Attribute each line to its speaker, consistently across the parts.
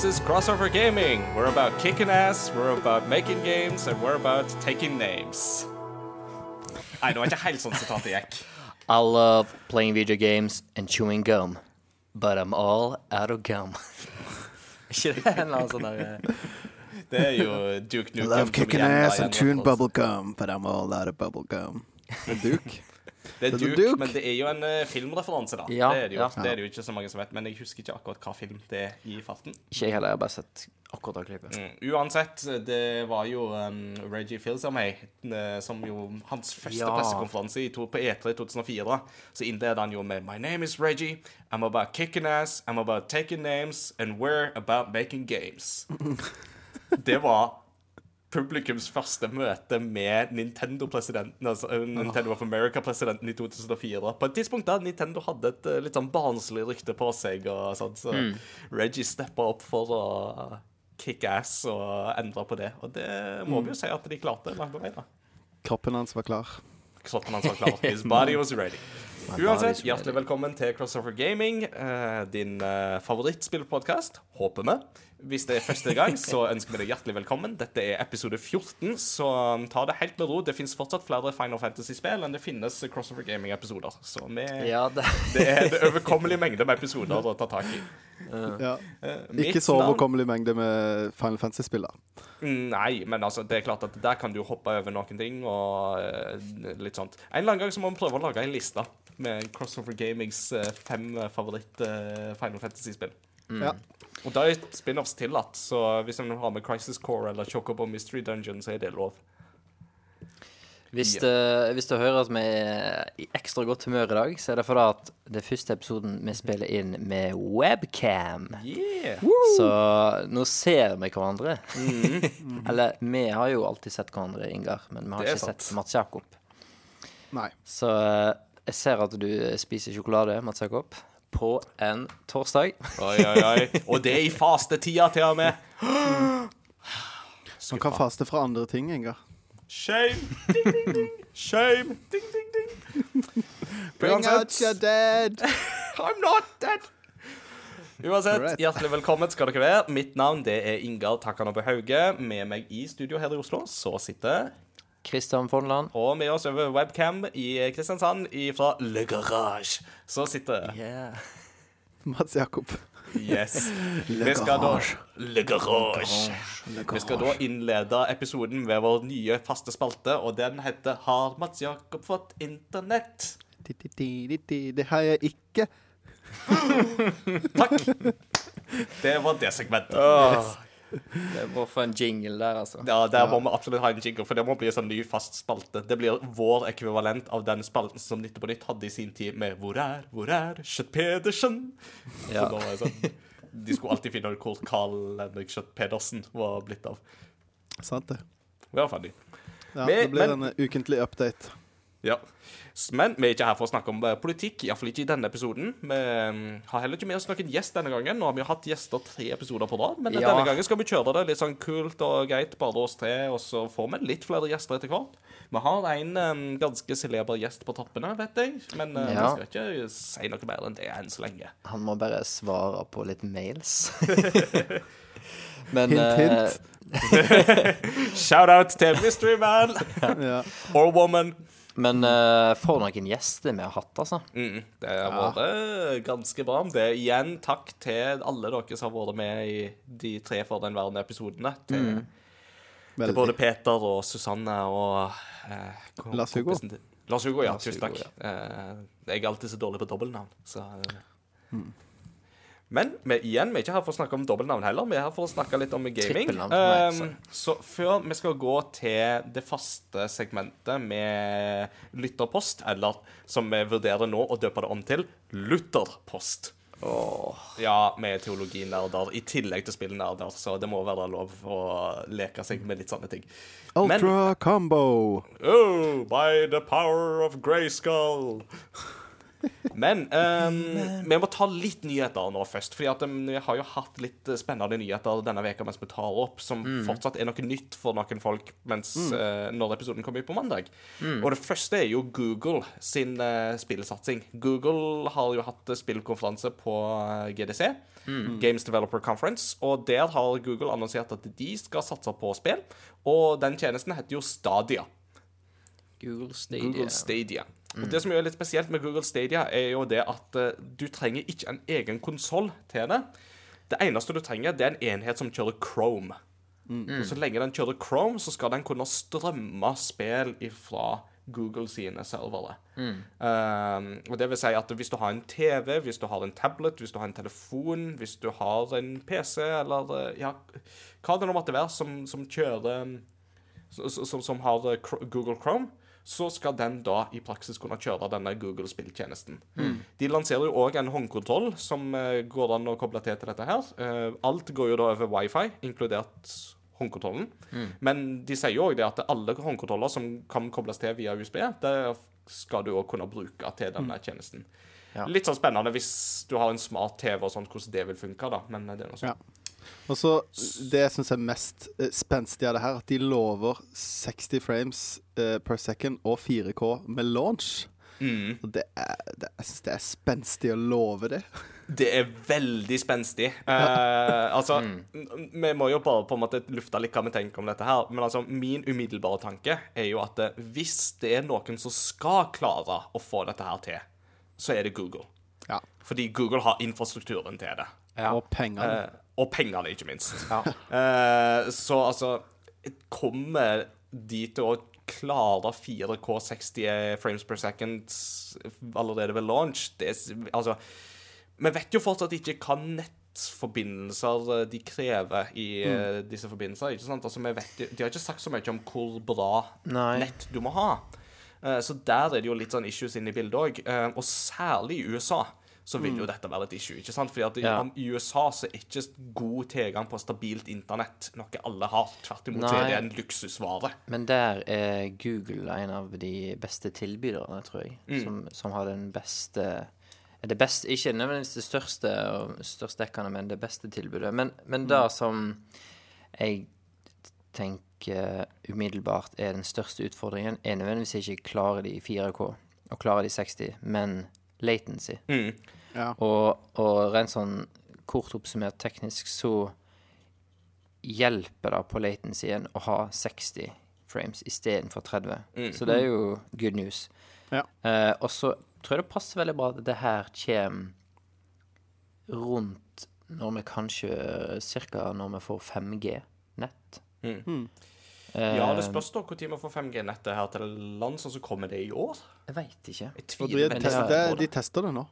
Speaker 1: This is Crossover Gaming. We're about kicking ass, we're about making games, and we're about taking names. Nei, det var ikke helt sånn sitatet gikk.
Speaker 2: I love playing video games and chewing gum, but I'm all out of gum. Ikke det en eller annen sånn der
Speaker 1: Det er jo Duke Nukem.
Speaker 3: Love kicking ass and
Speaker 1: igjen
Speaker 3: chewing
Speaker 1: for
Speaker 3: bubble gum, but I'm all out of bubble gum. Det er Duke.
Speaker 1: Det er Duke,
Speaker 3: Duke.
Speaker 1: men det er jo en uh, filmreferanse, da.
Speaker 2: Ja,
Speaker 1: det, er det, jo.
Speaker 2: ja.
Speaker 1: det er det jo ikke så mange som vet, men jeg husker ikke akkurat hva film det er i farten.
Speaker 2: Ikke jeg heller, jeg har bare sett akkurat det klippet.
Speaker 1: Mm. Uansett, det var jo um, Reggie meg, som jo Hans første pressekonferanse i to, på E3 i 2004. Så innleder han jo med My name is Reggie. I'm about kicking ass. I'm about taking names. And we're about making games. Det var publikums første møte med Nintendo-presidenten, altså eh, Nintendo of America-presidenten i 2004. På et tidspunkt da Nintendo hadde et eh, litt sånn barnslig rykte på seg, og sånn, så Reggie steppa opp for å kick ass og endre på det. Og det må vi jo si at de klarte langt på vei, da.
Speaker 3: Kroppen hans var klar.
Speaker 1: Kroppen hans var klar. His body was ready. Uansett, hjertelig velkommen til Crossover Gaming, eh, din uh, favorittspillpodkast, håper vi. Hvis det er første gang, så ønsker vi deg hjertelig velkommen. Dette er episode 14, så ta det helt med ro. Det finnes fortsatt flere Final Fantasy-spill enn det finnes Crossover Gaming-episoder. Så vi,
Speaker 2: Ja, det,
Speaker 1: det er det overkommelig mengde med episoder å ta tak i.
Speaker 3: Ja.
Speaker 1: Eh,
Speaker 3: Ikke så overkommelig mengde med Final Fantasy-spill, da.
Speaker 1: Nei, men altså, det er klart at der kan du hoppe over noen ting og eh, litt sånt. En eller annen gang så må vi prøve å lage en liste med Crossover Gamings eh, fem eh, favoritt eh, Final Fantasy-spill.
Speaker 3: Ja.
Speaker 1: Og da er spin-offs tillatt, så hvis en har med Crisis Core eller Chocobo Mystery Dungeon, så er det lov.
Speaker 2: Hvis, det, hvis du hører at vi er i ekstra godt humør i dag, så er det fordi at det er første episoden vi spiller inn med webcam.
Speaker 1: Yeah!
Speaker 2: Så nå ser vi hverandre. Eller vi har jo alltid sett hverandre, Ingar, men vi har ikke
Speaker 1: sant.
Speaker 2: sett Mats Jakob.
Speaker 3: Nei.
Speaker 2: Så eh, jeg ser at du spiser sjokolade, Mats Jakob, på en torsdag.
Speaker 1: Oi, oi, oi. Og det er i fastetida til og med.
Speaker 3: Man kan faste fra andre ting, Ingar.
Speaker 1: Shame! Ding, ding, ding. Shame! Ding, ding, ding.
Speaker 3: Bring out your dead!
Speaker 1: I'm not dead. Uansett, hjertelig velkommen skal dere være. Mitt navn det er Ingar Takanobbe Hauge. Med meg i studio her i Oslo så sitter
Speaker 2: Kristian Fonland.
Speaker 1: Og med oss over webcam i Kristiansand fra Le Garage så sitter
Speaker 2: Yeah.
Speaker 3: Mats Jakob.
Speaker 1: Yes. Vi skal da. Le Garage. Vi skal da innlede episoden med vår nye faste spalte, og den heter Har Mats Jakob fått internett?
Speaker 3: Det har jeg ikke.
Speaker 1: Takk. Det var det segmentet.
Speaker 2: Det må få en jingle der, altså.
Speaker 1: Ja, Der må vi absolutt ha en jingle, for det må bli en sånn ny fast spalte. Det blir vår ekvivalent av den spalten som Nytt på Nytt hadde i sin tid med Hvor er, hvor er Kjøtt Pedersen?
Speaker 2: Ja.
Speaker 1: Sånn, de skulle alltid finne ut hvor Carl Henrik Kjøtt Pedersen var blitt av.
Speaker 3: Sant det.
Speaker 1: Det var funny.
Speaker 3: Ja, det blir
Speaker 1: men-
Speaker 3: en ukentlig update.
Speaker 1: Ja. Men vi er ikke her for å snakke om eh, politikk, iallfall ikke i denne episoden. Vi mm, har heller ikke med oss noen gjest denne gangen. Nå har vi jo hatt gjester tre episoder på rad, men
Speaker 2: Ja.
Speaker 1: denne gangen skal vi kjøre det litt sånn kult og greit, bare oss tre, og så får vi litt flere gjester etter hvert. Vi har en um, ganske celeber gjest på toppene, vet jeg, men uh,
Speaker 2: Ja.
Speaker 1: vi skal ikke si noe mer enn det enn så lenge.
Speaker 2: Han må bare svare på litt mails. Men
Speaker 3: Hint,
Speaker 2: hint.
Speaker 3: hint.
Speaker 1: Shout-out til Mystery Man
Speaker 3: Ja.
Speaker 1: or Woman.
Speaker 2: Men uh, for noen gjester vi har hatt, altså.
Speaker 1: Mm, det har vært ganske bra. Det er igjen takk til alle dere som har vært med i de tre forhenværende episodene. Til, til både Peter og Susanne og uh,
Speaker 3: Lars Hugo.
Speaker 1: Lars Hugo, ja. Tusen takk.
Speaker 2: Ja.
Speaker 1: Uh, jeg er alltid så dårlig på dobbeltnavn, så eh. Men vi, igjen, vi er ikke her for å snakke om dobbeltnavn heller. Vi er her for å snakke litt om gaming. Um, så før vi skal gå til det faste segmentet med lytterpost, eller som vi vurderer nå å døpe det om til Lutherpost. Ja, vi er teologinerder i tillegg til spillnerder, så det må være lov å leke seg med litt sånne ting. Men
Speaker 3: Ultra combo.
Speaker 1: Oh, by the power of Grayskull. Men um, vi må ta litt nyheter nå først. fordi um, vi har jo hatt litt eh, spennende nyheter denne veka mens vi tar opp, som fortsatt er noe nytt for noen folk mens, eh, når episoden kommer ut på mandag. Og det første er jo Google sin uh, spillsatsing. Google har jo hatt spillkonferanse på GDC, Games Developer Conference, og der har Google annonsert at de skal satse på spill, og den tjenesten heter jo Stadia.
Speaker 2: Google Stadia.
Speaker 1: Google Stadia. Og Det som er litt spesielt med Google Stadia, er jo det at uh, du trenger ikke en egen konsoll til det. Det eneste du trenger, det er en enhet som kjører Chrome. Og Så lenge den kjører Chrome, så skal den kunne strømme spill fra Google sine servere. Um, og det vil si at hvis du har en TV, hvis du har en tablet, hvis du har en telefon, hvis du har en PC, eller eh, ja, hva det nå måtte være som, som kjører som, som, som har eh, Google Chrome, så skal den da i praksis kunne kjøre denne Google spilltjenesten. De lanserer jo òg en håndkontroll som eh, går an å koble til til dette her. Eh, alt går jo da over wifi, inkludert håndkontrollen. Men de sier jo òg det at alle håndkontroller som kan kobles til via USB, det skal du òg kunne bruke til denne tjenesten.
Speaker 2: Ja.
Speaker 1: Litt sånn spennende hvis du har en smart TV og sånt, hvordan det vil funke, da. Men eh, det er noe sånn.
Speaker 3: Ja. Og så Det jeg syns er mest eh, spenstig av det her, at de lover 60 frames eh, per second og 4K med launch.
Speaker 1: Mm.
Speaker 3: Og det er, det, jeg syns det er spenstig å love det.
Speaker 1: Det er veldig spenstig. Eh, altså, mm. Vi må jo bare på en måte lufte litt hva vi tenker om dette her. Men altså, min umiddelbare tanke er jo at eh, hvis det er noen som skal klare å få dette her til, så er det Google.
Speaker 3: Ja.
Speaker 1: Fordi Google har infrastrukturen til det.
Speaker 2: Ja.
Speaker 3: Og pengene.
Speaker 1: Eh, og pengene, ikke minst.
Speaker 2: Ja.
Speaker 1: Eh, så altså Kommer de til å klare 4K 60 frames per second allerede ved launch? Det, altså Vi vet jo fortsatt ikke hva nettforbindelser eh, de krever i eh, disse forbindelser. ikke sant? Altså, vet, de har ikke sagt så mye om hvor bra
Speaker 2: Nei.
Speaker 1: nett du må ha. Eh, Så der er det jo litt sånn issues inne i bildet òg. Og særlig i USA så vil jo dette være et issue. ikke sant? Fordi at i-
Speaker 2: Ja.
Speaker 1: I USA så er ikke god tilgang på stabilt internett noe alle har. Tvert imot
Speaker 2: Nei.
Speaker 1: er det en luksusvare.
Speaker 2: Men der er Google en av de beste tilbyderne, tror jeg.
Speaker 1: Mm.
Speaker 2: Som, som har den beste det beste, Ikke nødvendigvis det største og størst dekkende, men det beste tilbudet. Men, men det som jeg tenker umiddelbart er den største utfordringen, er nødvendigvis ikke klarer de 4K og klarer de 60, men latency.
Speaker 1: Mm.
Speaker 3: Ja.
Speaker 2: Og, og rent sånn kort oppsummert teknisk så hjelper det på latencyen å ha 60 frames istedenfor 30. Så det er jo good news.
Speaker 3: Ja.
Speaker 2: Eh, og så tror jeg det passer veldig bra at det her kommer rundt når vi kanskje Cirka når vi får 5G-nett.
Speaker 1: Mm.
Speaker 2: Mm.
Speaker 1: Ja, det spørs da når vi får 5G-nettet her til land, sånn som kommer det i år.
Speaker 2: Jeg veit ikke.
Speaker 1: Jeg tviler, de,
Speaker 3: tester, det, de tester det nå.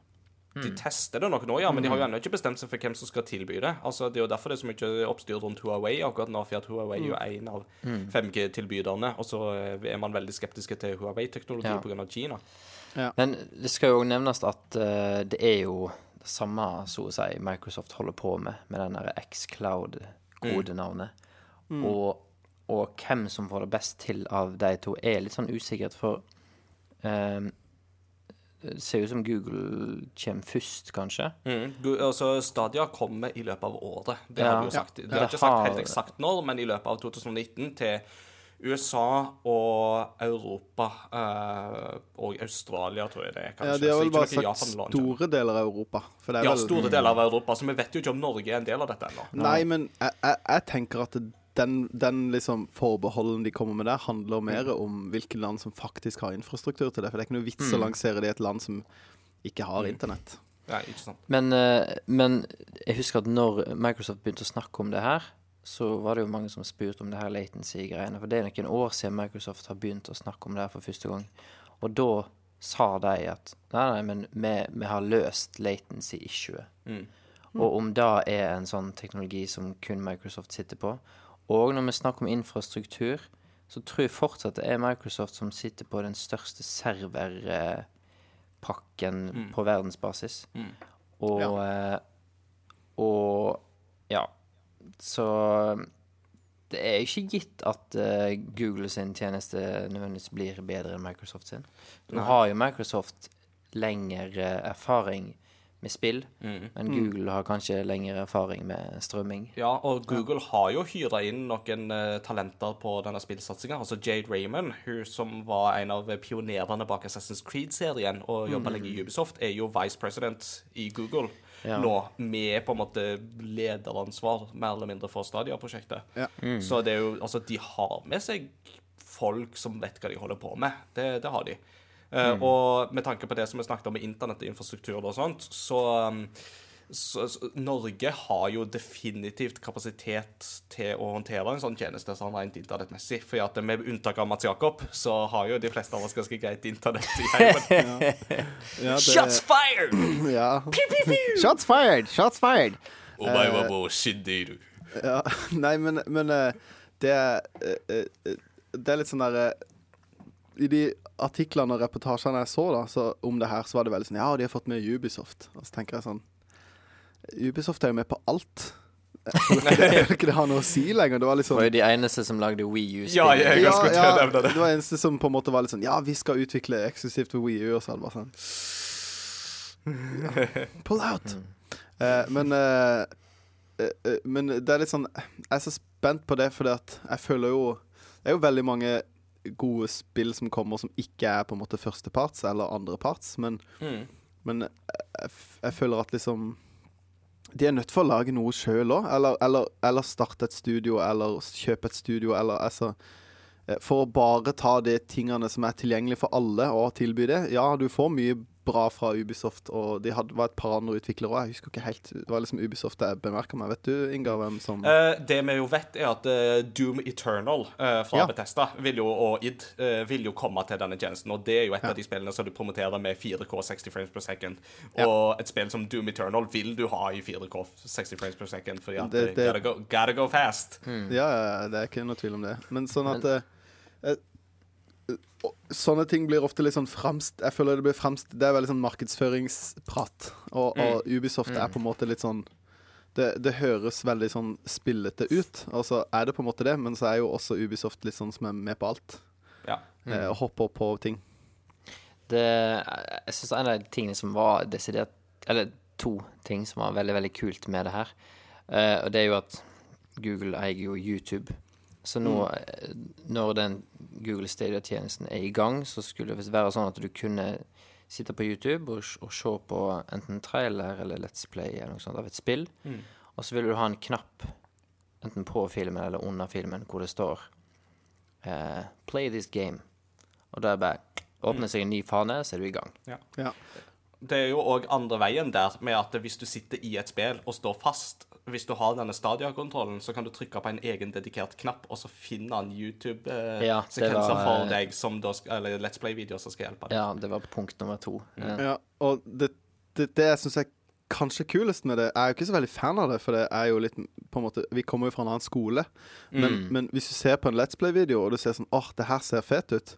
Speaker 1: De tester det nok nå, ja, men de har jo ennå ikke bestemt seg for hvem som skal tilby det. Altså, Det er jo derfor det er så mye oppstyr rundt Huawei akkurat nå, for at Huawei er jo en av 5G-tilbyderne, og så eh, er man veldig skeptiske til Huawei-teknologi
Speaker 2: Ja.
Speaker 1: av Kina.
Speaker 2: Men det skal jo òg nevnes at uh, det er jo det samme, så å si, Microsoft holder på med, med den derre X-Cloud-kodenavnet. Og, og hvem som får det best til av de to, er litt sånn usikkert, for det ser ut som Google kommer først, kanskje.
Speaker 1: Mm. Altså, Stadia kommer i løpet av året. Det
Speaker 2: Ja.
Speaker 1: har de jo sagt. De
Speaker 2: Ja.
Speaker 1: har
Speaker 2: Det
Speaker 1: ikke sagt helt eksakt når, men i løpet av 2019 til USA og Europa eh, og Australia, tror jeg det er. kanskje.
Speaker 3: Ja, de har vel bare sagt
Speaker 1: Japan
Speaker 3: store deler av Europa. For det er
Speaker 1: Ja,
Speaker 3: vel,
Speaker 1: store deler av Europa. Så vi vet jo ikke om Norge er en del av dette ennå.
Speaker 3: Nei, men jeg, jeg, jeg tenker at den, den liksom forbeholden de kommer med der, handler mer om hvilke land som faktisk har infrastruktur til det. For det er ikke noe vits å lansere det i et land som ikke har internett.
Speaker 1: Ja, ikke sant.
Speaker 2: Men, eh, men jeg husker at når Microsoft begynte å snakke om det her, så var det jo mange som spurte om det her latency-greiene. For det er noen år siden Microsoft har begynt å snakke om det her for første gang. Og da sa de at nei, nei, men vi, vi har løst latency-issuet. Og om det er en sånn teknologi som kun Microsoft sitter på. Og når vi snakker om infrastruktur, så tror jeg fortsatt det er Microsoft som sitter på den største serverpakken på verdensbasis. Og, ja. og ja. Så det er ikke gitt at uh, Google sin tjeneste nødvendigvis blir bedre enn Microsoft sin. Nå har jo Microsoft lengre erfaring med spill,
Speaker 1: Mm.
Speaker 2: men Google har kanskje lengre erfaring med strømming.
Speaker 1: Ja, og Google har jo hyra inn noen uh, talenter på denne spillsatsinga. Altså Jade Raymond, hun som var en av pionerene bak Assassin's Creed-serien og jobba lenge i Ubisoft, er jo vice president i Google
Speaker 2: Ja.
Speaker 1: nå, med på en måte lederansvar, mer eller mindre, for Stadia-prosjektet.
Speaker 3: Ja.
Speaker 1: Så det er jo Altså, de har med seg folk som vet hva de holder på med. Det, det har de. Eh, Og med tanke på det som vi snakket om med internett og infrastruktur og sånt, så, um, så, så Norge har jo definitivt kapasitet til å håndtere en sånn tjeneste sånn rent internettmessig. For at med unntak av Mats Jakob, så har jo de fleste av oss ganske greit internett i heimen.
Speaker 3: Ja, det-
Speaker 1: Shots fired!
Speaker 3: Ja. Shots fired! Shots fired!
Speaker 1: Uh.
Speaker 3: Ja, nei, men, men eh, det Det er litt sånn derre I de artiklene og reportasjene jeg så da så om det her, så var det veldig sånn Ja, de har fått med Ubisoft. Og så tenker jeg sånn Ubisoft er jo med på alt. Jeg tror ikke det, jeg ikke det har noe å si lenger. Det var liksom
Speaker 2: Det
Speaker 3: sånn
Speaker 2: var jo de eneste som lagde Wii U-spill.
Speaker 1: Ja, jeg-
Speaker 3: ja, ja,
Speaker 1: det.
Speaker 3: det var eneste som på en måte var litt sånn Ja, vi skal utvikle eksklusivt for Wii U, og så er det bare sånn ja, Pull out! Eh, men eh, eh, eh, Men det er litt sånn Jeg er så spent på det, fordi at jeg føler jo Det er jo veldig mange gode spill som kommer som ikke er på en måte førsteparts eller andreparts, men,
Speaker 1: Mm.
Speaker 3: men jeg, jeg føler at liksom de er nødt for å lage noe sjøl òg, eller, eller, eller starte et studio, eller kjøpe et studio, eller altså eh, For å bare ta de tingene som er tilgjengelig for alle, og tilby det. Ja, du får mye bra fra Ubisoft, og de hadde, var et par andre utviklere òg. Jeg husker ikke helt. Det var liksom Ubisoft jeg bemerka meg. Vet du, Inga, hvem som
Speaker 1: uh, det vi jo vet, er at uh, Doom Eternal uh, fra
Speaker 3: Ja.
Speaker 1: Bethesda vil jo, og id vil jo komme til denne tjenesten. Og det er jo et
Speaker 3: Ja.
Speaker 1: av de spillene som du promoterer med 4K 60 frames per second.
Speaker 3: Ja.
Speaker 1: Og et spill som Doom Eternal vil du ha i 4K 60 frames per second, fordi at
Speaker 3: Det-
Speaker 1: det, gotta, go, gotta go fast.
Speaker 3: Ja, ja, det er ikke noe tvil om det. Men sånn at Men... Sånne ting blir ofte litt sånn fremst Jeg føler det blir fremst Det er veldig sånn markedsføringsprat. Og, og Ubisoft er på en måte litt sånn det, det høres veldig sånn spillete ut, og så er det på en måte det, men så er jo også Ubisoft litt sånn som er med på alt.
Speaker 1: Ja.
Speaker 3: Eh, og hopper på ting.
Speaker 2: Det, jeg synes en av de tingene som var desidert Eller to ting som var veldig, veldig kult med det her. Eh, og det er jo at Google eier jo YouTube. Så nå, eh, når den Google Stadia-tjenesten er i gang, så skulle det være sånn at du kunne sitte på YouTube og, og se på enten trailer eller Let's Play eller noe sånt av et spill. Og så ville du ha en knapp enten på filmen eller under filmen hvor det står eh, 'Play this game'. Og da er bare åpner seg en ny fane, så er du i gang.
Speaker 3: Ja.
Speaker 1: Det er jo òg andre veien der, med at hvis du sitter i et spill og står fast Hvis du har denne Stadia-kontrollen, så kan du trykke på en egen dedikert knapp, og så finner han YouTube-sekvenser
Speaker 2: det var,
Speaker 1: for deg, som da eller Let's Play-videoer som skal hjelpe deg.
Speaker 2: Ja, det var punkt nummer to. Eh,
Speaker 3: Ja, og det, det, det jeg syns er kanskje kulest med det Jeg er jo ikke så veldig fan av det, for det er jo litt på en måte Vi kommer jo fra en annen skole. Men, men hvis du ser på en Let's Play-video, og du ser sånn åh, det her ser fet ut,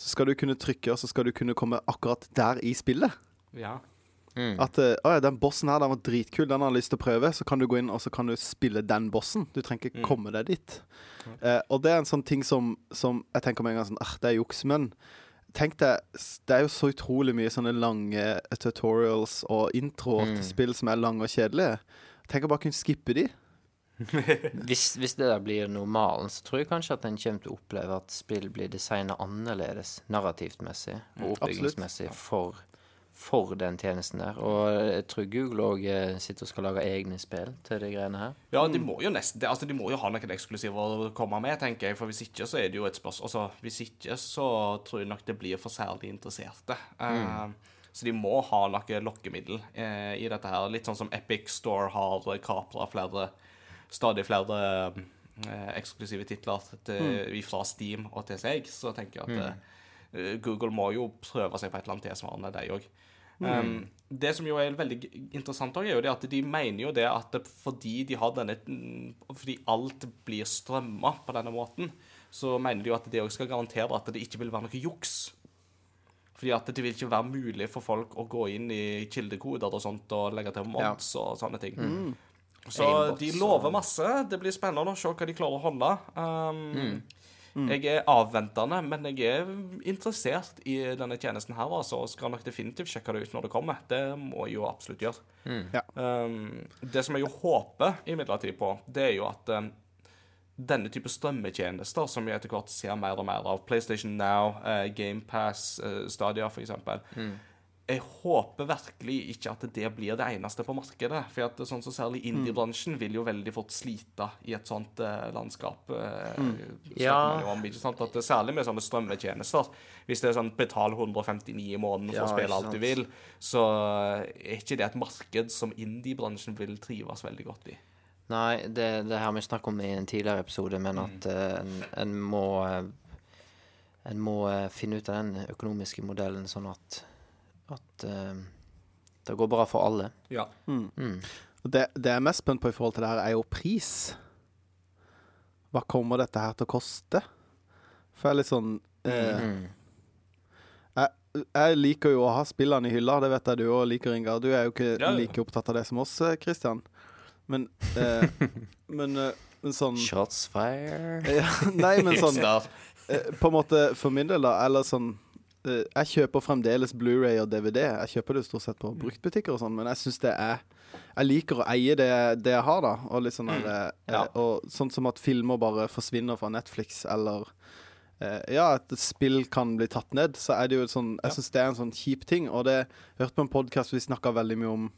Speaker 3: så skal du kunne trykke, og så skal du kunne komme akkurat der i spillet.
Speaker 1: Ja.
Speaker 3: At eh, å ja, den bossen her, den var dritkul, den har jeg lyst til å prøve. Så kan du gå inn og så kan du spille den bossen. Du trenger ikke komme deg dit. Eh, og det er en sånn ting som, som jeg tenker med en gang sånn ah, det er juks. Men tenk deg, det er jo så utrolig mye sånne lange eh, tutorials og introer til spill som er lange og kjedelige. Tenk å bare kunne skippe de.
Speaker 2: Hvis, hvis det der blir normalen, så tror jeg kanskje at en kommer til å oppleve at spill blir designa annerledes narrativt messig og oppbyggingsmessig for, for den tjenesten der. Og jeg tror Google òg sitter og skal lage egne spill til de greiene her.
Speaker 1: Ja, de må jo nesten altså De må jo ha noen eksklusiver å komme med, tenker jeg. For hvis ikke, så er det jo et spørsmål altså, Hvis ikke, så tror jeg nok det blir for særlig interesserte. Eh, så de må ha noe lokkemiddel uh, i dette her. Litt sånn som Epic Store har kapra flere Stadig flere uh, eksklusive titler til, fra Steam og til seg. Så tenker jeg at eh, Google må jo prøve seg på et eller annet tilsvarende, de òg. Um, det som jo er veldig interessant, også, er jo det at de mener jo det at fordi de har denne Fordi alt blir strømma på denne måten, så mener de jo at det òg skal garantere at det ikke vil være noe juks. Fordi at det vil ikke være mulig for folk å gå inn i kildekoder og sånt og legge til mods og sånne ting. Så
Speaker 2: Aimbots
Speaker 1: de lover masse. Det blir spennende å se hva de klarer å holde. Um, Jeg er avventende, men jeg er interessert i denne tjenesten her, altså, og skal nok definitivt sjekke det ut når det kommer. Det må jeg jo absolutt gjøre.
Speaker 3: Ja.
Speaker 1: Um, det som jeg jo håper imidlertid på, det er jo at um, denne type strømmetjenester, som vi etter hvert ser mer og mer av, PlayStation Now, uh, GamePass, uh, Stadia f.eks. Jeg håper virkelig ikke at det blir det eneste på markedet. For at sånn som særlig indie-bransjen vil jo veldig fort slite i et sånt eh, landskap. Eh, snakker
Speaker 2: Ja.
Speaker 1: om? At særlig med sånne strømmetjenester. Hvis det er sånn betal 159 i måneden for
Speaker 2: Ja,
Speaker 1: å spille alt du vil, så er ikke det et marked som indie-bransjen vil trives veldig godt i.
Speaker 2: Nei, det, det har vi snakket om i en tidligere episode, men at eh, en, en må eh, En må eh, finne ut av den økonomiske modellen sånn at at uh, det går bra for alle.
Speaker 1: Ja.
Speaker 2: Mm.
Speaker 3: Mm. Det, det jeg er mest spent på i forhold til det her, er jo pris. Hva kommer dette her til å koste? For jeg er litt sånn eh,
Speaker 2: Mm.
Speaker 3: jeg, jeg liker jo å ha spillene i hylla, det vet jeg du òg liker, Ingar. Du er jo ikke
Speaker 1: Ja, ja.
Speaker 3: like opptatt av det som oss, Kristian. Men eh, men, eh, men sånn
Speaker 2: Shots fire.
Speaker 3: ja, Nei, men sånn eh, På en måte for min del, da, eller sånn eh, Jeg kjøper fremdeles Blu-ray og DVD. Jeg kjøper det stort sett på bruktbutikker og sånn, men jeg syns det er Jeg liker å eie det, det jeg har, da. Og litt sånn der, eh,
Speaker 1: Ja.
Speaker 3: Og sånn som at filmer bare forsvinner fra Netflix, eller eh, ja, at spill kan bli tatt ned, så er det jo sånn Jeg syns det er en sånn kjip ting. Og det hørte på en podkast vi snakka veldig mye om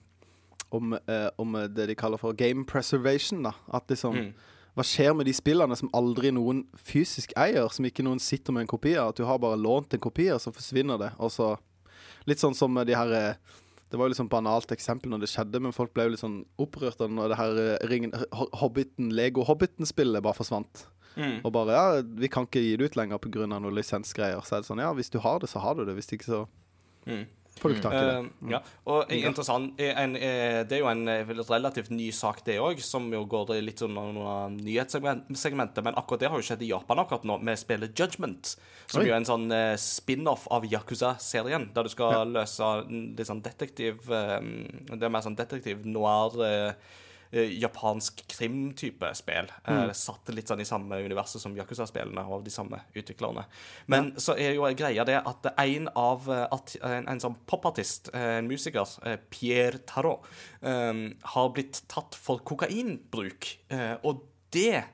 Speaker 3: om, eh, om det de kaller for game preservation. da At liksom
Speaker 1: Mm.
Speaker 3: Hva skjer med de spillene som aldri noen fysisk eier, som ikke noen sitter med en kopi av? At du har bare lånt en kopi, og så forsvinner det. Og så Litt sånn som de her eh, Det var jo sånn banalt eksempel når det skjedde, men folk ble jo litt sånn opprørt når det her eh, ringen, Hobbiten, Lego Hobbiten-spillet bare forsvant.
Speaker 1: Mm.
Speaker 3: Og bare Ja, vi kan ikke gi det ut lenger pga. noen lisensgreier. Så er det sånn Ja, hvis du har det, så har du det. Hvis ikke, så
Speaker 1: Mm.
Speaker 3: I det.
Speaker 1: Eh, ja. Og eh, interessant eh, en, eh, Det er jo en relativt ny sak, det òg, som jo går litt sånn under nyhetssegmentet. Men akkurat det har jo skjedd i Japan akkurat nå, med spillet Judgment. Som
Speaker 3: Oi.
Speaker 1: jo er en sånn spin-off av Yakuza-serien, der du skal løse litt sånn detektiv Det er mer sånn detektiv noir. Eh, japansk krimtype spill. Eh, satt litt sånn i samme universet som Yakuza-spillene av de samme utviklerne. Men så er jo greia det at en av eh, en, en sånn popartist, en musiker, Pierre Tarot, eh, har blitt tatt for kokainbruk. Eh, og det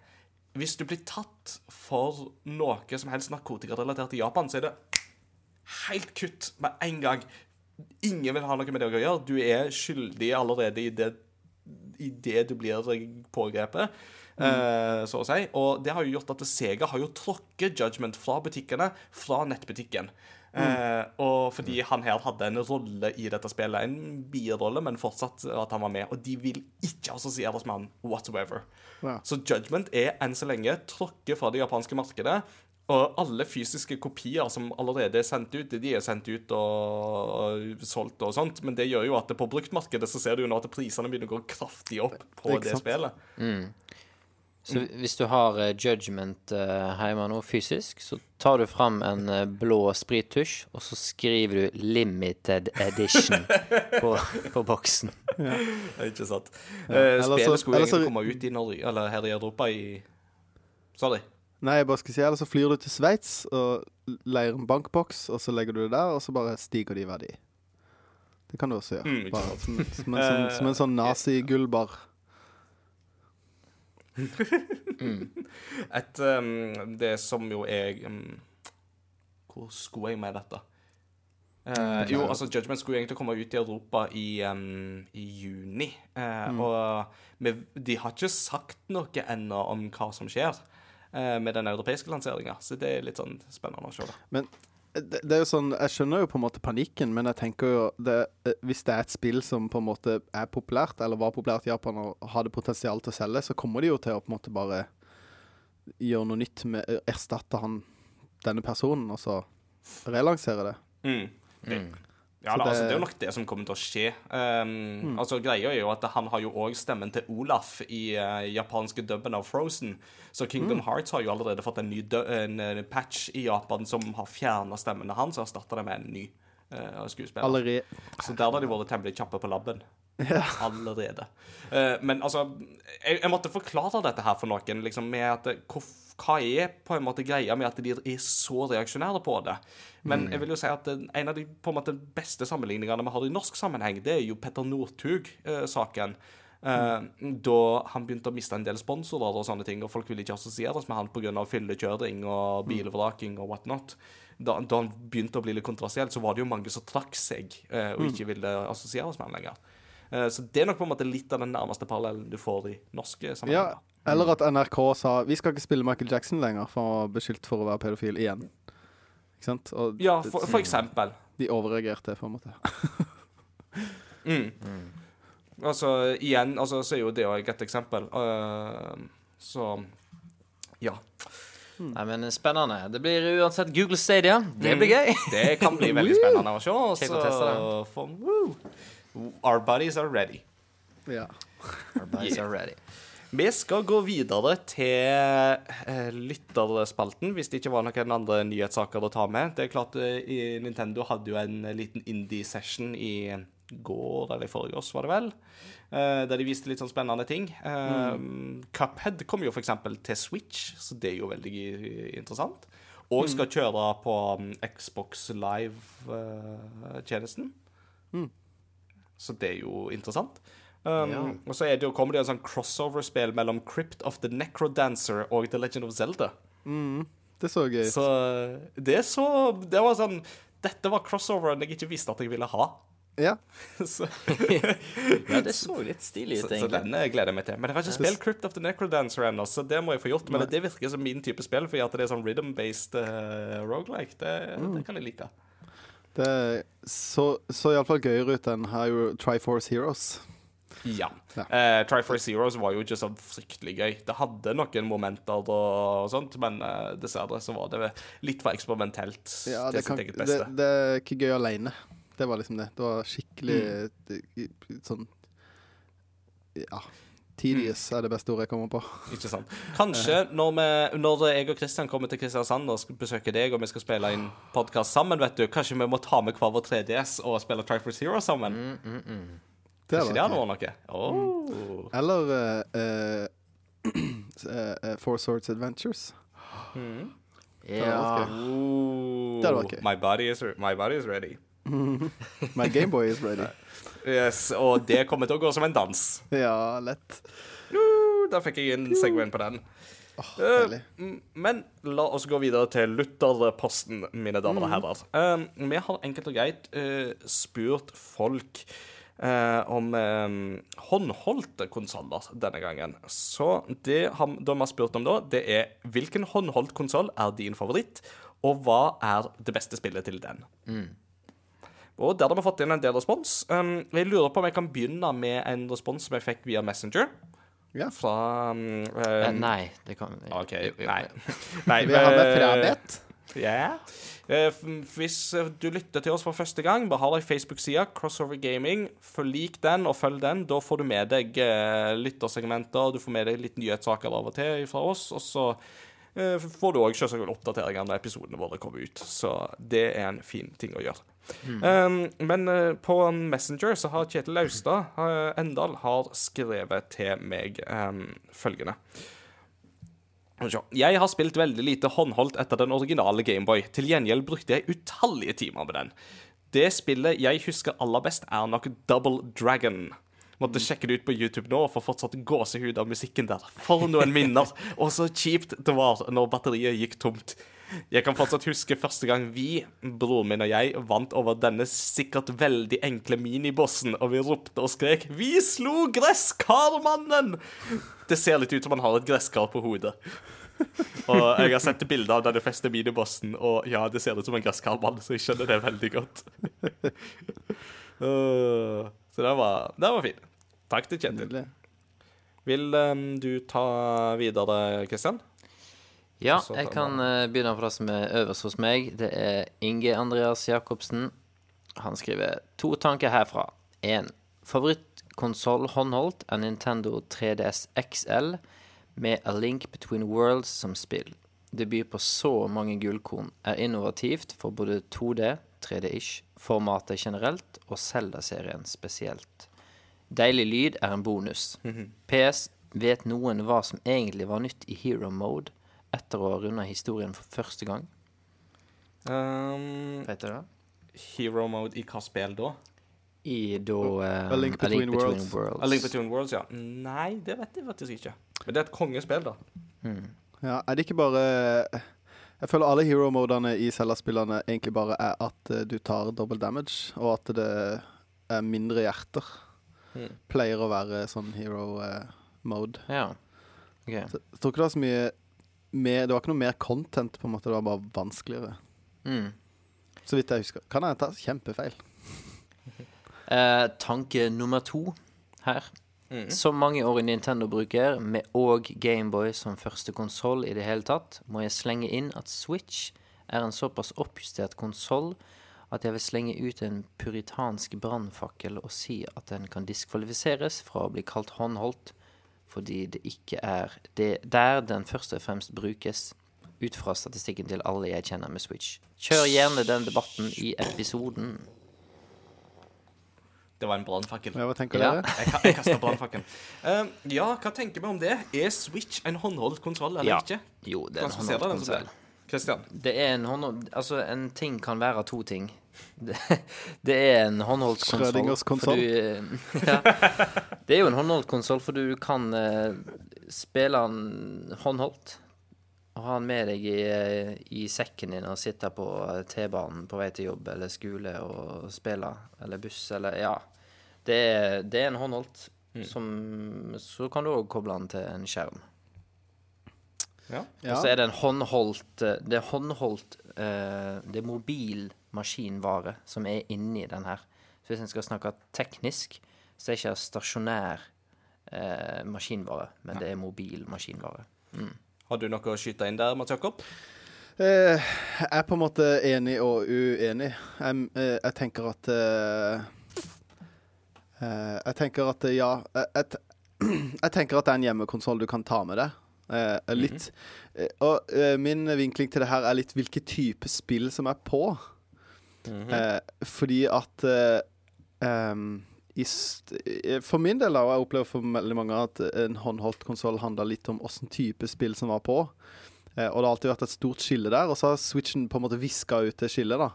Speaker 1: Hvis du blir tatt for noe som helst narkotikarelatert i Japan, så er det helt kutt med en gang. Ingen vil ha noe med det å gjøre. Du er skyldig allerede i det, i det du blir pågrepet, mm. så å si. Og det har jo gjort at Sega har jo tråkket Judgment fra butikkene, fra nettbutikken. Eh, og fordi han her hadde en rolle i dette spillet, en birolle, men fortsatt at han var med. Og de vil ikke assosieres med han whatsoever.
Speaker 3: Ja.
Speaker 1: Så Judgment er enn så lenge tråkket fra det japanske markedet. Og alle fysiske kopier som allerede er sendt ut, de er sendt ut og, og solgt og sånt. Men det gjør jo at på bruktmarkedet så ser du jo nå at prisene begynner å gå kraftig opp på
Speaker 3: det,
Speaker 1: det
Speaker 3: spillet.
Speaker 1: spillet.
Speaker 2: Så hvis du har eh, Judgment uh, hjemme nå fysisk, så tar du fram en eh, blå sprittusj, og så skriver du 'Limited Edition' på, på boksen.
Speaker 1: Ikke sant?
Speaker 3: Ja,
Speaker 1: Eh, spillet skulle egentlig komme ut i Norge, eller her i Europa i Sorry.
Speaker 3: Nei, jeg bare skal si Eller så flyr du til Sveits og leier en bankboks, og så legger du det der, og så bare stiger de i verdi. Det kan du også gjøre.
Speaker 1: Mm,
Speaker 3: bare, som, som, en sånn, som en sånn nazi-gullbar.
Speaker 1: Et um, Det som jo er um, Hvor skulle jeg med dette? Uh, jo, altså Judgment skulle egentlig komme ut i Europa i, um, i juni. Eh, Og med, de har ikke sagt noe ennå om hva som skjer eh, med den europeiske lanseringa, så det er litt sånn spennende å se. da.
Speaker 3: Men det, det er jo sånn Jeg skjønner jo på en måte panikken, men jeg tenker jo det, eh, Hvis det er et spill som på en måte er populært, eller var populært i Japan og hadde potensial til å selge, så kommer de jo til å på en måte bare gjøre noe nytt med Erstatte han denne personen, og så relansere det.
Speaker 1: Mm. Det, ja, det, altså,
Speaker 3: det-
Speaker 1: er jo nok det som kommer til å skje. Um, altså, Greia er jo at han har jo òg stemmen til Olaf i uh, japanske dubben av Frozen. Så Kingdom Hearts har jo allerede fått en ny dø en, eh, patch i Japan som har fjerna stemmene hans og erstatta det med en ny uh, skuespiller.
Speaker 3: Allerede
Speaker 1: Så der har de vært temmelig kjappe på labben. allerede. Uh, men altså jeg, jeg måtte forklare dette her for noen, liksom, med at hvorfor hvor, hva er på en måte greia med at de er så reaksjonære på det? Men jeg vil jo si at eh, en av de på en måte beste sammenligningene vi har i norsk sammenheng, det er jo Petter Northug-saken. Mm. da han begynte å miste en del sponsorer og sånne ting, og folk ville ikke assosieres med han pga. fyllekjøring og bilvraking og whatnot. Da, da han begynte å bli litt kontroversiell, så var det jo mange som trakk seg eh, og ikke ville assosieres med han lenger. Eh, så det er nok på en måte litt av den nærmeste parallellen du får i norske
Speaker 3: Ja,
Speaker 1: sammenhenger.
Speaker 3: Eller at NRK sa vi skal ikke spille Michael Jackson lenger, for han var beskyldt for å være pedofil igjen. Ikke sant? Og
Speaker 1: Ja, for, for eksempel.
Speaker 3: de overreagerte, på en måte.
Speaker 1: Mm. Altså, igjen, altså, så er jo det òg et eksempel. Uh, så ja.
Speaker 2: Nei, men spennende. Det blir uansett Google Stadia. Det blir gøy.
Speaker 1: Det kan bli veldig spennende å se.
Speaker 2: Og
Speaker 1: Så for. Our bodies are ready.
Speaker 3: Ja.
Speaker 2: Our bodies
Speaker 1: Yeah.
Speaker 2: ready.
Speaker 1: Vi skal gå videre til eh, lytterspalten, hvis det ikke var noen andre nyhetssaker å ta med. Det er klart, eh, Nintendo hadde jo en liten indie-session i går eller i forrige års, var det vel? Eh, der de viste litt sånn spennende ting. Mm. Cuphead kom jo f.eks. til Switch, så det er jo veldig eh, interessant. Og skal kjøre på mm, Xbox Live-tjenesten. Så det er jo interessant. Um,
Speaker 2: Ja.
Speaker 1: Og så er det jo, kommer det en sånn crossover-spill mellom Crypt of the Necrodancer og The Legend of Zelda.
Speaker 3: Det så gøy ut.
Speaker 1: Så det så Det var sånn Dette var crossoveren jeg ikke visste at jeg ville ha.
Speaker 3: Ja.
Speaker 1: så,
Speaker 2: Ja, det så litt stilig
Speaker 1: ut,
Speaker 2: ut,
Speaker 1: så
Speaker 2: så
Speaker 1: den eh, gleder jeg meg til. Men jeg har ikke spilt Crypt of the Necrodancer ennå, så det må jeg få gjort. Men det virker som min type spill, fordi at det er sånn rhythm-based uh, rogelike. Det,
Speaker 3: Mm.
Speaker 1: det kan jeg like.
Speaker 3: Det så, så iallfall gøyere ut enn Triforce Heroes.
Speaker 1: Ja.
Speaker 3: Ja.
Speaker 1: Uh, Try for Zeros var jo ikke så fryktelig gøy. Det hadde noen momenter og sånt, men uh, dessverre så var det litt for eksperimentelt
Speaker 3: Ja,
Speaker 1: til
Speaker 3: det, kan,
Speaker 1: sitt eget beste.
Speaker 3: det er ikke gøy aleine. Det var liksom det. Det var skikkelig
Speaker 1: Mm.
Speaker 3: det- sånn Ja. Tedious er det beste ordet jeg kommer på.
Speaker 1: Ikke sant? Kanskje når, vi, når jeg og Kristian kommer til Kristiansand og skal besøke deg, og vi skal spille inn podkast sammen, vet du, kanskje vi må ta med hver vår 3DS og spille Try for Zero sammen?
Speaker 3: Det
Speaker 1: Kanskje det hadde vært noe? Oh.
Speaker 3: Eller uh, eh, Four Swords Adventures.
Speaker 2: Ja.
Speaker 1: Oh.
Speaker 3: Det hadde vært gøy.
Speaker 1: My body is, my body is ready.
Speaker 3: My Gameboy is ready.
Speaker 1: Yes, og det kommer til å gå som en dans.
Speaker 3: Ja, lett.
Speaker 1: Uh, Da fikk jeg inn segwayen på den.
Speaker 3: Oh,
Speaker 1: uh, men la oss gå videre til Lutherposten, mine damer og herrer. Uh, vi har enkelt og greit uh, spurt folk eh, om eh, håndholdte konsoller denne gangen. Så det har, de har spurt om da, det er hvilken håndholdt konsoll er din favoritt, og hva er det beste spillet til den? Og der har vi fått inn en del respons. Um, jeg lurer på om jeg kan begynne med en respons som jeg fikk via Messenger.
Speaker 3: Ja.
Speaker 1: Fra um,
Speaker 2: Nei, det kan
Speaker 1: vi
Speaker 2: Jo, jo.
Speaker 1: Nei. Nei
Speaker 3: Vi har med
Speaker 1: eh, F- Hvis eh, du lytter til oss for første gang, vi har ei Facebook-side, Crossover Gaming. Følg lik den, og følg den. Da får du med deg eh, lyttersegmenter, du får med deg litt nyhetssaker av og til fra oss. Og så eh, får du òg selvsagt oppdateringer når episodene våre kommer ut. Så det er en fin ting å gjøre. Um, men eh, på Messenger så har Kjetil Laustad Endal har skrevet til meg um, følgende. Jeg har spilt veldig lite håndholdt etter den originale Gameboy. Til gjengjeld brukte jeg utallige timer med den. Det spillet jeg husker aller best, er nok Double Dragon. Måtte sjekke det ut på YouTube nå og få fortsatt gåsehud av musikken der. For noen minner. Og så kjipt det var når batteriet gikk tomt. Jeg kan fortsatt huske første gang vi, broren min og jeg, vant over denne sikkert veldig enkle minibossen, og vi ropte og skrek 'Vi slo gresskarmannen!' Det ser litt ut som han har et gresskar på hodet. Og jeg har sett bilder av denne feste minibossen, og ja, det ser ut som en gresskarmann, så jeg skjønner det veldig godt. Så det var, det var fint. Takk til Kjetil. Vil um, du ta videre, Kristian?
Speaker 2: Ja, jeg kan uh, begynne på det som er øverst hos meg. Det er Inge Andreas Jacobsen. Han skriver to tanker herfra. Én. Favorittkonsoll håndholdt er Nintendo 3DS XL med A Link Between Worlds som spill. Det byr på så mange gullkorn, er innovativt for både 2D, 3D-ish, formatet generelt og Zelda-serien spesielt. Deilig lyd er en bonus. PS. Vet noen hva som egentlig var nytt i hero mode etter å ha runda historien for første gang?
Speaker 1: Um,
Speaker 2: Vet du det?
Speaker 1: hero mode i hva spill da?
Speaker 2: I da um,
Speaker 3: A Link Between Worlds.
Speaker 1: A Link Between Worlds, ja. Nei, det vet jeg faktisk ikke. Men det er et kongespill, da.
Speaker 3: Ja, er det ikke bare Jeg føler alle hero-modene i Zelda-spillene egentlig bare er at eh, du tar double damage, og at det er mindre hjerter.
Speaker 1: Mm.
Speaker 3: Pleier å være sånn hero-mode.
Speaker 2: Ja. OK.
Speaker 3: Så jeg tror ikke det var så mye mer Det var ikke noe mer content, på en måte. Det var bare vanskeligere.
Speaker 2: Mm.
Speaker 3: Så vidt jeg husker. Kan jeg ta kjempefeil?
Speaker 2: Eh, tanke nummer to her. Så mange år i Nintendo-bruker, med og Gameboy som første konsoll i det hele tatt, må jeg slenge inn at Switch er en såpass oppjustert konsoll at jeg vil slenge ut en puritansk brannfakkel og si at den kan diskvalifiseres fra å bli kalt håndholdt, fordi det ikke er det der den først og fremst brukes, ut fra statistikken til alle jeg kjenner med Switch. Kjør gjerne den debatten i episoden.
Speaker 1: Det var en brannfakkel.
Speaker 3: Ja, hva tenker
Speaker 2: Ja.
Speaker 3: dere?
Speaker 1: Jeg, jeg kasta brannfakkelen. Um, ja, hva tenker vi om det? Er Switch en håndholdt kontroll eller
Speaker 2: Ja.
Speaker 1: ikke?
Speaker 2: Jo, det er en håndholdt kontroll.
Speaker 1: Kristian? Christian.
Speaker 2: Det er en håndholdt Altså, en ting kan være to ting. Det, det er en håndholdt konsoll.
Speaker 3: Schrødingers konsoll.
Speaker 2: ja. Det er jo en håndholdt konsoll, for du kan eh, spille den håndholdt. Og ha den med deg i, eh, i sekken din og sitte på T-banen på vei til jobb eller skole og spille. Eller buss, eller Ja. Det er, det er en håndholdt. Som, så kan du òg koble den til en skjerm.
Speaker 1: Ja.
Speaker 2: Og så er det en håndholdt eh, Det er håndholdt eh, Det er mobil maskinvare som er inni den her. Så hvis en skal snakke teknisk, så er det ikke stasjonær eh, maskinvare, men det er mobil maskinvare.
Speaker 1: Har du noe å skyte inn der, Mats Jakob?
Speaker 3: Eh, jeg er på en måte enig og uenig. Jeg, eh, jeg tenker at eh, eh, Jeg tenker at ja jeg, jeg, tenker at det er en hjemmekonsoll du kan ta med deg. Eh, litt eh, Og eh, min vinkling til det her er litt hvilke type spill som er på. Eh, fordi at eh, um, eh, For min del, og jeg opplever for veldig mange, at en håndholdt konsoll handla litt om åssen type spill som var på. Eh, og det har alltid vært et stort skille der, og så har Switchen på en måte viska ut det skillet, da.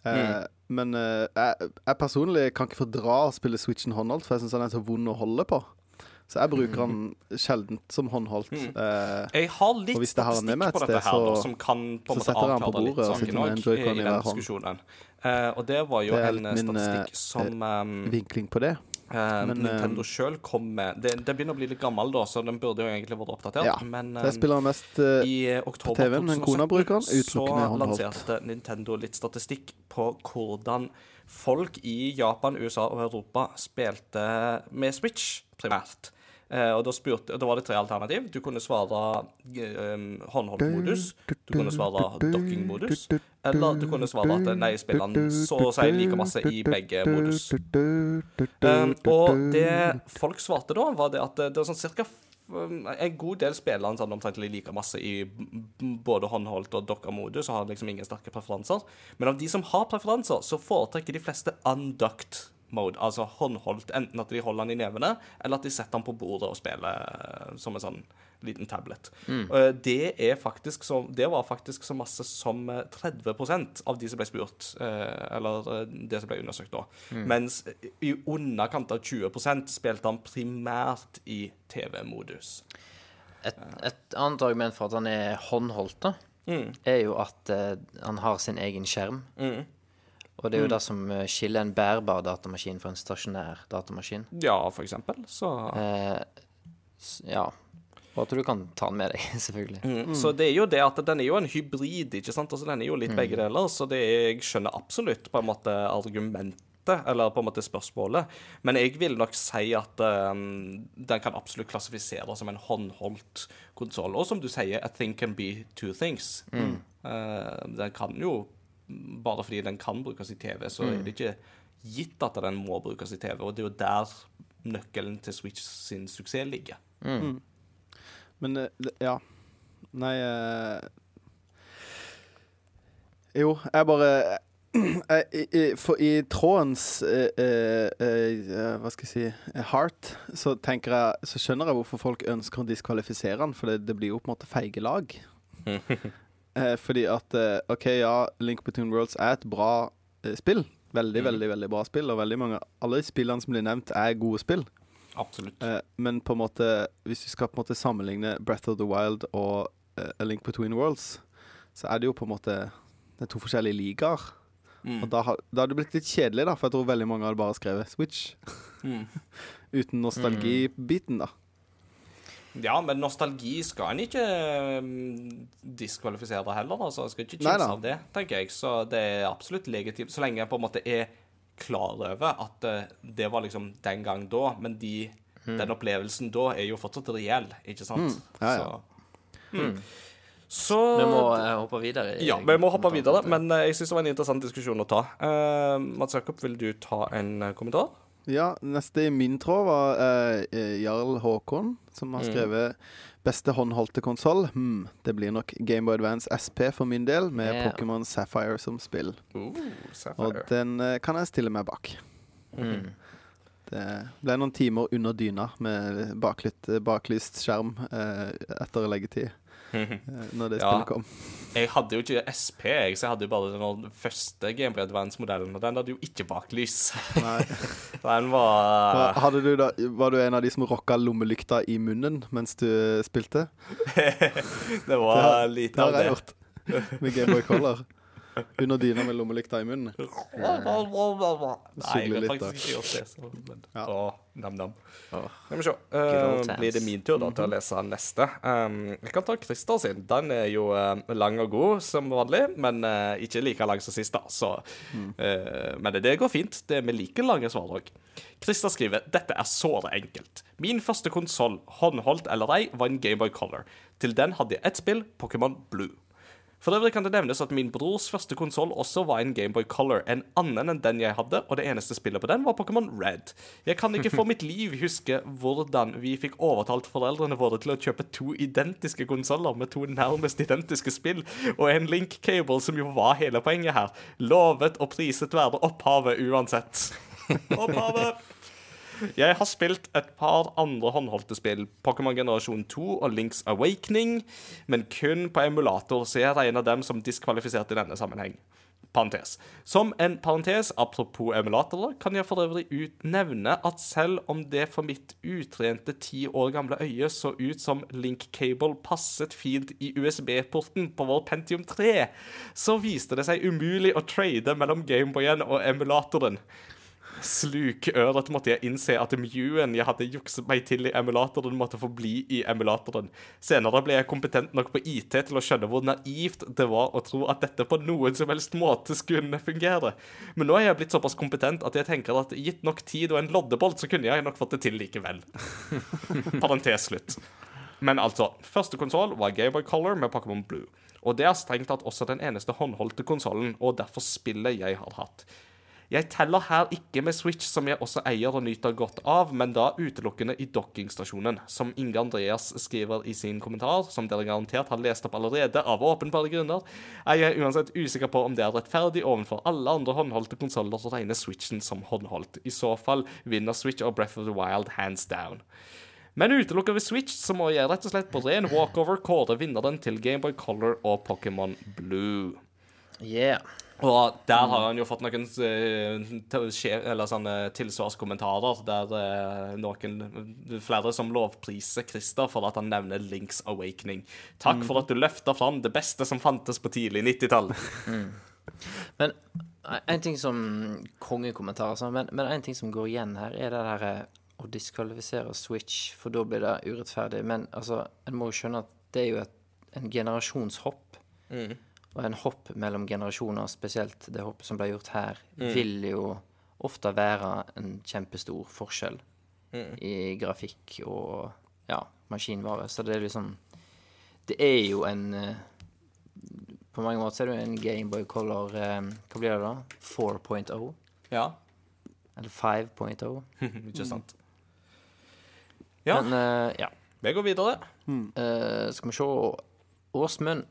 Speaker 3: Mm. Men eh, jeg, jeg personlig kan ikke fordra å spille Switchen håndholdt, for jeg syns den er så vond å holde på. Så jeg bruker den sjelden som håndholdt. Eh,
Speaker 1: Jeg har litt
Speaker 3: den
Speaker 1: statistikk på
Speaker 3: et
Speaker 1: dette
Speaker 3: sted,
Speaker 1: her, da,
Speaker 3: så-
Speaker 1: som kan på en måte
Speaker 3: den på
Speaker 1: avklare litt saken òg, i, den diskusjonen. Eh, og det var jo
Speaker 3: Det
Speaker 1: en eh,
Speaker 3: min, eh,
Speaker 1: statistikk som um,
Speaker 3: vinkling på det. men,
Speaker 1: Nintendo sjøl kom med. Det, det begynner å bli litt gammel, da, så den burde jo egentlig vært oppdatert.
Speaker 3: Ja,
Speaker 1: men
Speaker 3: Jeg spiller mest uh,
Speaker 1: i oktober
Speaker 3: TV-en, men kona
Speaker 1: 2017
Speaker 3: bruker den
Speaker 1: så lanserte Nintendo litt statistikk på hvordan folk i Japan, USA og Europa spilte med Switch, primært. Eh, og da, spurte, da var det tre alternativ. Du kunne svare eh, um, håndholdt-modus, du kunne svare docking-modus, eller du kunne svare at nei, spiller så å si like masse i begge modus. Um, og det folk svarte da, var det at det, var sånn cirka um, en god del spillere sånn omtrentlig like masse i både håndholdt og dokka-modus og har liksom ingen sterke preferanser. Men av de som har preferanser, så foretrekker de fleste unducked mode, altså håndholdt. Enten at de holder den i nevene, eller at de setter den på bordet og spiller eh, som en sånn liten tablet. Mm. Det, er faktisk så, det var faktisk så masse som eh, 30 av de som ble spurt, eh, eller eh, det som ble undersøkt da. Mens i underkant av 20% spilte han primært i TV-modus.
Speaker 2: Et, et annet argument for at han er håndholdt, da, er jo at eh, han har sin egen skjerm. Og det er jo det som eh, skiller en bærbar datamaskin fra en stasjonær datamaskin.
Speaker 1: Ja, for eksempel. Så,
Speaker 2: Eh, ja. Og at du kan ta den med deg, selvfølgelig.
Speaker 1: mm. så det er jo det at den er jo en hybrid, ikke sant? Altså, den er jo litt begge deler, så det er, jeg skjønner absolutt på en måte argumentet, eller på en måte spørsmålet. Men jeg vil nok si at um, den kan absolutt klassifiseres som en håndholdt konsoll. Og som du sier, a thing can be two things. Eh, den kan jo Bare fordi den kan brukes i TV, så er det ikke gitt at den må brukes i TV. Og det er jo der nøkkelen til Switch sin suksess ligger.
Speaker 3: Men Mm. Men ja. Nei eh, Jo, jeg bare Eh, i, i, for i trådens eh, eh, eh, Hva skal jeg si eh, heart, så jeg Så skjønner jeg hvorfor folk ønsker å diskvalifisere han, for det, det blir jo på en måte feige lag. Eh, fordi at eh, OK, ja, Link Between Worlds er et bra eh, spill. Veldig,
Speaker 1: Mm.
Speaker 3: veldig veldig bra spill, og veldig mange Alle de spillene som blir nevnt, er gode spill.
Speaker 1: Absolutt.
Speaker 3: Eh, men på en måte hvis vi skal på en måte sammenligne Breath of the Wild og eh, A Link Between Worlds, så er det jo på en måte Det er to forskjellige ligaer.
Speaker 1: Mm.
Speaker 3: Og da, har- da hadde det blitt litt kjedelig, da, for jeg tror veldig mange hadde bare skrevet Switch.
Speaker 1: Mm.
Speaker 3: Uten nostalgibiten, da.
Speaker 1: Ja, men nostalgi skal en ikke diskvalifisere diskvalifisere heller. Altså. Jeg skal ikke kimse av det, tenker jeg. Så det er absolutt legitimt. Så lenge en på en måte er klar over at eh, det var liksom den gang da, men de, den opplevelsen da er jo fortsatt reell, ikke sant?
Speaker 3: Mm. Ja, ja.
Speaker 1: Så, mm. så
Speaker 2: Vi må eh, hoppe videre.
Speaker 1: Ja, vi må hoppe videre, men eh, jeg syns det var en interessant diskusjon å ta. Uh, Mats Jakob, vil du ta en kommentar?
Speaker 3: Ja, neste i min tråd var eh, eh, Jarl Håkon, som har
Speaker 1: Mm.
Speaker 3: skrevet Beste håndholdte konsoll? Hmm, det blir nok Gameboy Advance SP for min del, med
Speaker 2: yeah.
Speaker 3: Pokémon Sapphire som spill.
Speaker 1: Uh,
Speaker 3: Og den eh, kan jeg stille meg bak.
Speaker 2: Mm.
Speaker 3: Det ble noen timer under dyna med baklytt, baklyst skjerm eh, etter leggetid, eh, når det
Speaker 1: Ja.
Speaker 3: spillet kom.
Speaker 1: Jeg hadde jo ikke SP, jeg, så jeg hadde jo bare den første Game Boy Advance-modellen, og den hadde jo ikke baklys.
Speaker 3: Nei.
Speaker 1: Den var
Speaker 3: hadde du da, var du en av de som rocka lommelykta i munnen mens du spilte?
Speaker 1: Det var lite
Speaker 3: Det
Speaker 1: av
Speaker 3: har jeg
Speaker 1: det.
Speaker 3: gjort med Gameboy Color. Under dyna med lommelykta i munnen.
Speaker 1: Nei, jeg
Speaker 3: Sugle litt,
Speaker 1: faktisk ikke gjort det. Så, men,
Speaker 3: Ja.
Speaker 1: Å. Skal vi se. Eh,
Speaker 2: times.
Speaker 1: blir det min tur da til å lese neste? Um, jeg kan ta Christer sin. Den er jo uh, lang og god som vanlig, men uh, ikke like lang som sist, da. Så, eh, men det, det går fint. Det Vi liker lange svar òg. Christer skriver dette er såre enkelt. Min første konsoll, håndholdt eller ei, var en Gameboy Color. Til den hadde jeg ett spill, Pokémon Blue. For øvrig kan det nevnes at min brors første konsoll også var en Gameboy Color, en annen enn den jeg hadde, og det eneste spillet på den var Pokémon Red. Jeg kan ikke for mitt liv huske hvordan vi fikk overtalt foreldrene våre til å kjøpe to identiske konsoller med to nærmest identiske spill, og en link cable, som jo var hele poenget her. Lovet og priset være opphavet uansett. Opphavet! Jeg har spilt et par andre håndholdte spill, Pokémon Generasjon 2 og Links Awakening, men kun på emulator, så jeg regner dem som diskvalifisert i denne sammenheng. Parentes. Som en parentes, apropos emulatorer, kan jeg for øvrig utnevne at selv om det for mitt utrente ti år gamle øye så ut som Link Cable passet fint i USB-porten på vår Pentium 3, så viste det seg umulig å trade mellom Gameboyen og emulatoren. Slukøret måtte jeg innse at Mewen jeg hadde jukset meg til i emulatoren, måtte forbli i emulatoren. Senere ble jeg kompetent nok på IT til å skjønne hvor naivt det var å tro at dette på noen som helst måte skulle fungere. Men nå er jeg blitt såpass kompetent at jeg tenker at gitt nok tid og en loddebolt, så kunne jeg nok fått det til likevel. Parentes slutt. Men altså, første konsoll var Gameboy Color med Pokémon Blue. Og det er strengt tatt også den eneste håndholdte konsollen, og derfor spillet jeg har hatt. Jeg teller her ikke med Switch, som jeg også eier og nyter godt av, men da utelukkende i dockingstasjonen. Som Inge Andreas skriver i sin kommentar, som dere garantert har lest opp allerede, av åpenbare grunner, er jeg uansett usikker på om det er rettferdig overfor alle andre håndholdte konsoller å regne Switchen som håndholdt. I så fall vinner Switch og Breath of the Wild hands down. Men utelukker vi Switch, så må jeg rett og slett på ren walkover kåre vinneren til Gameboy Color og Pokémon Blue.
Speaker 2: Yeah.
Speaker 1: Og der har han jo fått noen eh, sånne tilsvarskommentarer der eh, noen flere som lovpriser Christer for at han nevner Links Awakening. Takk for at du løfter fram det beste som fantes på tidlig 90-tall.
Speaker 2: Men en ting som kongekommentar, altså, men, men en ting som går igjen her, er det der eh, å diskvalifisere Switch, for da blir det urettferdig. Men altså, en må jo skjønne at det er jo et, en generasjonshopp. Og en hopp mellom generasjoner, spesielt det hoppet som ble gjort her, vil jo ofte være en kjempestor forskjell i grafikk og ja, maskinvare. Så det er liksom Det er jo en eh, På mange måter er det jo en Gameboy Color eh, Hva blir det da? 4.0?
Speaker 1: Ja,
Speaker 2: Eller 5.0?
Speaker 1: ikke sant? Ja,
Speaker 2: Men uh, ja.
Speaker 1: vi går videre.
Speaker 2: Eh, skal vi se Åsmund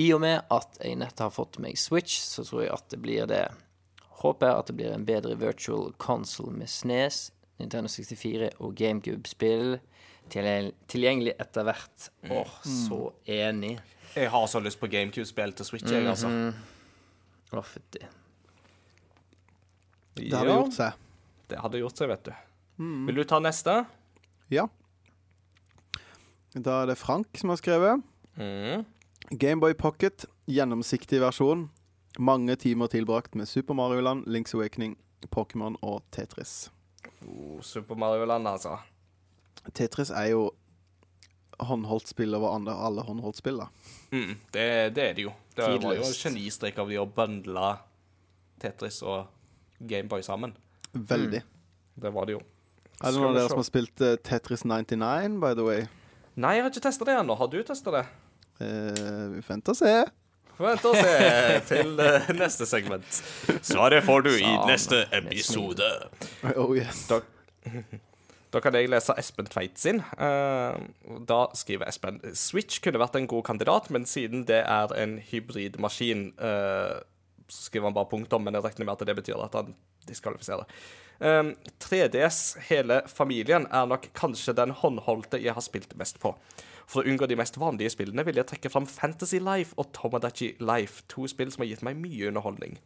Speaker 2: I og med at jeg nett har fått meg Switch, så tror jeg at det blir det. Håper jeg at det blir en bedre virtual console med Snes, Nintendo 64 og GameCube-spill tilgjengelig etter hvert. Åh, så enig.
Speaker 1: Jeg har så lyst på GameCube-spill til Switch, jeg, altså.
Speaker 2: Å, fytti.
Speaker 3: Det hadde gjort seg.
Speaker 1: Det hadde gjort seg, vet du. Vil du ta neste?
Speaker 3: Ja. Da er det Frank som har skrevet.
Speaker 1: Mm.
Speaker 3: Gameboy Pocket, gjennomsiktig versjon. Mange timer tilbrakt med Super Mario Land, Links Awakening, Pokémon og Tetris.
Speaker 1: Oh, Super Mario Land, altså.
Speaker 3: Tetris er jo håndholdtspill over andre, alle håndholdtspill, da.
Speaker 1: Mm, det, det er det jo. Det var jo en genistrek av de å bundle Tetris og Gameboy sammen.
Speaker 3: Veldig.
Speaker 1: Det var det jo.
Speaker 3: Er det noen av dere som har spilt uh, Tetris 99, by the way?
Speaker 1: Nei, jeg har ikke testa det ennå. Har du testa det?
Speaker 3: Eh, vi venter og se.
Speaker 1: Vent og se til uh, neste segment. Svaret får du i neste episode.
Speaker 3: Oh yes.
Speaker 1: Da, da kan jeg lese Espen Tveit sin. Uh, da skriver Espen Switch kunne vært en god kandidat, men siden det er en hybridmaskin uh, Så skriver han bare punktum, men jeg regner med at det betyr at han diskvalifiserer. Eh, 3DS, hele familien, er nok kanskje den håndholdte jeg har spilt mest på. For å unngå de mest vanlige spillene vil jeg trekke fram Fantasy Life og Tomodachi Life, to spill som har gitt meg mye underholdning.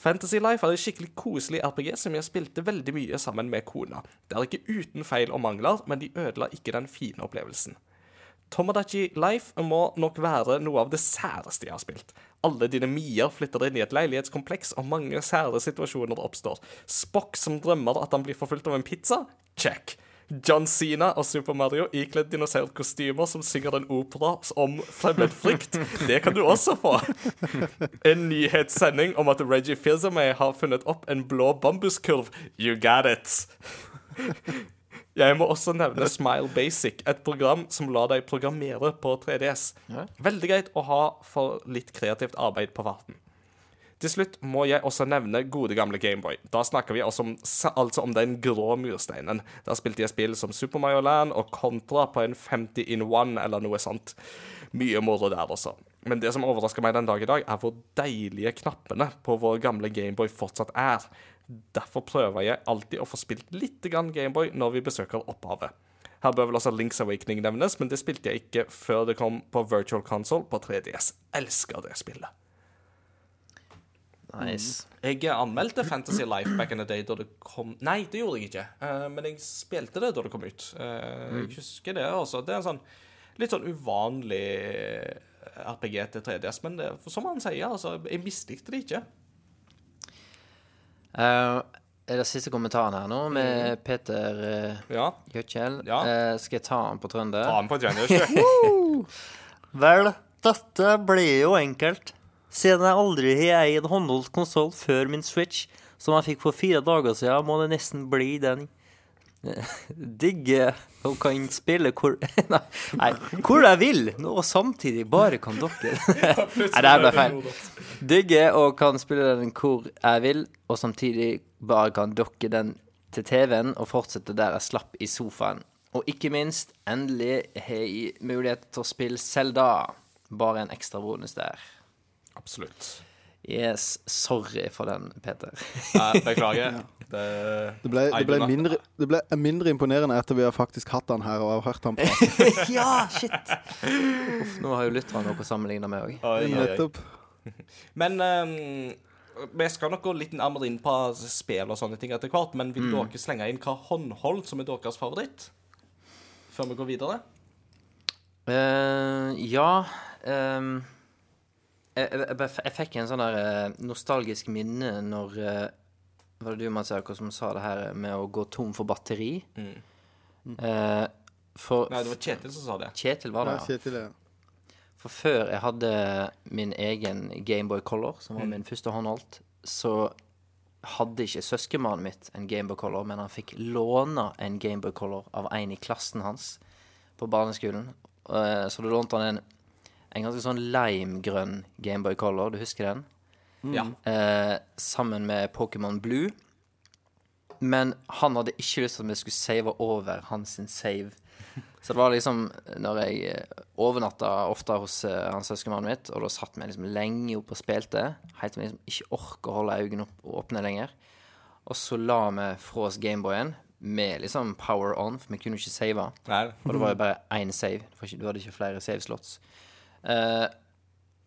Speaker 1: Fantasy Life er et skikkelig koselig RPG som jeg spilte veldig mye sammen med kona. Det er ikke uten feil og mangler, men de ødela ikke den fine opplevelsen. Tomodachi Life må nok være noe av det særeste jeg har spilt. Alle dine mier flytter inn i et leilighetskompleks, og mange sære situasjoner oppstår. Spock som drømmer at han blir forfulgt av en pizza? Check. John Cena og Super Mario ikledd dinosaurkostymer som synger en opera om fremmedfrykt. Det kan du også få. En nyhetssending om at Reggie Fils-Aimé har funnet opp en blå bambuskurv. You got it. Jeg må også nevne Smile Basic, et program som lar deg programmere på 3DS. Veldig greit å ha for litt kreativt arbeid på farten. Til slutt må jeg også nevne gode gamle Gameboy. Da snakker vi altså om, altså om den grå mursteinen. Der spilte jeg spill som Super Mario Land og Contra på en 50 in one eller noe sånt. Mye moro der også. Men det som overrasker meg den dag i dag, er hvor deilige knappene på vår gamle Gameboy fortsatt er. Derfor prøver jeg alltid å få spilt litt Gameboy når vi besøker opphavet. Her bør vel også Links Awakening nevnes, men det spilte jeg ikke før det kom på Virtual Console på 3DS. Elsker det spillet.
Speaker 2: Nice.
Speaker 1: Jeg anmeldte Fantasy Life back in the day da det kom Nei, det gjorde jeg ikke. Eh, men jeg spilte det da det kom ut. Eh, Jeg husker det også. Det er en sånn litt sånn uvanlig RPG til 3DS, men det, som han sier, altså, jeg mislikte det ikke.
Speaker 2: Uh, er det siste kommentaren her nå, med Peter uh,
Speaker 1: Ja,
Speaker 2: Gjøtkjell?
Speaker 1: Ja.
Speaker 2: Uh, skal jeg ta han på trønder?
Speaker 1: ta han på trønder,
Speaker 2: Vel, dette blir jo enkelt. Siden jeg aldri har eid håndholdt konsoll før min Switch, som jeg fikk for fire dager siden, må det nesten bli den. Digge og kan spille hvor Nei, hvor jeg vil, og samtidig bare kan dere. Nei, det ble feil. Digge og kan spille den hvor jeg vil, og samtidig bare kan dokke den til TV-en og fortsette der jeg slapp i sofaen. Og ikke minst, endelig har jeg mulighet til å spille Selda. Bare en ekstra bonus der.
Speaker 1: Absolutt.
Speaker 2: Yes, sorry for den, Peter.
Speaker 1: Nei, beklager. Det,
Speaker 3: Det ble, det, ble mindre, det ble mindre imponerende etter vi har faktisk hatt han her og har hørt han prate.
Speaker 2: ja, shit! Uff, nå har jo lytterne noe å sammenligne med òg.
Speaker 3: Nettopp.
Speaker 1: Men um, vi skal nok gå litt nærmere inn på spill og sånne ting etter hvert, men vil dere slenge inn hva håndhold som er deres favoritt? Før vi går videre?
Speaker 2: Uh, ja ehm, jeg, jeg, jeg, fikk en sånn der eh, nostalgisk minne når eh, Var det du, Mats Jakob, som sa det her med å gå tom for batteri? Eh, for
Speaker 1: Nei, det var Kjetil som sa det.
Speaker 2: Kjetil var det,
Speaker 3: Ja. Kjetil, ja.
Speaker 2: For før jeg hadde min egen Gameboy Color, som var min første håndholdt, så hadde ikke søskenbarnet mitt en Gameboy Color, men han fikk låne en Gameboy Color av en i klassen hans på barneskolen. Eh, Så da lånte han en, en ganske sånn limegrønn Gameboy Color, du husker den?
Speaker 1: Ja.
Speaker 2: Eh, sammen med Pokémon Blue. Men han hadde ikke lyst til at vi skulle save over hans save. Så det var liksom Når jeg eh, overnatta ofte hos uh, hans søskenbarnet mitt, og da satt vi liksom lenge oppe og spilte, helt til vi liksom ikke orker å holde øynene opp, åpne lenger. Og så la vi fra oss Gameboyen med liksom power on, for vi kunne jo ikke save.
Speaker 1: Nei.
Speaker 2: Og det var jo bare én save. Du hadde ikke flere save-slots. Eh,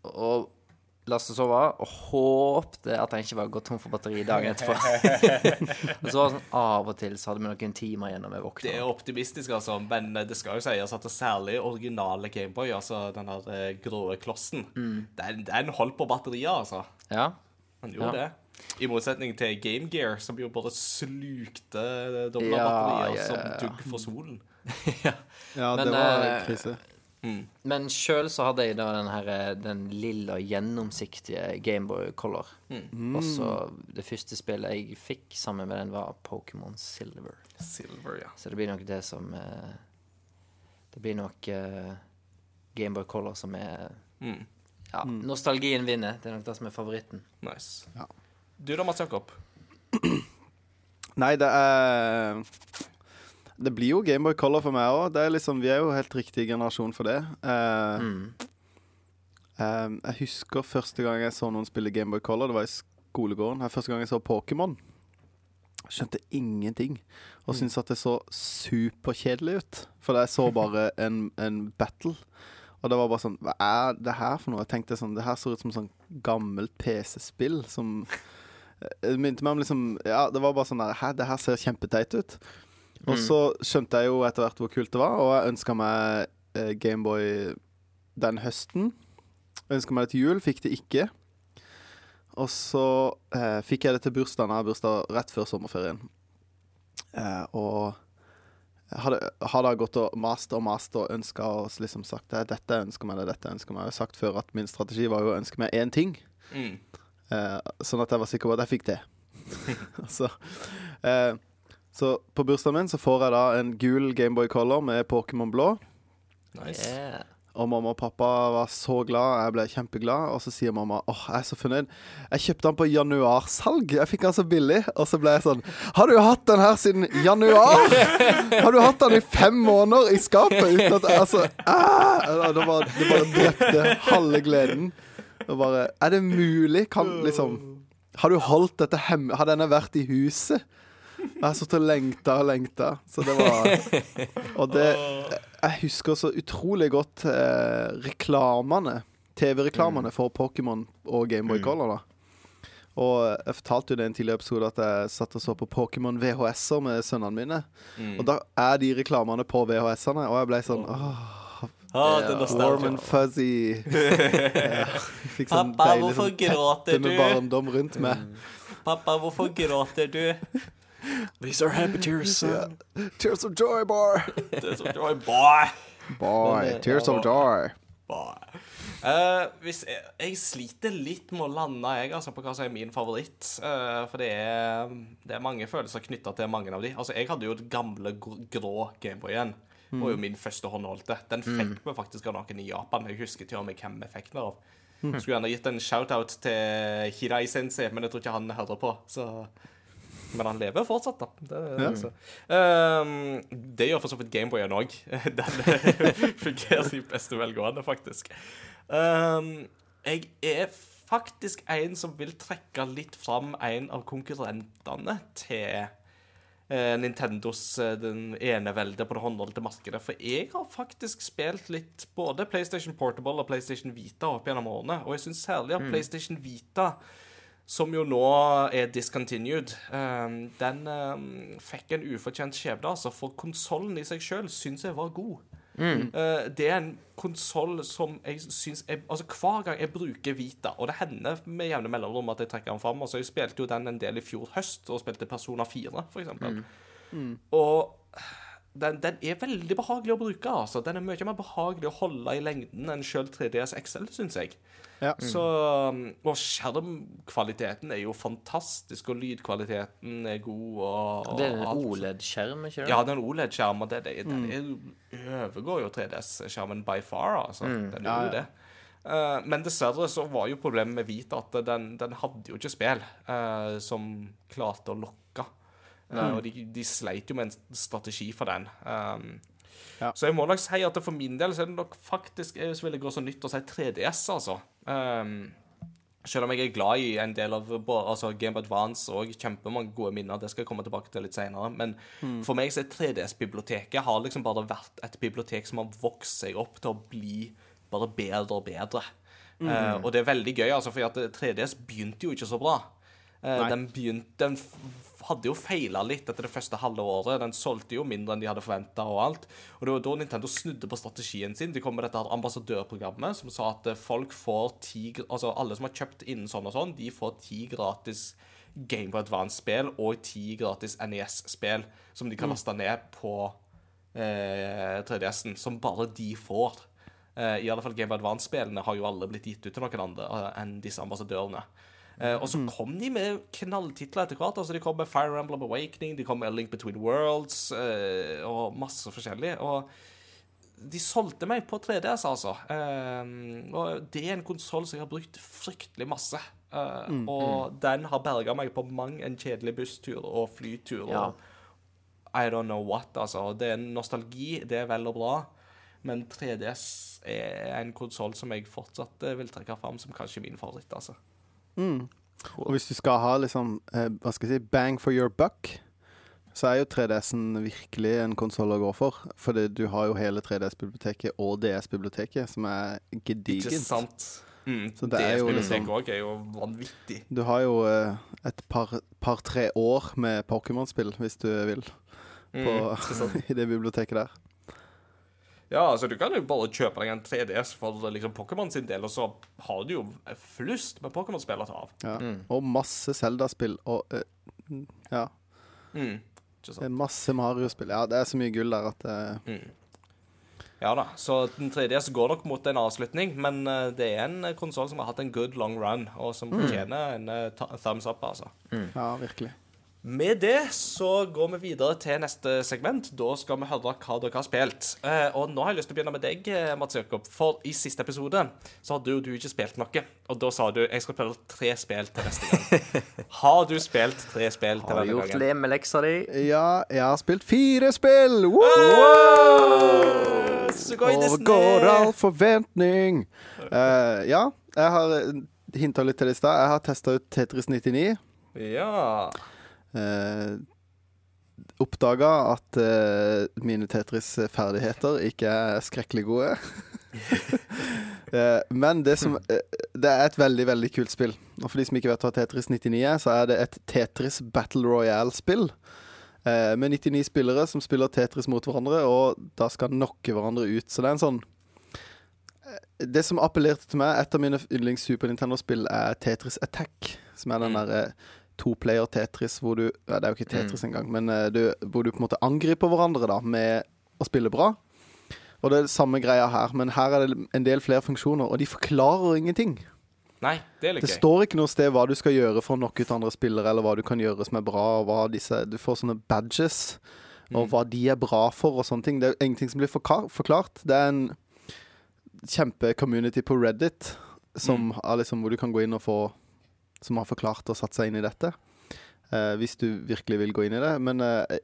Speaker 2: og la oss sove og håpte at han ikke var gått tom for batteri dagen etterpå. og så var det sånn av og til så hadde vi noen timer igjen når vi
Speaker 1: Det er optimistisk, altså, men det skal jo sies at det særlig originale Gameboy, altså den der eh, grå klossen, den, den holdt på batteriet, altså.
Speaker 2: Ja.
Speaker 1: Han gjorde
Speaker 2: Ja.
Speaker 1: det. I motsetning til Game Gear, som jo bare slukte dobla
Speaker 2: Ja,
Speaker 1: batterier
Speaker 2: ja, ja.
Speaker 1: som dugg for solen.
Speaker 3: Ja,
Speaker 2: Men,
Speaker 3: det var
Speaker 2: eh,
Speaker 3: krise.
Speaker 2: Men sjøl så hadde jeg da den her eh, Den lilla, gjennomsiktige Gameboy Color.
Speaker 1: Mm.
Speaker 2: Og så det første spillet jeg fikk sammen med den, var Pokémon Silver.
Speaker 1: Silver, ja.
Speaker 2: Så det blir nok det som eh, Det blir nok uh, Gameboy Color som er
Speaker 1: Mm.
Speaker 2: Ja, nostalgien vinner. Det er nok det som er favoritten.
Speaker 1: Nice.
Speaker 3: Ja.
Speaker 1: Du da, Mats Jakob?
Speaker 3: Nei, det er Det blir jo Gameboy Color for meg òg. Liksom, vi er jo helt riktig generasjon for det. Eh, eh, jeg husker første gang jeg så noen spille Gameboy Color. Det var i skolegården. Det er første gang jeg så Pokémon. Skjønte ingenting. Og syntes at det så superkjedelig ut. For jeg så bare en, en battle. Og det var bare sånn Hva er det her for noe? Jeg tenkte sånn Det her ser ut som sånn gammelt PC-spill som Det minte meg om liksom Ja, det var bare sånn der Hæ, det her ser kjempeteit ut. Og så skjønte jeg jo etter hvert hvor kult det var, og jeg ønska meg eh, Gameboy den høsten. Ønska meg det til jul, fikk det ikke. Og så eh, fikk jeg det til bursdagen. Jeg har bursdag rett før sommerferien. Eh, og hadde, hadde jeg gått og mast og mast og ønska og liksom sagt det dette ønsker meg, det dette ønsker meg. Jeg har sagt før at min strategi var jo å ønske meg én ting.
Speaker 1: Mm.
Speaker 3: Eh, sånn at jeg var sikker på at jeg fikk det. så, eh, så på bursdagen min så får jeg da en gul Gameboy Color med Pokémon blå.
Speaker 1: Nice.
Speaker 2: Yeah.
Speaker 3: Og mamma og pappa var så glad. Jeg ble kjempeglad. Og så sier mamma åh, jeg er så fornøyd. Jeg kjøpte den på januarsalg. Jeg fikk den så billig. Og så ble jeg sånn Har du hatt den her siden januar? Har du hatt den i fem måneder i skapet uten at Altså ah! det, bare, det bare drepte halve gleden. Og bare Er det mulig? Kan liksom Har du holdt dette hemmelig? Har denne vært i huset? Jeg har sittet og lengta og lengta. Så det var Og det Jeg husker så utrolig godt eh, reklamene. TV-reklamene for Pokémon og Gameboy Color. da Og jeg fortalte jo det i en tidligere episode at jeg satt og så på Pokémon VHS-er med sønnene mine. Og da er de reklamene på VHS-ene, og jeg ble sånn åh,
Speaker 1: Ah, er
Speaker 3: Warm and fuzzy. Ja, fikk sånn
Speaker 1: Pappa,
Speaker 3: deilig sånn teppe med barndom rundt meg.
Speaker 1: Pappa, hvorfor gråter du?
Speaker 2: These are happy tears.
Speaker 3: Yeah. Tears of joy, boy.
Speaker 1: tears of joy, boy.
Speaker 3: Boy, tears of joy.
Speaker 1: Boy. Uh, hvis jeg, jeg sliter litt med å lande jeg, altså, på hva som er min favoritt. Uh, for det er, det er mange følelser knytta til mange av de. Altså, Jeg hadde jo et gamle grå grå Gameboyen. Det var jo min første håndholdte. Den fikk vi faktisk av noen i Japan. Jeg husker til og med hvem vi fikk den av. Skulle gjerne gitt en shout-out til Hirai Sensei, men jeg tror ikke han hører på. Så men han lever fortsatt, da. Det, altså. um, det gjør for så vidt Gameboyen òg. Den fungerer i beste velgående, faktisk. Um, jeg er faktisk en som vil trekke litt fram en av konkurrentene til uh, Nintendos uh, den eneveldet på det håndholdte markedet. For jeg har faktisk spilt litt både PlayStation Portable og PlayStation Vita opp gjennom årene. Og jeg syns særlig at PlayStation Vita som jo nå er discontinued, eh, den eh, fikk en ufortjent skjebne. Altså, for konsollen i seg sjøl syns jeg var god. Eh, det er en konsoll som jeg syns Altså, hver gang jeg bruker Vita, og det hender med jevne mellomrom at jeg trekker den fram altså, Jeg spilte jo den en del i fjor høst, og spilte Persona 4, for eksempel. Og den, den er veldig behagelig å bruke. altså. Den er mye mer behagelig å holde i lengden enn sjøl 3DS XL, syns jeg.
Speaker 3: Ja.
Speaker 1: Så, um, og skjermkvaliteten er jo fantastisk, og lydkvaliteten er god. Og, og
Speaker 2: Det er en. OLED-skjerm, ikke det?
Speaker 1: Ja, den OLED-skjermen det, det, den er, overgår jo 3DS-skjermen by far. altså. Den gjør jo
Speaker 3: ja.
Speaker 1: det. Uh, men dessverre så var jo problemet med Vita at den, den hadde jo ikke spill uh, som klarte å lokke Eh, og de, de sleit jo med en strategi for den. Um,
Speaker 3: Ja.
Speaker 1: Så jeg må nok si at for min del så er det nok faktisk Jeg vil gå så nytt å si 3DS, altså. Um, selv om jeg er glad i en del av altså Game Advance og kjempemange gode minner. Det skal jeg komme tilbake til litt senere. Men for meg så er 3DS-biblioteket har liksom bare vært et bibliotek som har vokst seg opp til å bli bare bedre og bedre. Eh, og det er veldig gøy, altså, for 3DS begynte jo ikke så bra.
Speaker 3: Uh,
Speaker 1: den begynte Den hadde jo feila litt etter det første halve året. Den solgte jo mindre enn de hadde forventa og alt. Og det var da Nintendo snudde på strategien sin. De kom med dette ambassadørprogrammet som sa at eh, folk får ti Altså alle som har kjøpt innen sånn og sånn, de får ti gratis Game Boy Advance-spill og ti gratis NES-spill som de kan laste ned på eh, 3DS-en, som bare de får. Eh, I alle fall Game Boy Advance-spillene har jo alle blitt gitt ut til noen andre eh, enn disse ambassadørene. Eh, og så kom de med knalltitler etter hvert. altså De kom med Fire Emblem Awakening, de kom med A Link Between Worlds uh, og masse forskjellig. Og de solgte meg på 3DS, altså. Uh, og det er en konsoll som jeg har brukt fryktelig masse. Mm, og den har berga meg på mang en kjedelig busstur og flytur.
Speaker 2: Ja.
Speaker 1: og I don't know what, altså. Det er nostalgi, det er vel og bra. Men 3DS er en konsoll som jeg fortsatt vil trekke fram som kanskje min favoritt, altså.
Speaker 3: Og hvis du skal ha liksom eh, Hva skal jeg si bang for your buck, så er jo 3DS-en virkelig en konsoll å gå for. Fordi du har jo hele 3DS-biblioteket og DS-biblioteket, som er
Speaker 1: Ikke
Speaker 3: gedigent.
Speaker 1: sant? Mm,
Speaker 3: Så det er jo liksom-
Speaker 1: òg er jo vanvittig.
Speaker 3: Du har jo eh, et par-tre år med Pokémon-spill, hvis du vil, på,
Speaker 1: Mm,
Speaker 3: i det biblioteket der.
Speaker 1: Ja, altså du kan jo bare kjøpe deg en 3DS for liksom Pokémon sin del, og så har du jo flust med Pokémon-spill å ta av.
Speaker 3: Ja. Og masse Zelda-spill. Og uh, ja,
Speaker 1: Mm, sant?
Speaker 3: masse Mario-spill. Ja, det er så mye gull der at eh,
Speaker 1: Ja da, så den 3DS går nok mot en avslutning, men eh, det er en konsoll som har hatt en good long run, og som fortjener en eh, thumbs up, altså.
Speaker 3: Ja, virkelig.
Speaker 1: Med det så går vi videre til neste segment. Da skal vi høre hva dere har spilt. Eh, og nå har jeg lyst til å begynne med deg, eh, Mats Jakob. For i siste episode så hadde jo du ikke spilt noe. Og da sa du jeg skal prøve tre spill til neste gang. Har du spilt tre spill til
Speaker 2: Har du
Speaker 1: gjort
Speaker 2: gjort
Speaker 1: med
Speaker 2: leksa di?
Speaker 3: Ja, jeg har spilt fire spill!
Speaker 1: Wow! Wow!
Speaker 3: Overgår all forventning. Uh, ja, jeg har hinta litt til det i stad. Jeg har testa ut Tetris 99.
Speaker 1: Ja.
Speaker 3: Uh, Oppdaga at eh, mine Tetris-ferdigheter ikke er skrekkelig gode. Eh, men det som eh, Det er et veldig, veldig kult spill. Og for de som ikke vet hva Tetris 99 er, så er det et Tetris Battle Royale-spill. eh, med 99 spillere som spiller Tetris mot hverandre, og da skal knocke hverandre ut. Så det er en sånn eh, Det som appellerte til meg, et av mine yndlings Super Nintendo-spill, er Tetris Attack. Som er den
Speaker 1: Mm.
Speaker 3: derre toplayer Tetris hvor du ja, Det er jo ikke Tetris engang, men eh, du, hvor du på en måte angriper hverandre da med å spille bra. Og det er det samme greia her, men her er det en del flere funksjoner, og de forklarer ingenting.
Speaker 1: Nei, det er litt
Speaker 3: Det står ikke noe sted hva du skal gjøre for å knocke ut andre spillere, eller hva du kan gjøre som er bra, disse Du får sånne badges, og hva de er bra for, og sånne ting. Det er ingenting som blir forklart. Det er en kjempe-community på Reddit som er liksom, hvor du kan gå inn og få Som har forklart og satt seg inn i dette. Eh, hvis du virkelig vil gå inn i det. Men eh,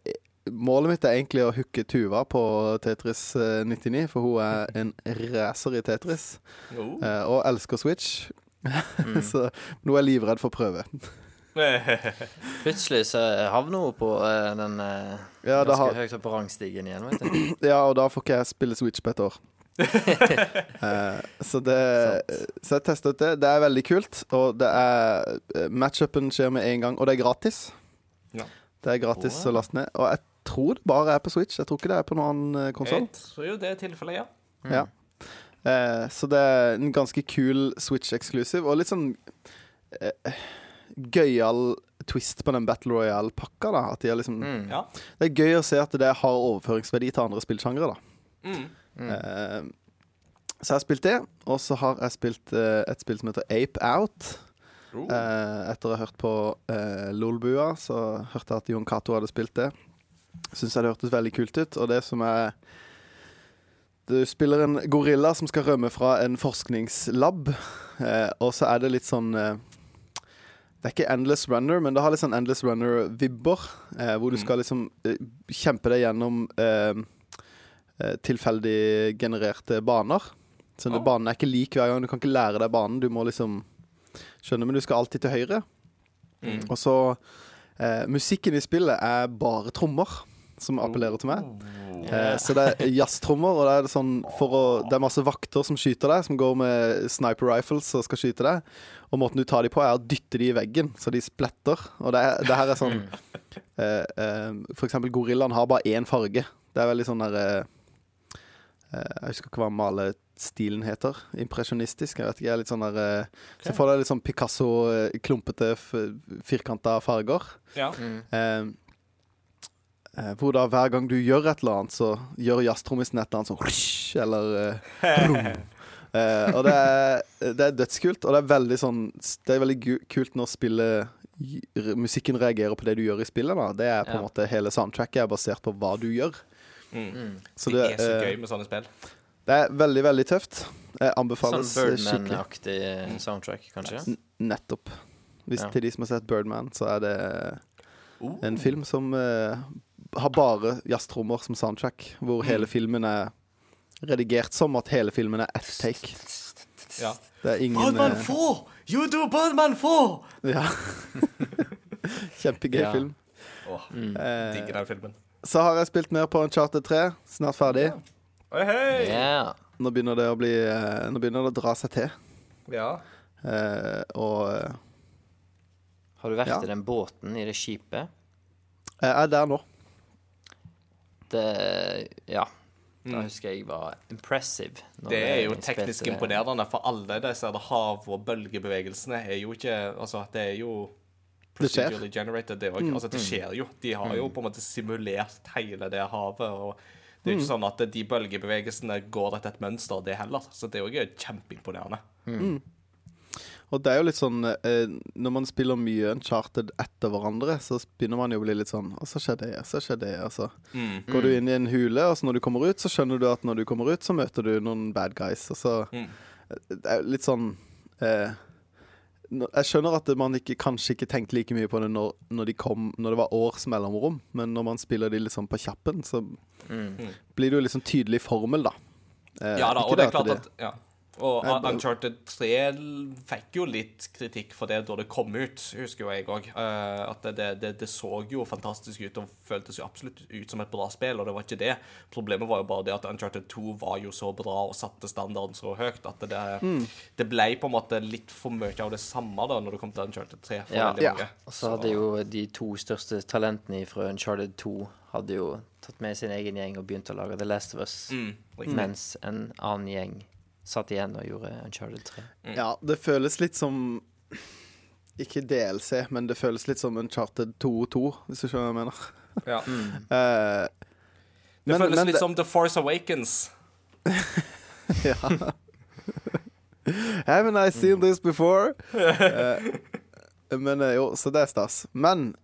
Speaker 3: målet mitt er egentlig å hooke Tuva på Tetris eh, 99, for hun er en racer i Tetris.
Speaker 1: Oh.
Speaker 3: Eh, og elsker Switch. så nå er jeg livredd for prøve.
Speaker 2: Plutselig så havner hun på eh, den eh,
Speaker 3: Ja,
Speaker 2: ganske
Speaker 3: har,
Speaker 2: høyt opp på rangstigen igjen, vet du.
Speaker 3: ja, og da får ikke jeg spille Switch på et år. Eh, så det Så jeg testa ut det. Det er veldig kult. Og det er eh, Matchupen skjer med en gang, og det er gratis.
Speaker 1: Ja.
Speaker 3: Det er gratis å laste ned. Og jeg tror det bare er på Switch. Jeg tror ikke det er på noen annen konsoll.
Speaker 1: Jeg tror jo det er tilfellet, ja.
Speaker 3: Ja. Eh, så det er en ganske kul Switch-eksklusiv, og litt sånn eh, gøyal twist på den Battle Royale-pakka. da At de er liksom
Speaker 2: Mm.
Speaker 1: Ja.
Speaker 3: Det er gøy å se at det har overføringsverdi til andre spillsjangre. da
Speaker 1: Mm.
Speaker 3: Eh, Så jeg har spilt det, og så har jeg spilt eh, et spill som heter Ape Out. Eh, etter å ha hørt på uh, Lolbua, så hørte jeg at Jon Cato hadde spilt det. Syns jeg det hørtes veldig kult ut. Og det som er Du spiller en gorilla som skal rømme fra en forskningslab, eh, og så er det litt sånn eh, Det er ikke Endless Runner, men det har litt sånn Endless Runner-vibber. Eh, hvor du
Speaker 1: Mm.
Speaker 3: skal liksom kjempe deg gjennom tilfeldig genererte baner. Så det, banen er ikke lik hver gang. Du kan ikke lære deg banen. Du må liksom skjønne, men du skal alltid til høyre.
Speaker 1: Mm.
Speaker 3: Og så eh, Musikken i spillet er bare trommer som appellerer til meg. Eh, så det er jazztrommer, og det er, sånn for å, det er masse vakter som skyter deg, som går med sniper rifles og skal skyte deg. Og måten du tar dem på, er å dytte dem i veggen, så de spletter. Og det, det her er sånn eh, eh, For eksempel gorillaen har bare én farge. Det er veldig sånn der eh, eh, Jeg husker ikke hva malestilen heter. Impresjonistisk. Jeg vet ikke. Jeg er litt sånn der okay. Så får du litt sånn Picasso-klumpete, firkanta farger.
Speaker 1: Ja.
Speaker 2: Mm.
Speaker 3: Eh, eh, hvor da hver gang du gjør et eller annet, så gjør jazztrommisen et eller annet sånn Eller eh. Eh, og det er, det er dødskult, og det er veldig sånn Det er veldig kult når spillet Musikken reagerer på det du gjør i spillet. da Det er på en
Speaker 2: Ja.
Speaker 3: måte Hele soundtracket er basert på hva du gjør.
Speaker 1: Mm.
Speaker 2: Mm.
Speaker 3: Så
Speaker 1: det,
Speaker 3: det,
Speaker 1: er så
Speaker 3: eh,
Speaker 1: gøy med sånne spill.
Speaker 3: det er veldig, veldig tøft. Jeg anbefales sånn skikkelig.
Speaker 2: Birdman-aktig eh, soundtrack, kanskje?
Speaker 3: N- Nettopp. Hvis
Speaker 2: Ja.
Speaker 3: Til de som har sett Birdman, så er det
Speaker 1: Oh.
Speaker 3: en film som uh, har bare jazztrommer som soundtrack, hvor hele filmen er redigert som at hele filmen er ett take.
Speaker 1: Ja.
Speaker 3: Det er ingen
Speaker 1: Birdman
Speaker 3: eh,
Speaker 1: 4! You do Birdman 4!
Speaker 3: Ja. Kjempegøy
Speaker 1: Ja.
Speaker 3: film.
Speaker 1: Oh,
Speaker 2: Mm.
Speaker 3: Eh,
Speaker 1: digger den filmen.
Speaker 3: Så har jeg spilt mer på Uncharted 3. Snart ferdig.
Speaker 1: Oi, hei!
Speaker 2: Yeah.
Speaker 3: Nå begynner det å bli eh, Nå begynner det å dra seg til.
Speaker 1: Ja.
Speaker 3: Eh, og eh,
Speaker 2: Har du vært
Speaker 3: Ja.
Speaker 2: i den båten, i det skipet?
Speaker 3: jeg er der nå.
Speaker 2: Det Ja. Da
Speaker 1: Mm.
Speaker 2: husker jeg var impressive. når
Speaker 1: Det er jo teknisk imponerende, for alle disse hav- og bølgebevegelsene er jo ikke Altså, det er jo. Procedurally generated, det òg.
Speaker 3: Mm.
Speaker 1: Altså, det skjer jo. De har jo på en måte simulert hele det havet. og det er jo ikke
Speaker 3: Mm.
Speaker 1: sånn at de bølgebevegelsene går etter et mønster, det heller. Så det er jo kjempeimponerende.
Speaker 3: Og det er jo litt sånn eh, Når man spiller mye Uncharted etter hverandre, så begynner man jo å bli litt sånn Og så skjer det, og så skjer det, og så
Speaker 1: Mm.
Speaker 3: går du inn i en hule, og så når du kommer ut, så skjønner du at når du kommer ut, så møter du noen bad guys, og så
Speaker 1: Mm.
Speaker 3: Det er jo litt sånn eh, Jeg skjønner at man ikke, kanskje ikke tenkte like mye på det når, når de kom Når det var års mellomrom, men når man spiller de liksom på kjappen, så
Speaker 2: Mm.
Speaker 3: blir det jo liksom tydelig formel, da. Eh,
Speaker 1: Ja da, og det er
Speaker 3: klart
Speaker 1: klart at ja. Og Uncharted 3 fikk jo litt kritikk for det da det kom ut, husker jo jeg òg. At det, det, det så jo fantastisk ut og føltes jo absolutt ut som et bra spill, og det var ikke det. Problemet var jo bare det at Uncharted 2 var jo så bra og satte standarden så høyt at det,
Speaker 3: Mm.
Speaker 1: det ble på en måte litt for mye av det samme da når det kom til Uncharted 3 for
Speaker 2: Ja.
Speaker 1: veldig
Speaker 3: Ja.
Speaker 2: Og så hadde jo de to største talentene fra Uncharted 2 hadde jo tatt med sin egen gjeng og begynt å lage The Last of Us,
Speaker 1: mm,
Speaker 2: mens en annen gjeng satt igjen og gjorde Uncharted 3.
Speaker 3: Ja, det føles litt som Ikke DLC, men det føles litt som Uncharted 2-2, hvis du skjønner hva jeg mener.
Speaker 1: Ja.
Speaker 3: Eh,
Speaker 1: Det
Speaker 3: men-
Speaker 1: føles
Speaker 3: men
Speaker 1: litt
Speaker 3: det-
Speaker 1: som The Force Awakens.
Speaker 3: ja. Haven't I seen this before? uh, men jo, så det er stas. Men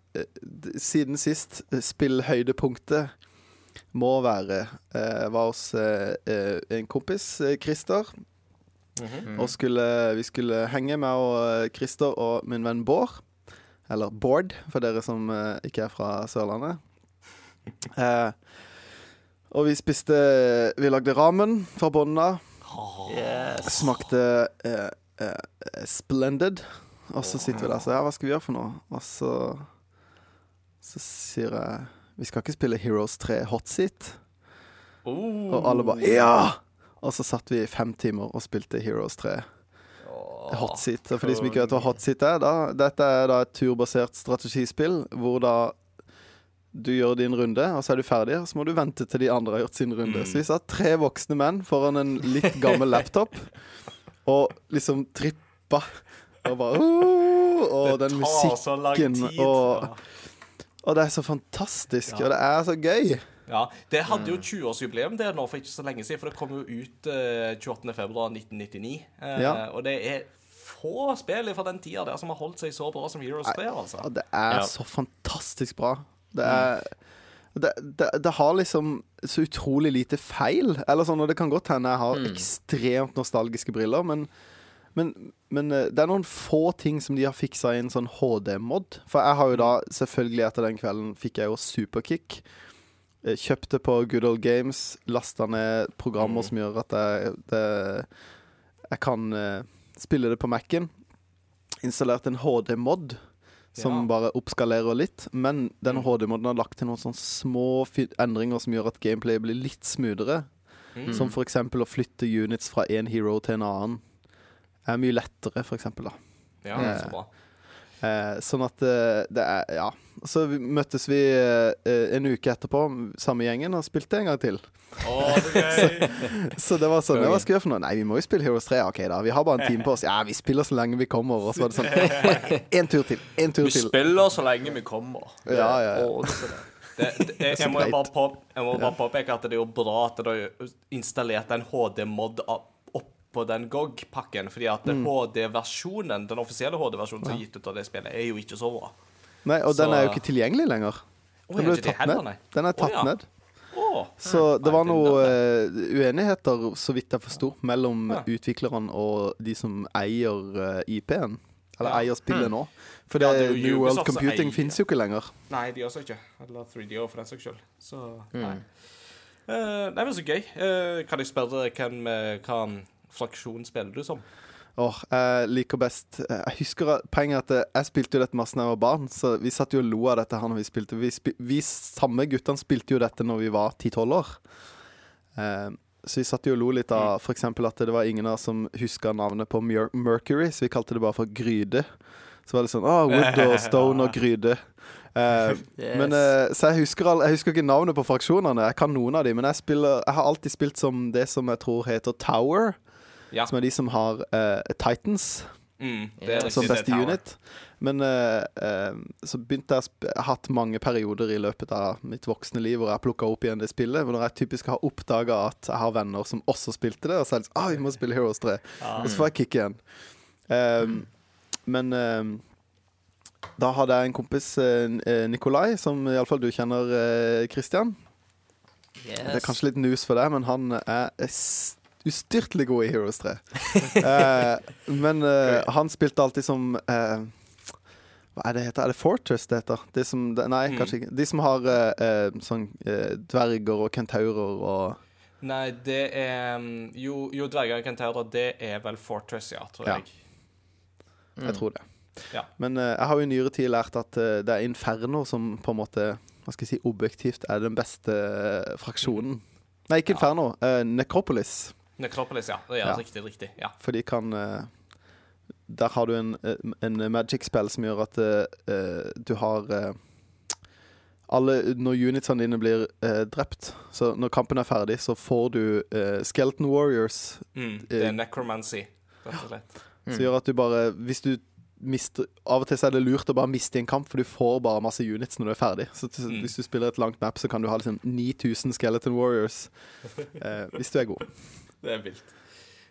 Speaker 3: siden sist, spillhøydepunktet må være eh, var hos eh, eh, en kompis, Christer.
Speaker 1: Mm -hmm.
Speaker 3: Og skulle, vi skulle henge med og Christer og min venn Bård. Eller Bård, for dere som eh, ikke er fra Sørlandet. Eh, og vi spiste Vi lagde ramen fra bunnen av.
Speaker 2: Yes.
Speaker 3: Smakte eh, eh, splendid. Og så sitter vi der og sier ja, hva skal vi gjøre for noe? Og så Så sier jeg vi skal ikke spille Heroes 3 Hot Seat.
Speaker 1: Oh.
Speaker 3: Og alle bare ja! Og så satt vi i fem timer og spilte Heroes 3 Hot Seat. For de som ikke vet hva Hot Seat er, da, dette er da et turbasert strategispill hvor da du gjør din runde, og så er du ferdig, og så må du vente til de andre har gjort sin runde.
Speaker 1: Mm.
Speaker 3: Så vi satt tre voksne menn foran en litt gammel laptop og liksom trippa. Og bare! Og
Speaker 1: Det
Speaker 3: den
Speaker 1: tar
Speaker 3: musikken
Speaker 1: så lang
Speaker 3: og, og det er så fantastisk,
Speaker 1: Ja.
Speaker 3: og det er så gøy.
Speaker 1: Ja, Det hadde jo 20-årsjubileum det nå for ikke så lenge siden, for det kom jo ut eh, 28.2.1999. Eh,
Speaker 3: Ja.
Speaker 1: Og det er få spill fra den tida der som har holdt seg så bra som Heroes 3, altså.
Speaker 3: Ja, det er
Speaker 2: Ja.
Speaker 3: så fantastisk bra. Det er det, det, det har liksom så utrolig lite feil. Eller sånn, og Det kan godt hende jeg har ekstremt nostalgiske briller, men Men, men eh, det er noen få ting som de har fiksa i en sånn HD-mod. For jeg har jo da, selvfølgelig etter den kvelden, fikk jeg jo superkick. Eh, Kjøpte på Good Old Games, lasta ned programmer som gjør at jeg, det, jeg kan eh, spille det på Mac-en. Installert en HD-mod som
Speaker 1: Ja.
Speaker 3: bare oppskalerer litt. Men den HD-moden har lagt til noen sånne små endringer som gjør at gameplay blir litt smoothere.
Speaker 1: Mm.
Speaker 3: Som eksempel å flytte units fra én hero til en annen. Er mye lettere, for eksempel. Da.
Speaker 1: Ja,
Speaker 3: Eh,
Speaker 1: så bra.
Speaker 3: Eh, sånn at eh, det er Ja. Så vi, møttes vi eh, en uke etterpå, samme gjengen, og spilte en gang til.
Speaker 1: Å, så.
Speaker 3: Så det var sånn Jeg Hva skal vi gjøre for noe? Nei, vi må jo spille Heroes 3. OK, da. Vi har bare en time på oss. Ja, vi spiller så lenge vi kommer. Og så var det sånn En tur til. En tur
Speaker 4: Vi
Speaker 3: til.
Speaker 4: spiller så lenge vi kommer.
Speaker 3: Ja, ja, ja.
Speaker 4: Det det.
Speaker 1: Jeg, jeg, må bare på, jeg må bare påpeke at det er jo bra at dere installerte installert en HD-mod oppå den GOG-pakken. Fordi at
Speaker 3: Mm.
Speaker 1: HD-versjonen, den offisielle HD-versjonen som er gitt ut av det spillet, er jo ikke så bra.
Speaker 3: Nei, og den er jo ikke tilgjengelig lenger. Den ble tatt
Speaker 1: heller,
Speaker 3: ned. Den er
Speaker 1: tatt
Speaker 3: tatt
Speaker 1: ja.
Speaker 3: ned. Så det var
Speaker 1: noen
Speaker 3: eh, uenigheter, så vidt jeg forsto, mellom
Speaker 1: Ja.
Speaker 3: utviklerne og de som eier eh, IP-en. Eller
Speaker 1: Ja.
Speaker 3: eier spillet nå. For
Speaker 1: Ja,
Speaker 3: det, New World Computing
Speaker 1: eier-
Speaker 3: fins jo ikke lenger.
Speaker 1: Nei, de også ikke. Eller 3DO for den saks skyld. Så
Speaker 3: Mm.
Speaker 1: nei. Uh, nei, men så gøy. Uh, kan jeg spørre hvem, hva fraksjon spiller du som?
Speaker 3: Åh, jeg liker best eh, Jeg husker poenget at eh, jeg spilte jo dette masse da jeg var barn, så vi satt jo og lo av dette her når vi spilte. Vi, spi vi samme guttene spilte jo dette når vi var 10-12 år. Eh, så vi satt jo og lo litt av f.eks. at det var ingen av oss som huska navnet på Mer Mercury, så vi kalte det bare for Gryde. Så var det sånn ah, Wood og Stone og Gryde. Eh,
Speaker 2: Yes.
Speaker 3: Men eh, Så jeg husker, all, jeg husker ikke navnet på fraksjonene. Jeg kan noen av dem, men jeg, spiller, jeg har alltid spilt som det som jeg tror heter Tower.
Speaker 1: Ja.
Speaker 3: Som er de som har uh, Titans
Speaker 1: Mm, det er
Speaker 3: som beste unit. Men uh, uh, så begynte jeg å har hatt mange perioder i løpet av mitt voksne liv hvor jeg plukka opp igjen det spillet. Hvor jeg typisk har oppdaga at jeg har venner som også spilte det, og så er det sånn ah, vi må spille Heroes 3. Og så får jeg kick igjen. Um, men um, da hadde jeg en kompis, Nikolai, som iallfall du kjenner, Kristian Christian.
Speaker 2: Yes.
Speaker 3: Det er kanskje litt nus for deg, men han er ustyrtelig god i Heroes 3. Eh, men eh, han spilte alltid som eh, Hva er det heter? Er det Fortress det heter? De som, de, nei,
Speaker 1: Mm.
Speaker 3: kanskje ikke. De som har eh, eh, sånn eh, dverger og kentaurer og
Speaker 1: Nei, det er mm, Jo, jo dverger og kentaurer, det er vel Fortress, ja, tror
Speaker 3: Ja.
Speaker 1: jeg.
Speaker 3: Jeg tror det.
Speaker 1: Ja.
Speaker 3: Men jeg har jo i nyere tid lært at det er Inferno som på en måte Hva skal jeg si objektivt er den beste fraksjonen. Nei, ikke
Speaker 1: Ja.
Speaker 3: Inferno. eh, Necropolis.
Speaker 1: Necropolis, ja. ja,
Speaker 3: Ja.
Speaker 1: Riktig, riktig. Ja.
Speaker 3: For de kan eh, Der har du en, eh, en magic-spill som gjør at eh, eh, du har uh, alle, Når unitsene dine blir eh, drept, så når kampen er ferdig, så får du eh, Skeleton Warriors,
Speaker 1: Mm, det er necromancy, rett og slett.
Speaker 3: som gjør at du bare Hvis du mister Av og til så er det lurt å bare miste i en kamp, for du får bare masse units når du er ferdig. Så
Speaker 1: Mm.
Speaker 3: hvis du spiller et langt map, så kan du ha liksom 9000 Skeleton Warriors. Eh, hvis du er god.
Speaker 1: Det er vilt.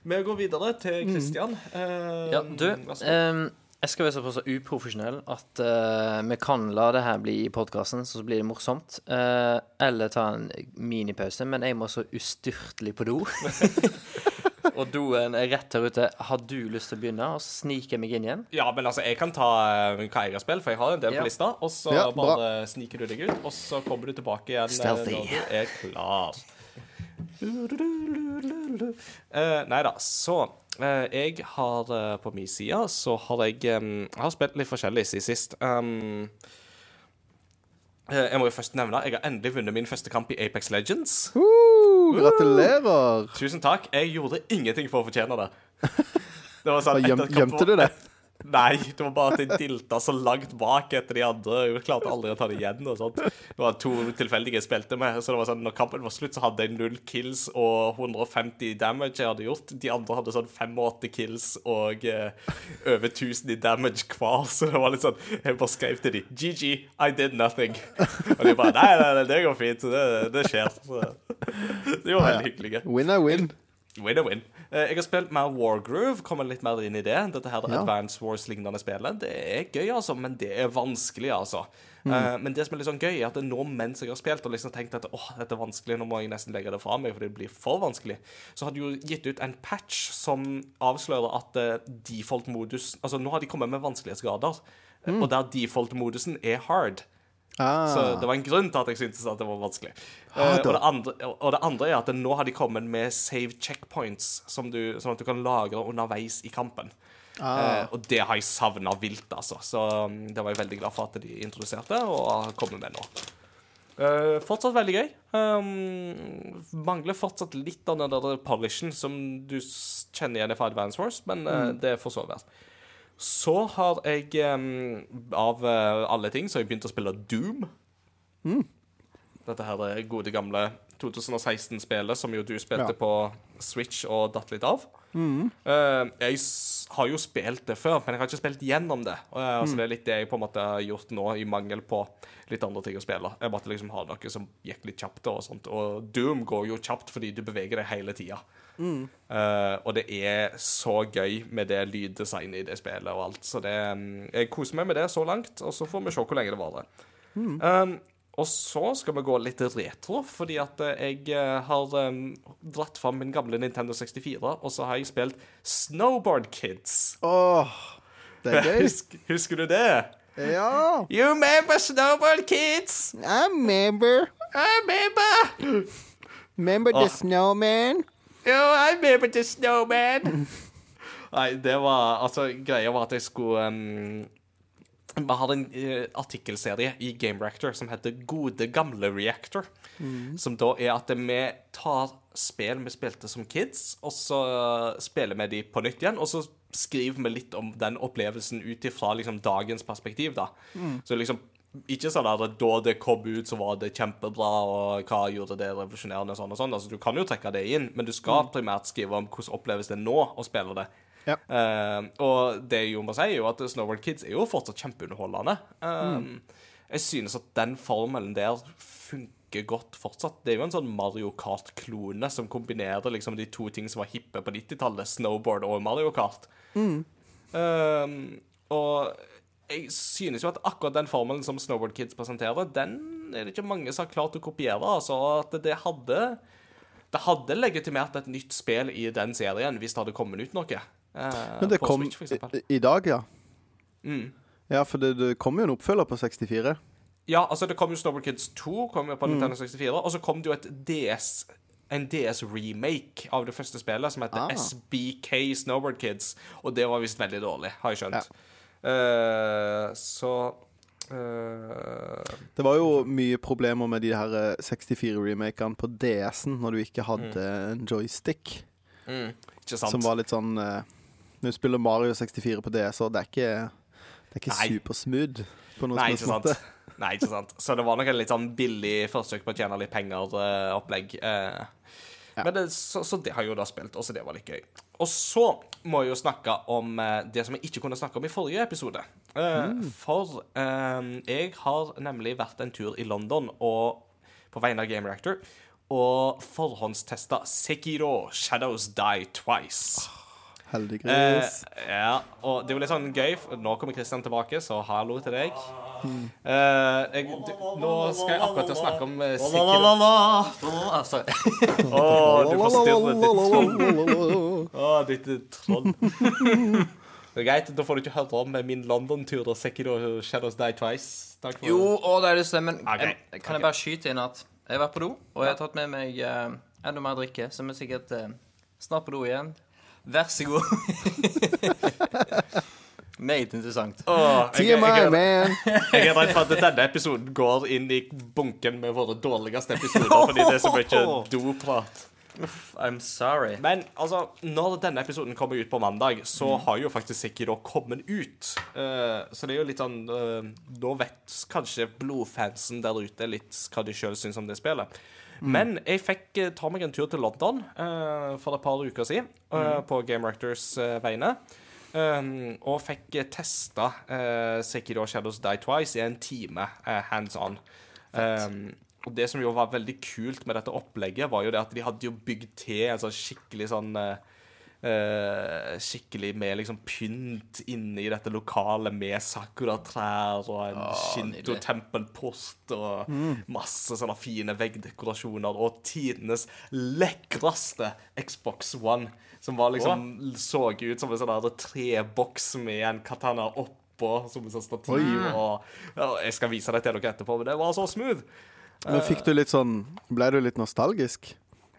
Speaker 1: Vi går videre til Kristian Eh,
Speaker 2: Ja, du,
Speaker 1: så god.
Speaker 2: ehm, jeg skal være såpass uprofesjonell at eh, vi kan la det her bli i podkasten, så blir det morsomt. Eh, eller ta en minipause, men jeg må så ustyrtelig på do. Og doen er rett her ute. Har du lyst til å begynne, og snike meg inn igjen?
Speaker 1: Ja, men altså, jeg kan ta eh, hva jeg har spilt, for jeg har en del
Speaker 2: Ja.
Speaker 1: på lista. Og så
Speaker 3: Ja, bra.
Speaker 1: sniker du deg ut, og så kommer du tilbake igjen eh,
Speaker 2: Stealthy.
Speaker 1: når du er klar. Uh, nei da, så eh, Jeg har eh, på min side så har jeg um, har spilt litt forskjellig siden sist. Um, jeg må jo først nevne Jeg har endelig vunnet min første kamp i Apex Legends.
Speaker 3: Uh, gratulerer!
Speaker 1: Tusen takk. Jeg gjorde ingenting for å fortjene det. Det var sånn,
Speaker 3: gjem, gjemte du det?
Speaker 1: Nei, det var bare at de dilta så langt bak etter de andre. Jeg klarte aldri å ta det igjen. og sånt. Det var to tilfeldige jeg spilte med. så det var sånn, når kampen var slutt, så hadde jeg null kills og 150 damage jeg hadde gjort. De andre hadde sånn 85 kills og eh, over 1000 i damage hver. Så det var litt sånn Jeg bare skrev til dem GG, I did nothing. Og de bare Nei, nei, nei det går fint. Det, det skjer. Så, det var veldig hyggelig.
Speaker 3: Win er win.
Speaker 1: Win er win. Eh, Jeg har spilt mer Wargroove, kommer litt mer inn i det. Dette her
Speaker 3: Ja.
Speaker 1: Advance Wars-lignende spillet. Det er gøy, altså, men det er vanskelig, altså.
Speaker 3: Mm.
Speaker 1: Eh, men det som er litt sånn gøy, er at nå mens jeg har spilt og liksom tenkt at åh, dette er vanskelig, nå må jeg nesten legge det fra meg, for det blir for vanskelig, så har de jo gitt ut en patch som avslører at eh, default-modus Altså, nå har de kommet med vanskelighetsgrader,
Speaker 3: Mm.
Speaker 1: og der default-modusen er hard.
Speaker 3: Ah,
Speaker 1: Så det var en grunn til at jeg syntes at det var vanskelig.
Speaker 3: Ah,
Speaker 1: og, det andre, og det andre er at nå har de kommet med save checkpoints, som du, sånn at du kan lagre underveis i kampen.
Speaker 3: Ah.
Speaker 1: Eh, og det har jeg savna vilt, altså. Så um, det var jeg veldig glad for at de introduserte og har kommet med nå. Uh, fortsatt veldig gøy. Um, mangler fortsatt litt av den der polishen som du kjenner igjen fra Advance Wars, men uh,
Speaker 3: Mm.
Speaker 1: det får så være. Så har jeg, av eh, alle ting, så har jeg begynt å spille Doom.
Speaker 3: Mm.
Speaker 1: Dette her er gode, gamle 2016-spillet som jo du spilte
Speaker 3: Ja.
Speaker 1: på Switch og datt litt av.
Speaker 3: Mm.
Speaker 1: Uh, jeg har jo spilt det før, men jeg har ikke spilt gjennom det. Eh,
Speaker 3: Mm.
Speaker 1: Så Det er litt det jeg på en måte har gjort nå, i mangel på litt andre ting å spille. Jeg måtte liksom ha noe som gikk litt kjapt, og sånt. Og Doom går jo kjapt fordi du beveger deg hele tida.
Speaker 3: Mm.
Speaker 1: Uh, og det er så gøy med det lyddesignet i det spillet og alt. Så det um, Jeg koser meg med det så langt, og så får vi se hvor lenge det varer. Um, og så skal vi gå litt retro, fordi at eh, jeg eh, har um, dratt fram min gamle Nintendo 64, og så har jeg spilt Snowboard Kids.
Speaker 3: Åh, det er gøy.
Speaker 1: Husker, husker du det?
Speaker 3: ja.
Speaker 1: You remember Snowboard Kids?
Speaker 3: I remember.
Speaker 1: I remember.
Speaker 3: Remember
Speaker 1: the
Speaker 3: snowman?
Speaker 1: Oh, I remember the snowman. Nei, det var Altså, greia var at jeg skulle um, Vi hadde en eh, artikkelserie i Game Reactor som heter Gode gamle reactor. Som da er at vi tar spill vi spilte som kids, og så spiller vi de på nytt igjen. Og så skriver vi litt om den opplevelsen ut ifra liksom, dagens perspektiv, da. Så liksom ikke sånn at da det kom ut, så var det kjempebra, og hva gjorde det revolusjonerende, og sånn og sånn. Altså, du kan jo trekke det inn, men du skal primært skrive om hvordan oppleves det nå å spille det.
Speaker 3: Ja.
Speaker 1: Uh, og det jeg jo må si, er jo at Snowboard Kids er jo fortsatt kjempeunderholdende. Eh, Jeg synes at den formelen der funker godt fortsatt. Det er jo en sånn Mario Kart-klone som kombinerer liksom de to ting som var hippe på 90-tallet, snowboard og Mario Kart. Eh, og jeg synes jo at akkurat den formelen som Snowboard Kids presenterer, den er det ikke mange som har klart å kopiere. Altså at det hadde Det hadde legitimert et nytt spill i den serien hvis det hadde kommet ut noe. Eh,
Speaker 3: Men det kom
Speaker 1: Switch,
Speaker 3: i, i dag, ja.
Speaker 1: Mm.
Speaker 3: Ja, for det, det kom jo en oppfølger på 64.
Speaker 1: Ja, altså det kom jo Snowboard Kids 2 kom jo på Nintendo 64, og så kom det jo et DS en DS-remake av det første spillet, som heter
Speaker 3: Ah.
Speaker 1: SBK Snowboard Kids. Og det var visst veldig dårlig, har jeg skjønt. Eh, så uh,
Speaker 3: Det var jo mye problemer med de her 64-remakene på DS-en når du ikke hadde en joystick.
Speaker 1: mm, Ikke sant?
Speaker 3: Som var litt sånn eh, Når du spiller Mario 64 på DS, og det er ikke, det er ikke supersmooth på noen
Speaker 1: Nei, ikke
Speaker 3: helst
Speaker 1: sant.
Speaker 3: måte.
Speaker 1: Nei, ikke sant. Så det var nok en litt sånn billig forsøk på å tjene litt penger-opplegg. Uh,
Speaker 3: Ja.
Speaker 1: Men det, så, så det har jeg jo da spilt, og så det var litt gøy. Og så må jeg jo snakke om eh, det som jeg ikke kunne snakke om i forrige episode. Mm. For eh, jeg har nemlig vært en tur i London og på vegne av Game Reactor og forhåndstesta Sekiro Shadows Die Twice.
Speaker 3: Heldig
Speaker 1: Eh, ja, og det er jo litt sånn gøy. Nå kommer Kristian tilbake, så hallo til deg. Eh, jeg, du, nå skal jeg akkurat til å snakke om uh, Sekiro.
Speaker 2: Sorry.
Speaker 1: Å, du forstyrrer ditt troll. Å, ditt troll. Det er greit, da får du ikke hørt om min London-tur og Sekiro Shadows Die Twice. Takk for
Speaker 2: Jo, og det er det stemmen.
Speaker 1: Okay.
Speaker 2: Jeg, kan jeg bare skyte inn at jeg har vært på do, og jeg har tatt med meg eh, enda mer drikke, som er sikkert eh, snart på do igjen. Vær så god. Meget interessant.
Speaker 1: Åh, jeg, jeg,
Speaker 3: TMI,
Speaker 1: jeg,
Speaker 3: man!
Speaker 1: jeg er redd for at denne episoden går inn i bunken med våre dårligste episoder, fordi det er så mye doprat.
Speaker 2: I'm sorry.
Speaker 1: Men altså, når denne episoden kommer ut på mandag, så har jo faktisk Sekiro kommet ut. Uh, så det er jo litt sånn uh, Da vet kanskje blodfansen der ute litt hva de sjøl syns om det spillet. Men jeg fikk eh, ta meg en tur til London uh, for et par uker siden eh, på Game Rectors uh, vegne. Um, og fikk uh, testa uh, Sekiro Shadows Die Twice i en time hands on. Um, og det som jo var veldig kult med dette opplegget, var jo det at de hadde jo bygd til en sånn skikkelig sånn eh, eh, skikkelig med liksom pynt inne i dette lokalet med sakuratrær og en shinto-tempelpost og masse sånne fine veggdekorasjoner og tidenes lekreste Xbox One, som var liksom så ut som en sånn treboks med en katana oppå som en sånn stativ. Og, og, jeg skal vise det til dere etterpå, men det var så smooth.
Speaker 3: Men fikk du litt sånn Ble du litt nostalgisk?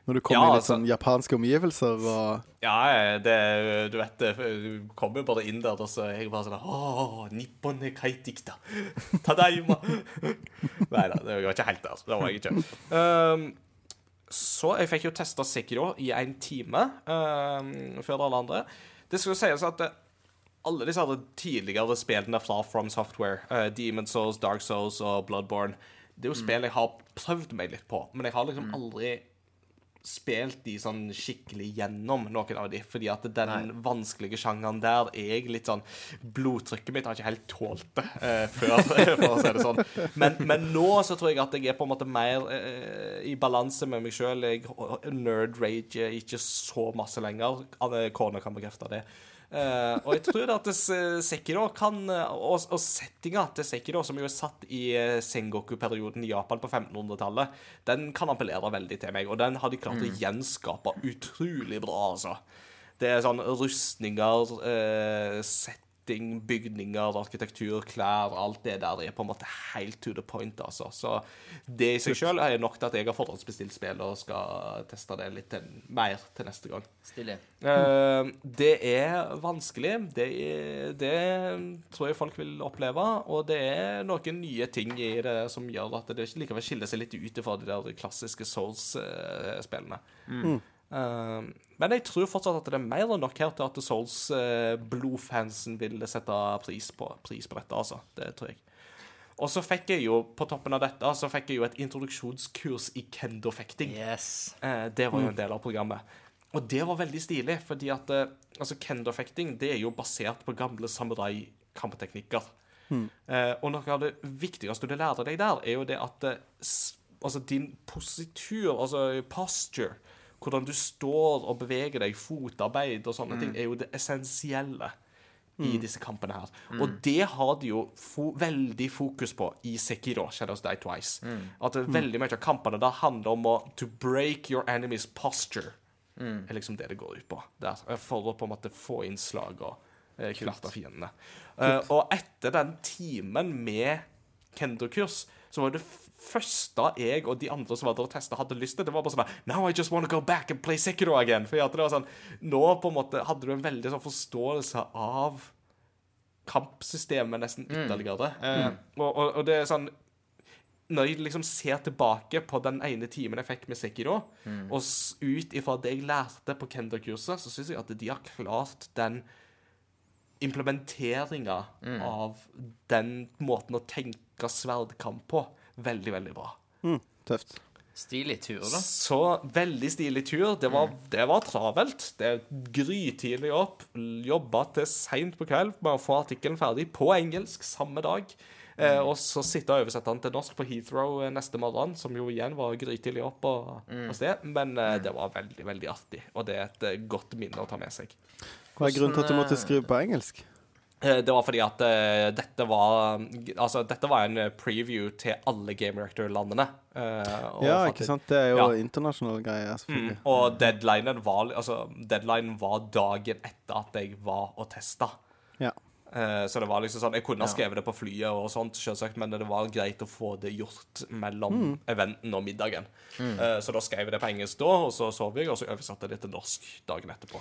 Speaker 3: Når du kommer
Speaker 1: Ja,
Speaker 3: i litt
Speaker 1: altså-
Speaker 3: sånn japanske omgivelser og
Speaker 1: Ja, det, du vet det, du kommer jo bare inn der, og så er jeg bare sånn Åh, nippon er kaitikta. Tadaima. Nei da, det var ikke helt der. Det var jeg ikke. Um, så jeg fikk jo testa Sekiro i en time um, før alle andre. Det skal jo sies at eh, alle disse hadde tidligere spillene fra From Software, uh, Demon Souls, Dark Souls og Bloodborne, det er jo spill jeg har prøvd meg litt på, men jeg har liksom aldri spilt de sånn skikkelig gjennom noen av de, fordi at den vanskelige sjangeren der er jeg litt sånn Blodtrykket mitt har ikke helt tålt det eh, før, for å si det sånn. Men, men nå så tror jeg at jeg er på en måte mer eh, i balanse med meg sjøl. Nerd nerd-rager ikke så masse lenger. Kona kan bekrefte det. Eh, og jeg tror at Sekiro kan eh, Og, og settinga til Sekiro, som jo er satt i eh, Sengoku-perioden i Japan på 1500-tallet, den kan appellere veldig til meg. Og den har de klart å gjenskape utrolig bra, altså. Det er sånn rustninger, eh, setting, bygninger, arkitektur, klær Alt det der er på en måte helt to the point, altså. Så det i seg sjøl er nok til at jeg har forhåndsbestilt spill og skal teste det litt til, mer til neste gang.
Speaker 2: Stilig.
Speaker 1: Uh, det er vanskelig. Det, er, det tror jeg folk vil oppleve. Og det er noen nye ting i det som gjør at det likevel skiller seg litt ut fra de der klassiske Souls-spillene. Eh, men jeg tror fortsatt at det er mer enn nok her til at Souls-blodfansen vil sette pris på, pris på dette, altså. Det tror jeg. Og så fikk jeg jo, på toppen av dette, så fikk jeg jo et introduksjonskurs i kendo-fekting.
Speaker 2: Yes.
Speaker 1: Eh, det var jo en del av programmet. Og det var veldig stilig, fordi at eh, altså kendo-fekting det er jo basert på gamle samurai-kampteknikker. Eh, og noe av det viktigste du lærte deg der, er jo det at eh, altså din positur, altså posture, hvordan du står og beveger deg, fotarbeid og sånne ting, er jo det essensielle i disse kampene her. Og det har de jo fo veldig fokus på i Sekiro, Shadows Die Twice. At veldig mye av kampene der handler om å to break your enemy's posture. er liksom det det går ut på. Der, for å på en måte få inn slag og eh, knerte fiendene. Uh, og etter den timen med kendo-kurs, så var det første jeg og de andre som var der og testa, hadde lyst til, det var bare sånn Now I just want to go back and play Sekiro again. For det var sånn Nå på en måte hadde du en veldig sånn forståelse av kampsystemet nesten ytterligere. Eh, og, og, og det er sånn når jeg liksom ser tilbake på den ene timen jeg fikk med Sekiro, og ut ifra det jeg lærte på Kender-kurset, så syns jeg at de har klart den implementeringa av den måten å tenke sverdkamp på veldig, veldig bra.
Speaker 3: mm, Tøft.
Speaker 2: Stilig tur, da.
Speaker 1: Så veldig stilig tur. Det var, det var travelt. Det er grytidlig opp. Jobba til seint på kveld med å få artikkelen ferdig på engelsk samme dag. Eh, og så sitte og oversette den til norsk på Heathrow eh, neste morgen, som jo igjen var grytidlig opp og, og sted. Men eh, det var veldig, veldig artig, og det er et eh, godt minne å ta med seg.
Speaker 3: Hva er grunnen til at du måtte skrive på engelsk?
Speaker 1: Eh, Det var fordi at uh, dette var Altså, dette var en eh, preview til alle Game Rector-landene. Uh,
Speaker 3: Ja, ikke sant? Det er jo
Speaker 1: Ja.
Speaker 3: internasjonale greier,
Speaker 1: Mm,
Speaker 3: selvfølgelig.
Speaker 1: og deadlinen var, altså, deadline var dagen etter at jeg var og testa.
Speaker 3: Ja.
Speaker 1: Eh, så det var liksom sånn Jeg kunne ha skrevet det på flyet, og sånt, selvsagt, men det var greit å få det gjort mellom eventen og middagen. Mm. så da skrev jeg det på engelsk da, og så sov jeg, og så oversatte jeg det til norsk dagen etterpå.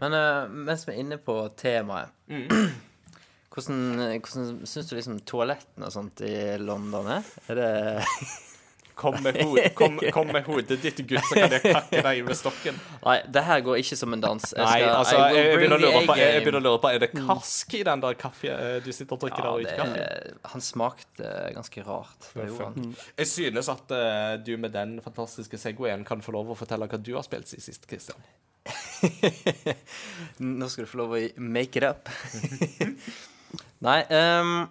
Speaker 2: Men eh, mens vi er inne på temaet
Speaker 1: Mm.
Speaker 2: Hvordan, hvordan syns du liksom toalettene og sånt i London er? Er det
Speaker 1: Kom med, kom, kom med hodet ditt, gutt, så kan jeg kakke deg med stokken.
Speaker 2: Nei, det her går ikke som en dans. Jeg
Speaker 1: Nei, altså, jeg,
Speaker 2: jeg
Speaker 1: begynner på, jeg begynner å lure på Er det kask i den der kaffe eh, du sitter og drikker
Speaker 2: Ja,
Speaker 1: der, ikke kaffe?
Speaker 2: han smakte ganske rart. Det gjorde han.
Speaker 1: Jeg synes at uh, du med den fantastiske Segwayen kan få lov å fortelle hva du har spilt siden sist, Christian.
Speaker 2: Nå skal du få lov å make it up. Nei, ehm,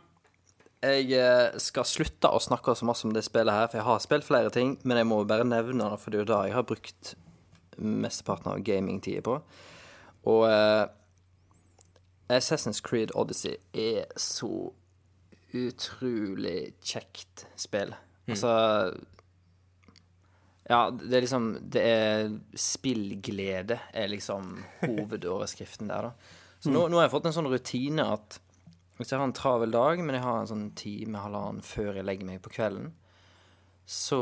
Speaker 2: jeg eh, skal slutte å snakke så masse om det spillet her, for jeg har spilt flere ting, men jeg må bare nevne det, for det er jo da jeg har brukt mesteparten av gamingtida på. Og uh, Assassin's Creed Odyssey er så utrolig kjekt spill. Altså Ja, det er liksom Det er spillglede er liksom hovedoverskriften der, da. Så nå, nå har jeg fått en sånn rutine at hvis jeg har en travel dag, men jeg har en sånn time, halvannen før jeg legger meg på kvelden, så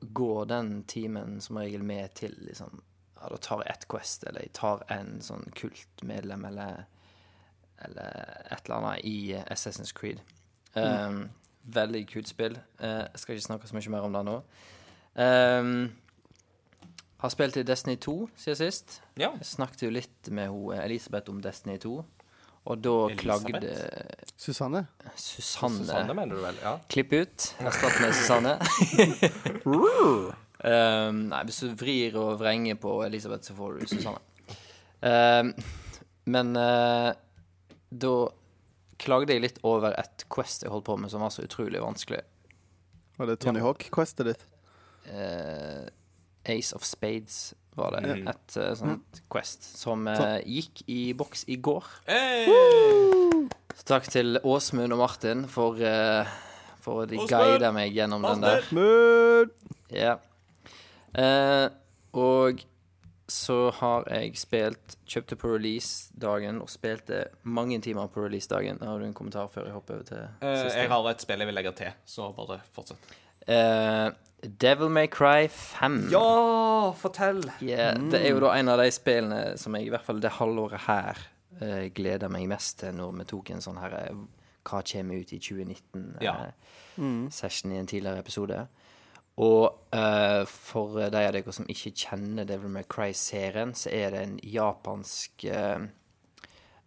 Speaker 2: går den timen som regel med til liksom Ja, da tar jeg ett Quest, eller jeg tar en sånn kultmedlem, eller eller et eller annet i Assassin's Creed. Um, Veldig kult spill. Uh, jeg skal ikke snakke så mye mer om det nå. Um, har spilt i Destiny 2 siden sist.
Speaker 1: Ja.
Speaker 2: Jeg snakket jo litt med ho, Elisabeth om Destiny 2, og da
Speaker 1: Elisabeth?
Speaker 2: klagde
Speaker 3: Susanne?
Speaker 2: Susanne,
Speaker 1: Susanne, mener du vel? Ja.
Speaker 2: Klipp ut. Erstatt med Susanne. um, nei, hvis du vrir og vrenger på Elisabeth, så får du Susanne. Um, men uh, da klagde jeg litt over et Quest jeg holdt på med som var så utrolig vanskelig.
Speaker 3: Var det Tony Hawk-questet ditt?
Speaker 2: Uh, Ace of Spades var det.
Speaker 1: Mm.
Speaker 2: Et uh, sånt Quest som uh, gikk i boks i går.
Speaker 1: Hey!
Speaker 2: Så takk til Åsmund og Martin for, uh, for de guida meg gjennom den der. Ja. Eh, og så har jeg spilt Kjøpte på release-dagen og spilte mange timer på release-dagen. Har du en kommentar før jeg hopper over til
Speaker 1: Eh,
Speaker 2: siste?
Speaker 1: jeg har et spill jeg vil legge til, så bare fortsett.
Speaker 2: Eh, Devil May Cry 5.
Speaker 1: Ja, fortell!
Speaker 2: Ja, Det er jo da en av de spillene som jeg i hvert fall det halvåret her eh, gleder meg mest til når vi tok en sånn her eh, Hva kommer ut i 2019?
Speaker 1: Ja.
Speaker 2: Eh, Session i en tidligere episode. Og uh, for de av dere som ikke kjenner Devil May Cry-serien, så er det en japansk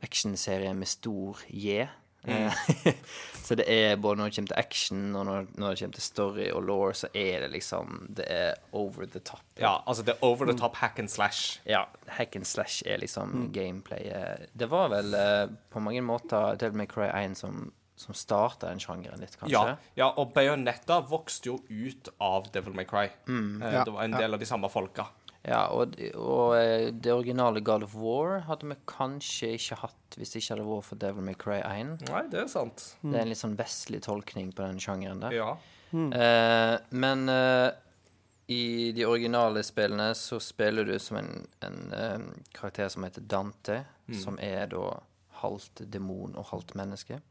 Speaker 2: actionserie med stor J. Eh, så det er både når det kommer til action, og når, når det kommer til story og law, så er det liksom Det er over the top.
Speaker 1: Ja, altså det er over the top hack and slash.
Speaker 2: Ja, hack and slash er liksom gameplayet. Det var vel uh, på mange måter Devil May Cry 1 som, som starta den sjangeren litt, kanskje.
Speaker 1: Ja, ja, og Bayonetta vokste jo ut av Devil May Cry. Eh,
Speaker 3: Ja,
Speaker 1: Det var en del av de samme folka.
Speaker 2: Ja, og, og eh, det originale God of War hadde vi kanskje ikke hatt hvis det ikke hadde vært for Devil May Cry 1.
Speaker 1: Nei, det er sant.
Speaker 2: Det er en litt sånn vestlig tolkning på den sjangeren der.
Speaker 1: Ja.
Speaker 2: Eh, men eh, i de originale spillene så spiller du som en, en eh, karakter som heter Dante, som er da halvt demon og halvt menneske.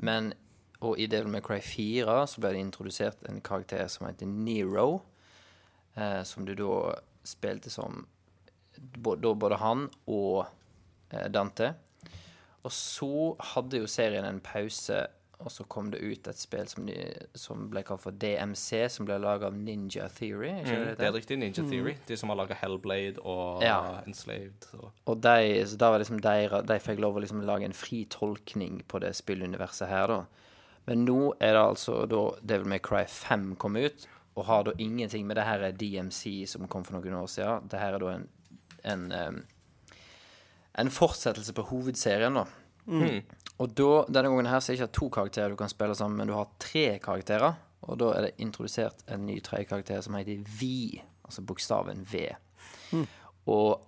Speaker 2: Men og i Devil May Cry 4 så ble det introdusert en karakter som heter Nero, eh, som du da spilte som da både han og eh, Dante. Og så hadde jo serien en pause, og så kom det ut et spill som, de, som ble kalt for DMC, som ble laga av Ninja Theory. Ikke
Speaker 1: Mm,
Speaker 2: det
Speaker 1: det er riktig. Ninja Theory. De som har laga Hellblade og
Speaker 2: Ja.
Speaker 1: Enslaved. Og...
Speaker 2: Og de, så da var liksom de, de fikk lov å liksom lage en fri tolkning på det spilluniverset her, da. Men nå er det altså da Devil May Cry 5 kom ut, og har da ingenting med det her DMC som kom for noen år siden. Det her er da en, en, um, en fortsettelse på hovedserien, da. Og da, denne gangen her så er det ikke to karakterer du kan spille sammen, men du har tre karakterer. Og da er det introdusert en ny tredje karakter som heter Vi, altså bokstaven V. Og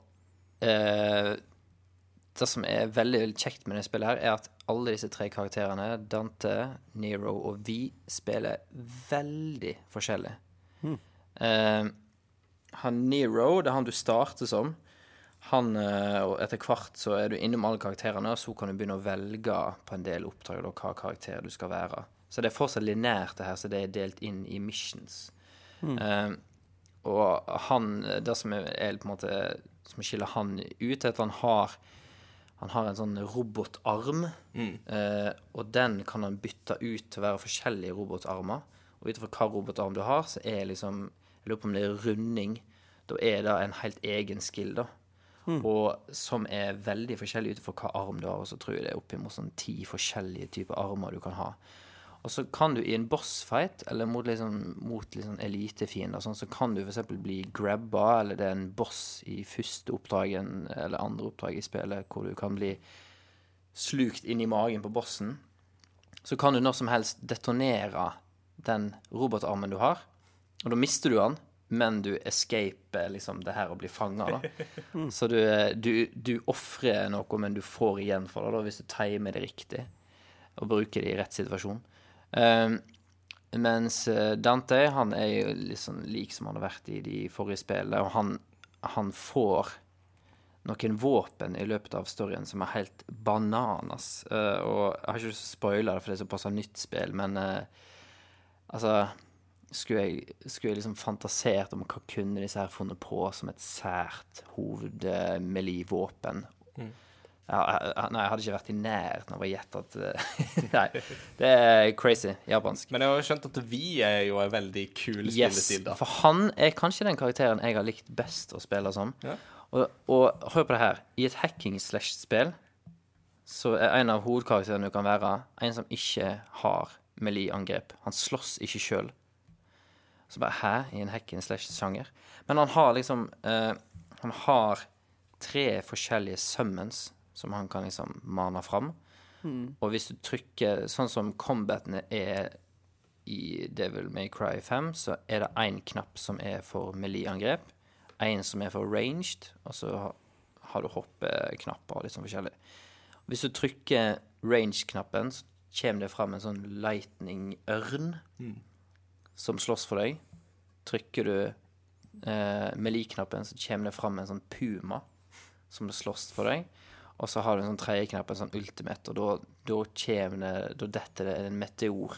Speaker 2: eh, det som er veldig, veldig kjekt med det spillet her, er at alle disse tre karakterene, Dante, Nero og Vi, spiller veldig forskjellig. Eh, han Nero, det er han du starter som. Han, uh, etter hvert så er du innom alle karakterene, og så kan du begynne å velge på en del oppdrag da, hva karakter du skal være. Så det er fortsatt linært, det her, så det er delt inn i missions. Eh, og han, det som er, er på en måte Som skiller han ut, er at han har Han har en sånn robotarm. Eh, og den kan han bytte ut til å være forskjellige robotarmer. Og ut ifra hva robotarm du har, så er liksom Jeg lurer på om det er runding. Da er det en helt egen skill, da. Og som er veldig forskjellig ut ifra hva arm du har. Og så tror jeg det er oppimot sånn ti forskjellige typer armer du kan ha. Og så kan du i en bossfight, eller mot, liksom, mot liksom elitefiender, sånn, så kan du f.eks. bli grabba, eller det er en boss i første oppdragen eller andre oppdrag i spillet hvor du kan bli slukt inn i magen på bossen. Så kan du når som helst detonere den robotarmen du har, og da mister du den. men du escaper liksom det her å bli fanga, da. Så du, du, du ofrer noe, men du får igjen for det, da, hvis du timer det riktig og bruker det i rett situasjon. Um, mens eh, Dante, han er jo liksom lik som han har vært i de forrige spillene, og han, han får noen våpen i løpet av storyen som er helt bananas. Uh, og jeg har ikke spoile det, for det er såpass nytt spill, men uh, altså skulle jeg, skulle jeg liksom fantasert om hva kunne disse her funnet på som et sært hovedmelee-våpen? Ja, nei, jeg hadde ikke vært i nærheten av å gjette at eh, Nei, det er crazy japansk.
Speaker 1: Men jeg har skjønt at vi er jo en veldig kul
Speaker 2: Yes,
Speaker 1: spillestil, da.
Speaker 2: for han er kanskje den karakteren jeg har likt best å spille som.
Speaker 1: Ja.
Speaker 2: Og, og hør på det her. I et hacking-slash-spill så er en av hovedkarakterene du kan være, en som ikke har melee-angrep. Han slåss ikke sjøl. Så bare hæ? I en hacking-slash-sjanger? Men han har liksom eh, Han har tre forskjellige summons som han kan liksom mane fram. Og hvis du trykker Sånn som combatene er i Devil May Cry 5 så er det én knapp som er for melee-angrep, én som er for ranged, og så har du hoppeknapper og litt sånn forskjellig. Hvis du trykker range-knappen, så kommer det fram en sånn lightning-ørn som slåss for deg. Trykker du eh, melee-knappen, så kommer det fram en sånn puma som slåss for deg. Og så har du en sånn tredje knapp, en sånn ultimate, og da, da Da detter det en meteor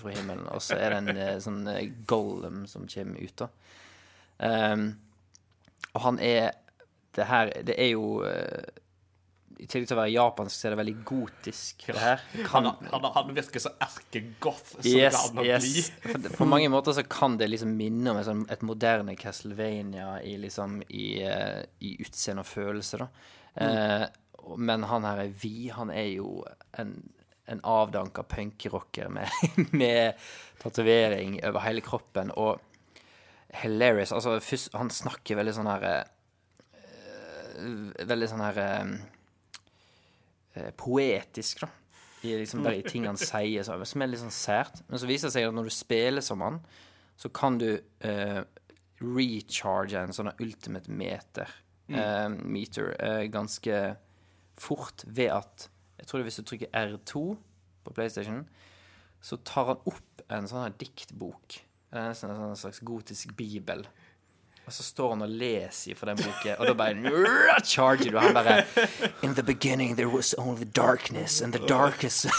Speaker 2: fra himmelen, og så er det en eh, sånn eh, golem som kommer ut, da. Um, og han er Det her Det er jo eh, I tillegg til å være japansk, så er det veldig gotisk, det her. Kan...
Speaker 1: Han, han, han virker så erkegoth som
Speaker 2: Yes,
Speaker 1: det han
Speaker 2: yes.
Speaker 1: bli.
Speaker 2: På mange måter så kan det liksom minne om et, sånn, et moderne Castlevania i liksom i, eh, i utseende og følelse, da. Eh, og- men han her er vi, han er jo en, en avdanka punkrocker med, med tatovering over hele kroppen, og hilarious. Altså, først, han snakker veldig sånn her eh, Veldig sånn her eh, eh, poetisk, da. I liksom bare i ting han sier, så, som er litt sånn sært. Men så viser det seg at når du spiller som han, så kan du uh, recharge en sånn ultimate meter, eh, meter uh, ganske fort ved at Jeg tror det hvis du trykker R2 på PlayStation, så tar han opp en sånn her diktbok. Det er nesten en sånn slags gotisk bibel. Og så står han og leser fra den boken, og da bare charger du. Han bare In the beginning there was only darkness, and the darkest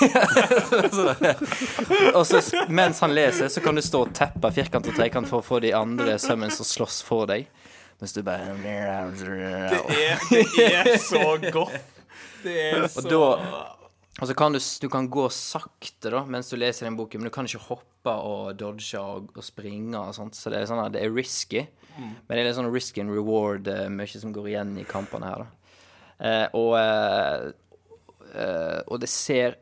Speaker 2: Og så mens han leser, så kan du stå og teppe firkant og trekant for å få de andre summons å slåss for deg. Mens du bare
Speaker 1: Det er, det er så godt. Det er så
Speaker 2: Og da Og så kan du, du kan gå sakte da mens du leser den boken, men du kan ikke hoppe og dodge og, og springe og sånt, så det er sånn at det er risky. Men det er litt sånn risk and reward, eh, mye som går igjen i kampene her, da. Eh, og, eh, og det ser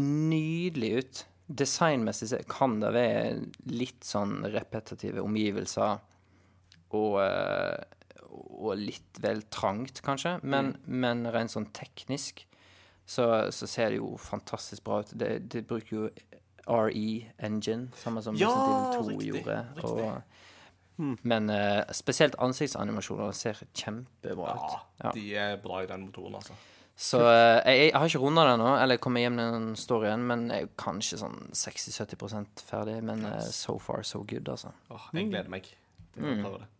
Speaker 2: nydelig ut. Designmessig kan det være litt sånn repetitive omgivelser og, og litt vel trangt, kanskje. Men, men rent sånn teknisk så, så ser det jo fantastisk bra ut. Det, det bruker jo RE Engine, samme som
Speaker 1: Ja,
Speaker 2: Resident Evil 2
Speaker 1: riktig,
Speaker 2: gjorde.
Speaker 1: riktig.
Speaker 2: Og, men uh, spesielt ansiktsanimasjoner ser kjempebra ut.
Speaker 1: Ja, de er bra i den motoren, altså.
Speaker 2: Så uh, jeg, jeg har ikke runda det ennå, eller kommet hjem med den storyen, men jeg er kanskje sånn 60-70% ferdig. Men uh, so far, so good, altså.
Speaker 1: Åh, jeg gleder meg til prøve det.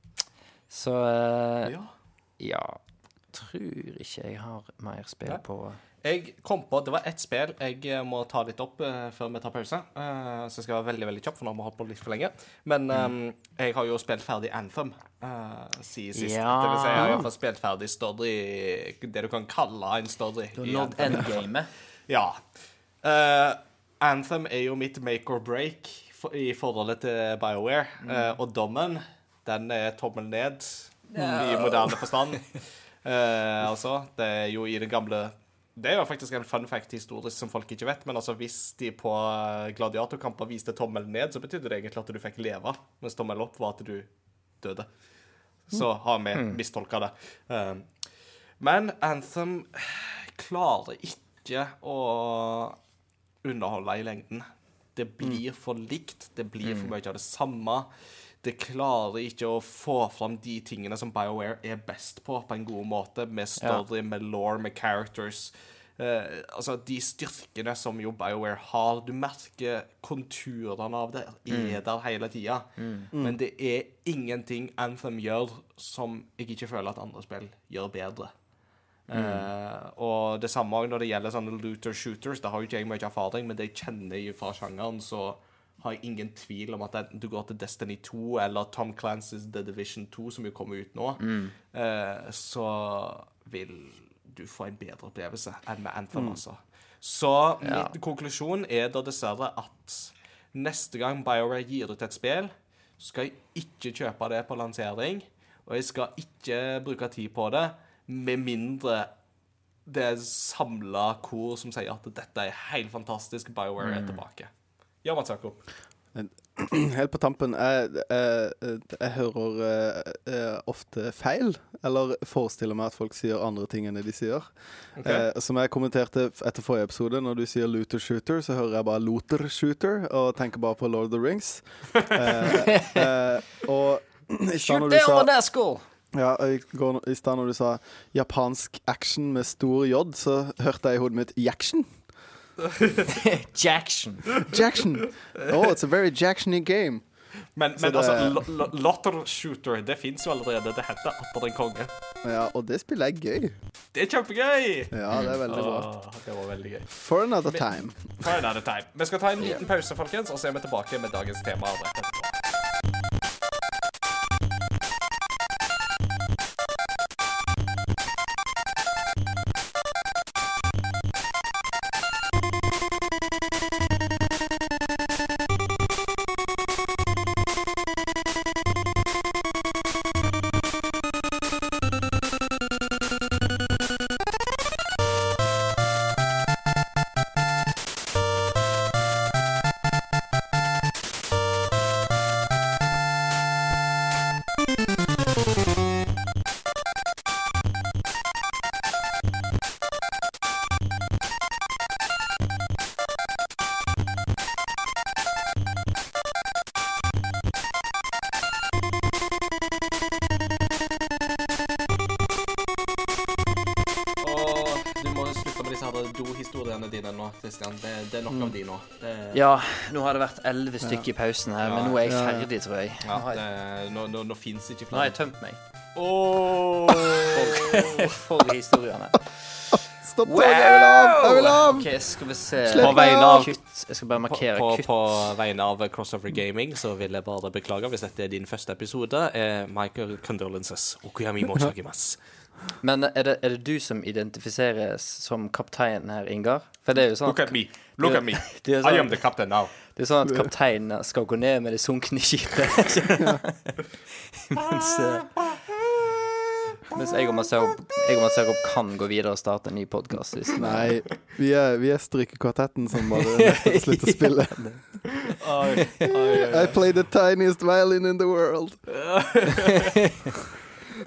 Speaker 2: Så eh,
Speaker 1: Ja.
Speaker 2: ja Tror ikke jeg har mer spill
Speaker 1: Nei.
Speaker 2: på
Speaker 1: Jeg kom på Det var ett spill jeg eh, må ta litt opp eh, før vi tar pause. Eh, så jeg skal være veldig veldig kjapp, for nå har vi holdt på litt for lenge. Men
Speaker 2: Mm.
Speaker 1: eh, jeg har jo spilt ferdig Anthem uh, siden sist.
Speaker 2: Ja.
Speaker 1: Det vil si, jeg har i hvert fall spilt ferdig story, det du kan kalle en story.
Speaker 2: Du har nådd endgamet.
Speaker 1: Ja. Eh, Anthem er jo mitt make or break for, i forholdet til BioWare. Eh, og dommen, den er tommel ned i moderne forstand. Eh, altså, det er jo i det gamle Det er jo faktisk en fun fact historisk som folk ikke vet, men altså hvis de på eh, gladiatorkamper viste tommel ned, så betydde det egentlig at du fikk leve, mens tommel opp var at du døde. Så har vi mistolka det. Eh, men Anthem klarer ikke å underholde i lengden. Det blir for likt. Det blir for mye av det samme. Det klarer ikke å få fram de tingene som BioWare er best på, på en god måte, med story, med law, med characters. Eh, altså, de styrkene som jo BioWare har Du merker konturene av det er der hele tida. Men det er ingenting Anthem gjør som jeg ikke føler at andre spill gjør bedre. Eh, og det samme når det gjelder sånne looter shooters. det har jo ikke jeg mye erfaring, men det jeg kjenner fra sjangeren, så har jeg ingen tvil om at enten du går til Destiny 2 eller Tom Clancy's The Division 2, som jo kommer ut nå, eh, så vil du få en bedre opplevelse enn med Anthem, altså. Så
Speaker 2: Ja.
Speaker 1: min konklusjon er da dessverre at neste gang BioWare gir ut et spill, skal jeg ikke kjøpe det på lansering, og jeg skal ikke bruke tid på det, med mindre det er samla kor som sier at dette er helt fantastisk, BioWare er tilbake. Ja, Mats Jakob.
Speaker 3: Helt på tampen. Jeg, jeg, jeg hører eh, eh, ofte feil, eller forestiller meg at folk sier andre ting enn det de sier.
Speaker 1: Okay.
Speaker 3: Eh, som jeg kommenterte etter forrige episode, når du sier looter shooter, så hører jeg bare looter shooter og tenker bare på Lord of the Rings. Eh, eh, og i stad når du sa ja, i stad når du sa japansk action med stor J, så hørte jeg i hodet mitt Jackson.
Speaker 2: Jackson.
Speaker 3: Jackson. Oh, it's a very Jacksony game.
Speaker 1: Men, men
Speaker 3: det-
Speaker 1: altså, lo- lo- Lotter Shooter, det fins jo allerede. Det heter Atter en konge.
Speaker 3: Ja, og det spillet er gøy.
Speaker 1: Det er kjempegøy!
Speaker 3: Ja, det er veldig bra.
Speaker 1: Oh, det var veldig gøy.
Speaker 3: For another time.
Speaker 1: For another time. Vi skal ta en liten pause, folkens, og så er vi tilbake med dagens tema.
Speaker 2: Vært elleve stykker i pausen her, men nå er jeg ferdig, tror jeg.
Speaker 1: ja, det, nå nå, nå fins ikke
Speaker 2: Nå har jeg tømt meg
Speaker 1: Oh.
Speaker 2: for historiene.
Speaker 3: Stopp toget! Jeg vil av! Jeg vil av!
Speaker 2: OK, skal vi se
Speaker 3: Slipp
Speaker 1: På vegne av-!
Speaker 2: Kutt. Jeg skal bare markere
Speaker 1: på,
Speaker 2: kutt.
Speaker 1: på vegne av Crossover Gaming så vil jeg bare beklage hvis dette er din første episode. Eh, Michael condolences. Okuyami mochagimas.
Speaker 2: Men er det, er det du som identifiseres som kaptein her, Ingar? For det er jo sånn
Speaker 1: Look at me. Look at me. I
Speaker 2: sånn,
Speaker 1: am the captain now.
Speaker 2: Det er sånn at kapteinen skal gå ned med det sunkne skipet. mens, eh, mens jeg og Jakob kan gå videre og starte en ny podkast.
Speaker 3: Nei, vi er, vi er strykekvartetten som bare slutter å spille. I play the tiniest violin in the world.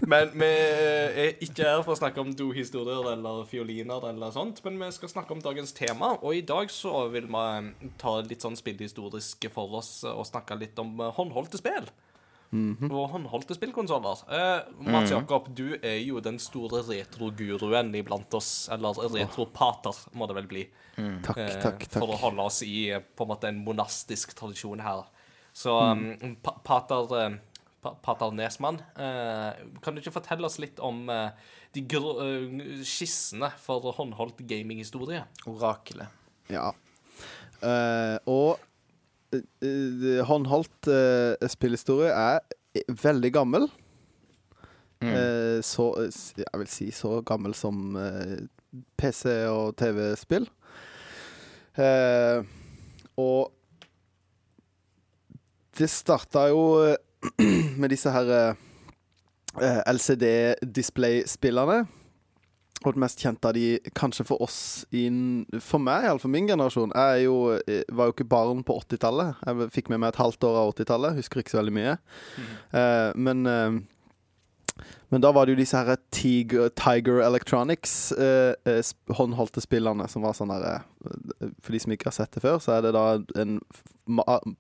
Speaker 1: Men vi er ikke her for å snakke om do-historier eller fioliner eller sånt, men vi skal snakke om dagens tema. Og i dag så vil vi eh, ta litt sånn spillhistorisk for oss og snakke litt om eh, håndholdte spill. Og håndholdte spillkonsoller. Eh, Mats Jakob, du er jo den store retroguruen iblant oss. Eller retropater, må det vel bli.
Speaker 3: Takk,
Speaker 1: eh,
Speaker 3: takk,
Speaker 1: For å holde oss i eh, på en måte en monastisk tradisjon her. Så um, pa pater, eh, pater Nesmann, eh, kan du ikke fortelle oss litt om eh, de eh, skissene for håndholdt gaminghistorie?
Speaker 2: Orakelet.
Speaker 3: Ja. Uh, og eh, håndholdt uh, spillhistorie er veldig gammel. Eh, så Jeg vil si så gammel som PC og TV-spill. Eh, og det starta jo med disse her eh, LCD-display-spillene. Og det mest kjente av de, kanskje for oss in, For meg, iallfall min generasjon. Jeg jo, eh, var jo ikke barn på 80-tallet. Jeg fikk med meg et halvt år av 80-tallet. Husker ikke så veldig mye. Eh, men eh, Men da var det jo disse her Tiger, Tiger Electronics eh, eh, håndholdte spillene som var sånn herre For de som ikke har sett det før, så er det da en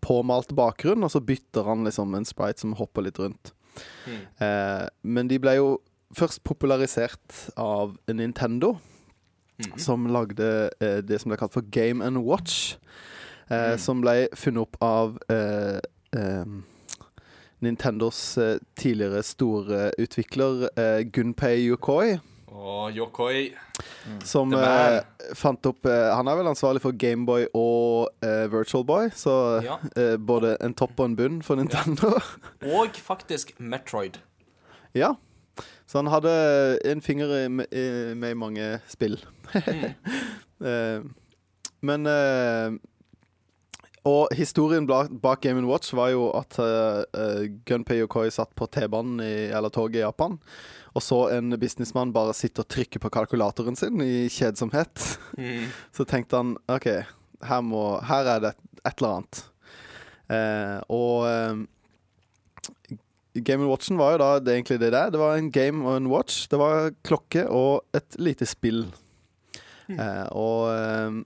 Speaker 3: påmalt bakgrunn, og så bytter han liksom en sprite som hopper litt rundt.
Speaker 1: Mm.
Speaker 3: Eh, men de ble jo først popularisert av Nintendo,
Speaker 1: Mhm.
Speaker 3: som lagde eh, det som ble kalt for Game and Watch. Eh,
Speaker 1: Mm.
Speaker 3: Som ble funnet opp av eh, eh, Nintendos eh, tidligere store utvikler eh, Gunpei Yokoi.
Speaker 1: Og Yokoi
Speaker 3: Som
Speaker 1: The
Speaker 3: eh, fant opp eh, Han er vel ansvarlig for Gameboy og eh, Virtual Boy, så
Speaker 1: Ja.
Speaker 3: eh, både en topp og en bunn for Nintendo.
Speaker 1: Og faktisk Metroid.
Speaker 3: Ja. Så han hadde en finger i- med, i- med i mange spill.
Speaker 1: Mm.
Speaker 3: Eh, men eh, Og historien bak, Game Watch var jo at uh, Gunpei Yokoi satt på T-banen eller toget i Japan, og så en businessmann bare sitte og trykke på kalkulatoren sin i kjedsomhet.
Speaker 1: Mm.
Speaker 3: Så tenkte han OK, her, må, her er det et eller annet. Uh, og uh, Game Watchen var jo da det egentlig det der. Det var en game og en watch. Det var klokke og et lite spill. Eh, og eh,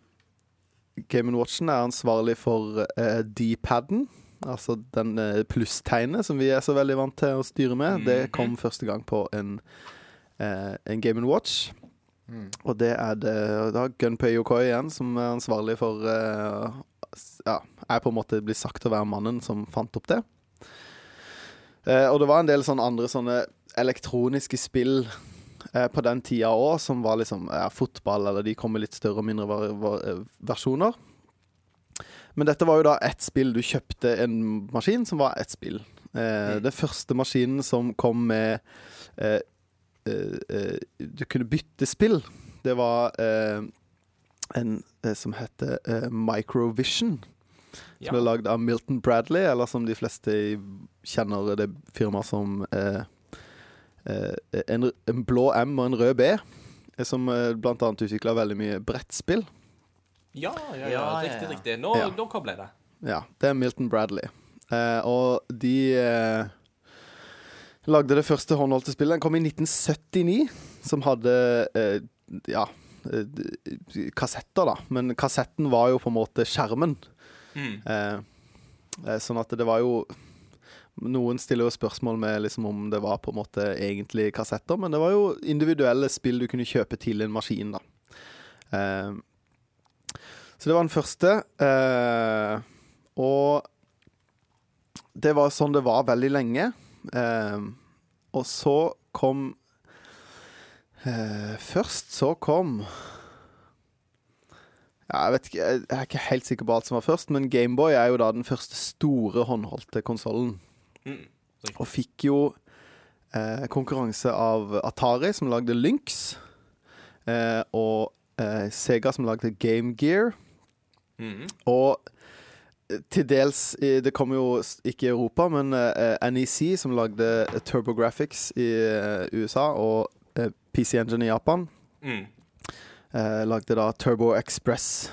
Speaker 3: Game Watchen er ansvarlig for eh, D-paden. Altså den eh, plusstegnet som vi er så veldig vant til å styre med. Det kom første gang på en, eh, en Game Watch.
Speaker 2: Mm.
Speaker 3: Og det er det da Gunpei Yokoi igjen som er ansvarlig for eh, Ja, er på en måte blir sagt å være mannen som fant opp det. Eh, og det var en del sånne andre sånne elektroniske spill eh, på den tida òg, som var liksom ja, fotball, eller de kom med litt større og mindre var, var, eh, versjoner. Men dette var jo da ett spill. Du kjøpte en maskin som var ett spill. Eh, Det første maskinen som kom med eh, eh, eh, Du kunne bytte spill. Det var eh, en som heter Microvision.
Speaker 1: Ja.
Speaker 3: Som ble lagd av Milton Bradley, eller som de fleste kjenner det firmaet som eh, en, en blå M og en rød B. eh, Som eh, blant annet utvikla veldig mye brettspill.
Speaker 1: Ja, ja, ja, riktig, riktig. Nå,
Speaker 3: Ja.
Speaker 1: nå kobler jeg det.
Speaker 3: Ja, det er Milton Bradley. Eh, og de eh, lagde det første håndholdte spillet. Den kom i 1979, som hadde eh, ja eh, kassetter, da. Men kassetten var jo på en måte skjermen.
Speaker 1: Mm.
Speaker 3: Eh, eh, sånn at det var jo Noen stiller jo spørsmål med liksom om det var på en måte egentlig kassetter, men det var jo individuelle spill du kunne kjøpe til en maskin, da. Eh, så det var den første. Eh, og det var sånn det var veldig lenge. Eh, og så kom eh, Først så kom ja, jeg ikke, jeg er ikke helt sikker på alt som var først, men Gameboy er jo da den første store håndholdte konsollen.
Speaker 1: Mm.
Speaker 3: Og fikk jo eh, konkurranse av Atari, som lagde Lynx, eh, og eh, Sega, som lagde Game Gear.
Speaker 1: Mm.
Speaker 3: Og eh, til dels Det kom jo ikke i Europa, men eh, NEC, som lagde TurboGrafx i eh, USA, og eh, PC Engine i Japan,
Speaker 1: Mm.
Speaker 3: eh, lagde da Turbo Express.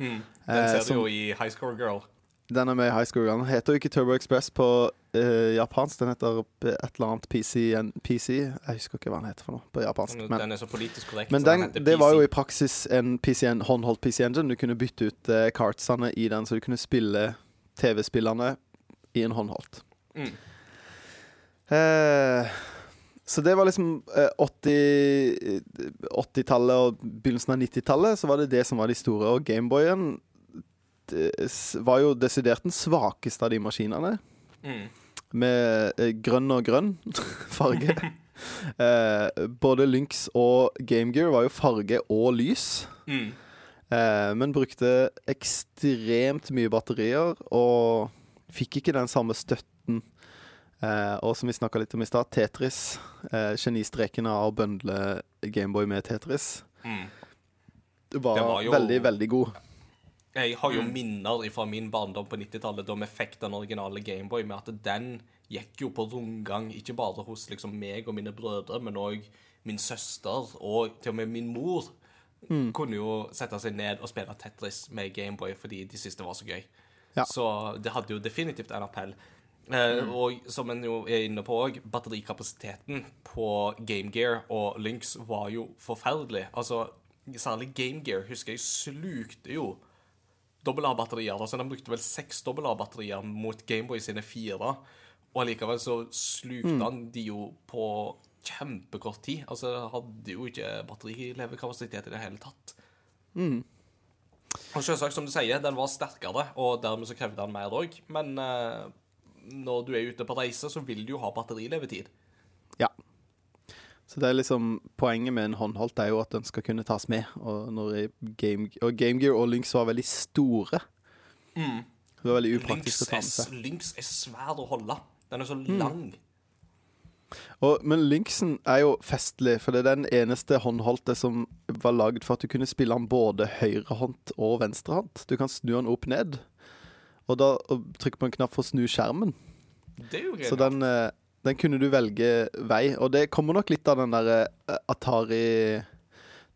Speaker 1: Mm. Den
Speaker 3: Eh,
Speaker 1: ser
Speaker 3: som-
Speaker 1: du jo i High Score Girl.
Speaker 3: Den er med i High School Girl. Den heter jo ikke Turbo Express på eh, japansk. Den heter et eller annet PC, en PC. Jeg husker ikke hva den heter for noe på japansk. Men,
Speaker 1: Den er så politisk korrekt.
Speaker 3: men
Speaker 1: den
Speaker 3: den, det var jo i praksis en PCN, håndholdt PC Engine. Du kunne bytte ut uh, cartsene i den, så du kunne spille TV-spillene i en håndholdt.
Speaker 1: mm.
Speaker 3: Uh, så det var liksom eh, 80 80-tallet og begynnelsen av 90-tallet, så var det det som var de store. Og Gameboyen var jo desidert den svakeste av de maskinene.
Speaker 1: Mm.
Speaker 3: Med eh, grønn og grønn farge. eh, både Lynx og Game Gear var jo farge og lys.
Speaker 1: Mm.
Speaker 3: Eh, men brukte ekstremt mye batterier og fikk ikke den samme støtten. Eh, og som vi snakka litt om i stad, Tetris. Eh, genistreken av å bøndle Gameboy med Tetris
Speaker 1: Mm.
Speaker 3: var,
Speaker 1: Det var jo-
Speaker 3: veldig, veldig god.
Speaker 1: Jeg har jo
Speaker 3: Mm.
Speaker 1: minner fra min barndom på 90-tallet da vi fikk den originale Gameboy, med at den gikk jo på rundgang, ikke bare hos liksom meg og mine brødre, men òg min søster og til og med min mor.
Speaker 3: Mm.
Speaker 1: Kunne jo sette seg ned og spille Tetris med Gameboy fordi de syntes det var så gøy.
Speaker 3: Ja.
Speaker 1: Så det hadde jo definitivt en appell. Eh, Og som en jo er inne på òg, batterikapasiteten på Game Gear og Lynx var jo forferdelig. Altså, særlig Game Gear husker jeg slukte jo dobbel A-batterier. Altså, de brukte vel seks A-batterier mot Gameboy sine fire. Og allikevel så slukte han de jo på kjempekort tid. Altså, hadde jo ikke batterilevekapasitet i det hele tatt. Og selvsagt, som du sier, den var sterkere, og dermed så krevde den mer òg. Men eh, når du er ute på reise, så vil du jo ha batterilevetid.
Speaker 3: Ja. Så det er liksom Poenget med en håndholdt er jo at den skal kunne tas med. Og, når Game, og Game Gear og Lynx var veldig store. Det var veldig
Speaker 1: Lynx
Speaker 3: upraktisk å ta
Speaker 1: er,
Speaker 3: med seg.
Speaker 1: Lynx er svær å holde. Den er så
Speaker 3: Mm.
Speaker 1: lang.
Speaker 3: Og, men Lynxen er jo festlig, for det er den eneste håndholdte som var lagd for at du kunne spille den både høyrehåndt og venstrehåndt. Du kan snu den opp ned, og da trykker trykke på en knapp for å snu skjermen.
Speaker 1: Det er jo greit.
Speaker 3: Så den, den kunne du velge vei. Og det kommer nok litt av den derre eh, Atari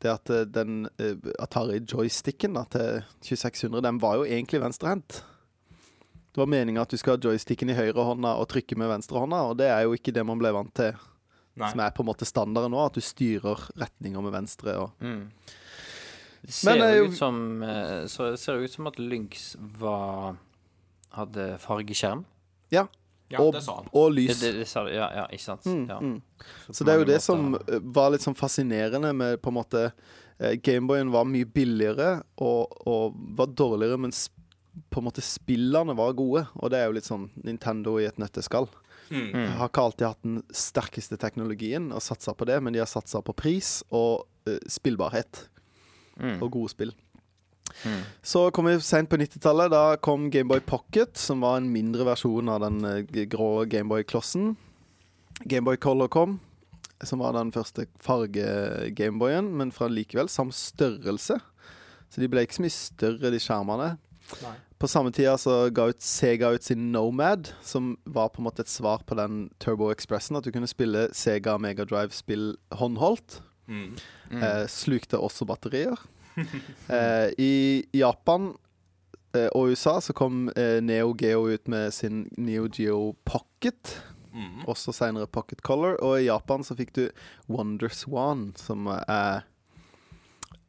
Speaker 3: Det at eh, den eh, Atari-joysticken til 2600, den var jo egentlig venstrehendt. Det var meninga at du skal ha joysticken i høyrehånda og trykke med venstrehånda, og det er jo ikke det man ble vant til,
Speaker 1: Nei.
Speaker 3: som er på en måte standarden nå, at du styrer retninger med venstre og
Speaker 2: Det ser
Speaker 3: Men det er
Speaker 2: jo ut som Så ser det ut som at Lynx var Hadde fargeskjerm.
Speaker 3: Ja.
Speaker 1: Ja,
Speaker 3: og,
Speaker 1: det sa han.
Speaker 3: og lys.
Speaker 2: det, det det. Ja, ja, ikke sant?
Speaker 3: Mm,
Speaker 2: ja.
Speaker 3: mm. Så det er jo det som
Speaker 2: måter-
Speaker 3: var litt sånn fascinerende med på en måte eh, Gameboyen var mye billigere og, og var dårligere, men på en måte spillene var gode. Og det er jo litt sånn Nintendo i et nøtteskall.
Speaker 1: Mm.
Speaker 3: Har ikke alltid hatt den sterkeste teknologien og satsa på det, men de har satsa på pris og uh, spillbarhet
Speaker 2: Mm.
Speaker 3: og gode spill.
Speaker 2: Mm.
Speaker 3: Så kom vi seint på 90-tallet. Da kom Gameboy Pocket, som var en mindre versjon av den eh, grå Gameboy-klossen. Gameboy Color kom, som var den første farge-Gameboyen, men fra likevel samme størrelse. Så de ble ikke så mye større, de skjermene.
Speaker 1: Nei.
Speaker 3: På samme tida så ga ut Sega ut sin Nomad, som var på en måte et svar på den Turbo Expressen. At du kunne spille Sega Mega Drive-spill håndholdt.
Speaker 1: Mm.
Speaker 3: Eh, slukte også batterier. eh, I Japan eh, og USA så kom eh, Neo Geo ut med sin Neo Geo Pocket.
Speaker 1: Mm.
Speaker 3: Også senere Pocket Color. Og i Japan så fikk du Wonder Swan, som er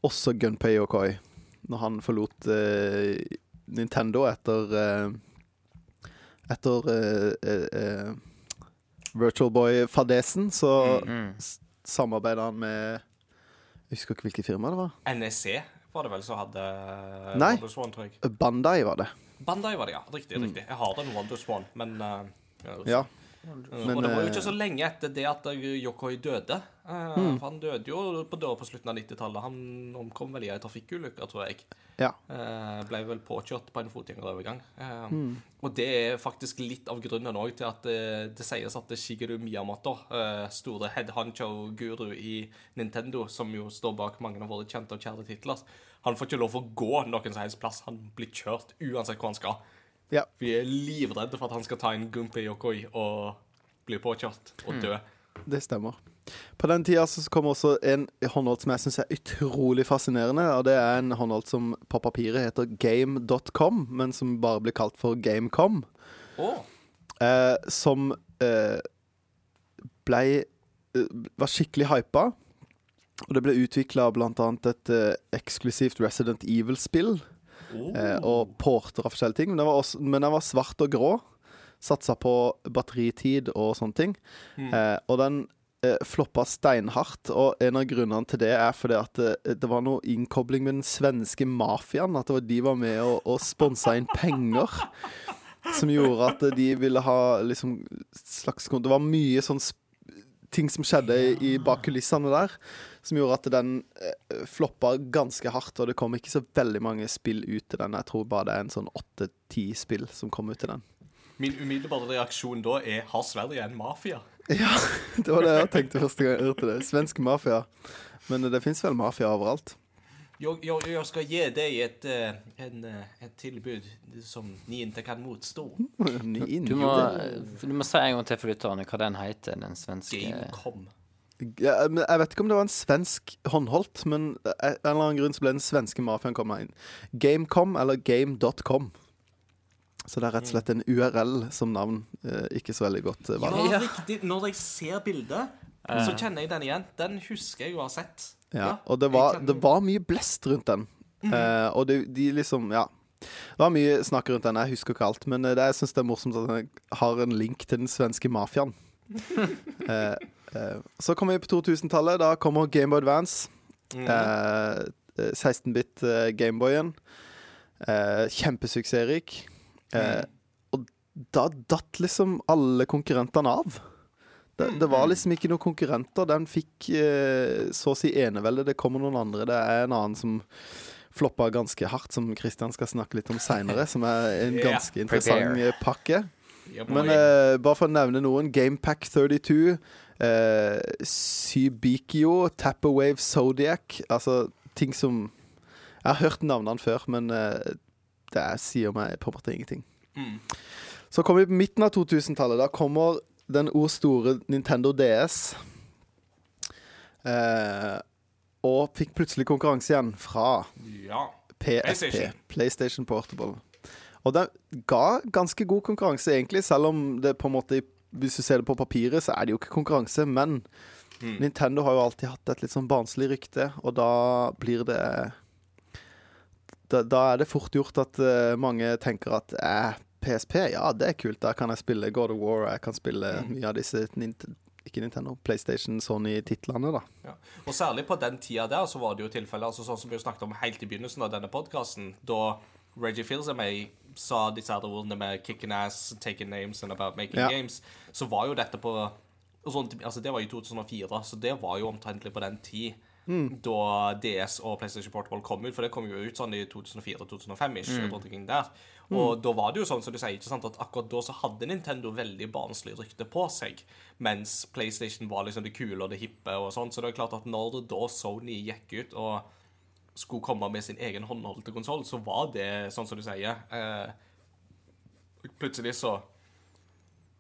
Speaker 3: også Gunpei Yokoi. Når han forlot eh, Nintendo etter eh, Etter eh, Virtual Boy-fadesen, så
Speaker 2: Mm.
Speaker 3: samarbeida han med Jeg husker ikke hvilket firma det var.
Speaker 1: NSC var det vel som hadde
Speaker 3: Nei.
Speaker 1: Wonder Swan, tror jeg.
Speaker 3: Bandai var det.
Speaker 1: Bandai var det, ja. Riktig. riktig. Jeg har den Wonder Swan, men uh,
Speaker 3: Ja. Men,
Speaker 1: og det var jo
Speaker 3: eh,
Speaker 1: ikke så lenge etter det at Yokoi døde. Uh,
Speaker 3: Hmm.
Speaker 1: for Han døde jo på døra på slutten av 90-tallet. Han omkom vel i ei trafikkulykke, tror jeg.
Speaker 3: Ja.
Speaker 1: Uh, ble vel påkjørt på en fotgjengerovergang. Uh,
Speaker 3: Hmm.
Speaker 1: Og det er faktisk litt av grunnen òg til at uh, det sies at Shigeru Miyamoto, store head honcho-guru i Nintendo, som jo står bak mange av våre kjente og kjære titler, han får ikke lov å gå noen som helst plass. Han blir kjørt uansett hvor han skal.
Speaker 3: Ja.
Speaker 1: Vi er livredde for at han skal ta en Gunpei Yokoi og bli påkjørt og dø.
Speaker 3: Det stemmer. På den tida så kom også en håndholdt som jeg syns er utrolig fascinerende. Og det er en håndholdt som på papiret heter game.com, men som bare blir kalt for Gamecom.
Speaker 1: Oh.
Speaker 3: Eh, som eh, blei eh, Var skikkelig hypa. Og det ble utvikla annet et eh, eksklusivt Resident Evil-spill.
Speaker 1: Oh.
Speaker 3: eh, og porter av forskjellige ting. Men den var, også, men den var svart og grå. Satsa på batteritid og sånne ting. Eh, og den eh, floppa steinhardt, og en av grunnene til det er fordi at det, det var noe innkobling med den svenske mafiaen. At det var, de var med og, og sponsa inn penger. Som gjorde at de ville ha liksom slags Det var mye sånn ting som skjedde i, i bak kulissene der, som gjorde at den eh, floppa ganske hardt. Og det kom ikke så veldig mange spill ut til den. Jeg tror bare det er en sånn åtte-ti spill som kom ut til den.
Speaker 1: Min umiddelbare reaksjon da er Har Sverige en mafia?
Speaker 3: Ja, det var det jeg tenkte første gang jeg hørte det. Svensk mafia. Men det fins vel mafia overalt.
Speaker 1: Jeg, jeg, jeg skal gi deg et, eh, en, eh, et tilbud som ni ikke kan motstå.
Speaker 2: Du må, du må si en gang til for lytterne hva den heter, den svenske
Speaker 1: Gamecom.
Speaker 3: Ja, men jeg vet ikke om det var en svensk håndholdt, men av en eller annen grunn så ble den svenske mafiaen kommet inn. Gamecom eller game.com. Så det er rett og slett en URL som navn. Eh, ikke så veldig godt eh, valg.
Speaker 1: Ja, riktig. Når jeg ser bildet, så kjenner jeg den igjen. Den husker jeg å ha sett.
Speaker 3: Ja, og det var, det var mye blest rundt den. Eh, og det, de liksom Ja. Det var mye snakk rundt den. Jeg husker ikke alt. Men eh, det, jeg syns det er morsomt at den har en link til den svenske mafiaen. eh, eh, så kommer vi på 2000-tallet. Da kommer Gameboy Advance.
Speaker 1: Mm.
Speaker 3: Eh, eh, 16-bit eh, Gameboyen. Eh, Kjempesuksessrik. Eh, og da datt liksom alle konkurrentene av. Det, det var liksom ikke noen konkurrenter. Den fikk eh, så å si enevelde. Det kommer noen andre. Det er en annen som floppa ganske hardt, som Christian skal snakke litt om seinere. Som er en
Speaker 1: Yeah.
Speaker 3: ganske interessant eh, pakke. Men eh, bare for å nevne noen. Gamepack 32, eh, Sybikio, Tapperwave Zodiac. Altså ting som Jeg har hørt navnene før, men eh, det er, sier meg på en måte ingenting.
Speaker 1: Mm.
Speaker 3: Så kommer vi på midten av 2000-tallet. Da kommer den ord store Nintendo DS. Eh, og fikk plutselig konkurranse igjen fra
Speaker 1: Ja.
Speaker 3: PSP.
Speaker 1: PlayStation.
Speaker 3: PlayStation Portable. Og det ga ganske god konkurranse, egentlig, selv om det på en måte Hvis du ser det på papiret, så er det jo ikke konkurranse, men
Speaker 1: Mm.
Speaker 3: Nintendo har jo alltid hatt et litt sånn barnslig rykte, og da blir det Da, da er det fort gjort at uh, mange tenker at eh, PSP, ja, det er kult, der kan jeg spille God of War, jeg kan spille
Speaker 1: Mm.
Speaker 3: mye av disse ikke Nintendo, PlayStation, Sony-titlene, da.
Speaker 1: Ja. Og særlig på den tida der så var det jo tilfeller altså sånn som vi snakket om helt i begynnelsen av denne podkasten, da Reggie Fields og meg sa disse her ordene med 'kicking ass', 'taking names' and 'about making
Speaker 3: Ja.
Speaker 1: games', så var jo dette på sånn, altså Det var i 2004, så det var jo omtrentlig på den tid da DS og PlayStation Portable kom ut. For det kom jo ut sånn i 2004-2005-ish. Mm. Og da var det jo sånn som du sier, ikke sant, at akkurat da så hadde Nintendo veldig barnslig rykte på seg. Mens PlayStation var liksom det kule og det hippe og sånn. Så det er klart at når da Sony gikk ut og skulle komme med sin egen håndholdte konsoll, så var det sånn som du sier eh, Plutselig så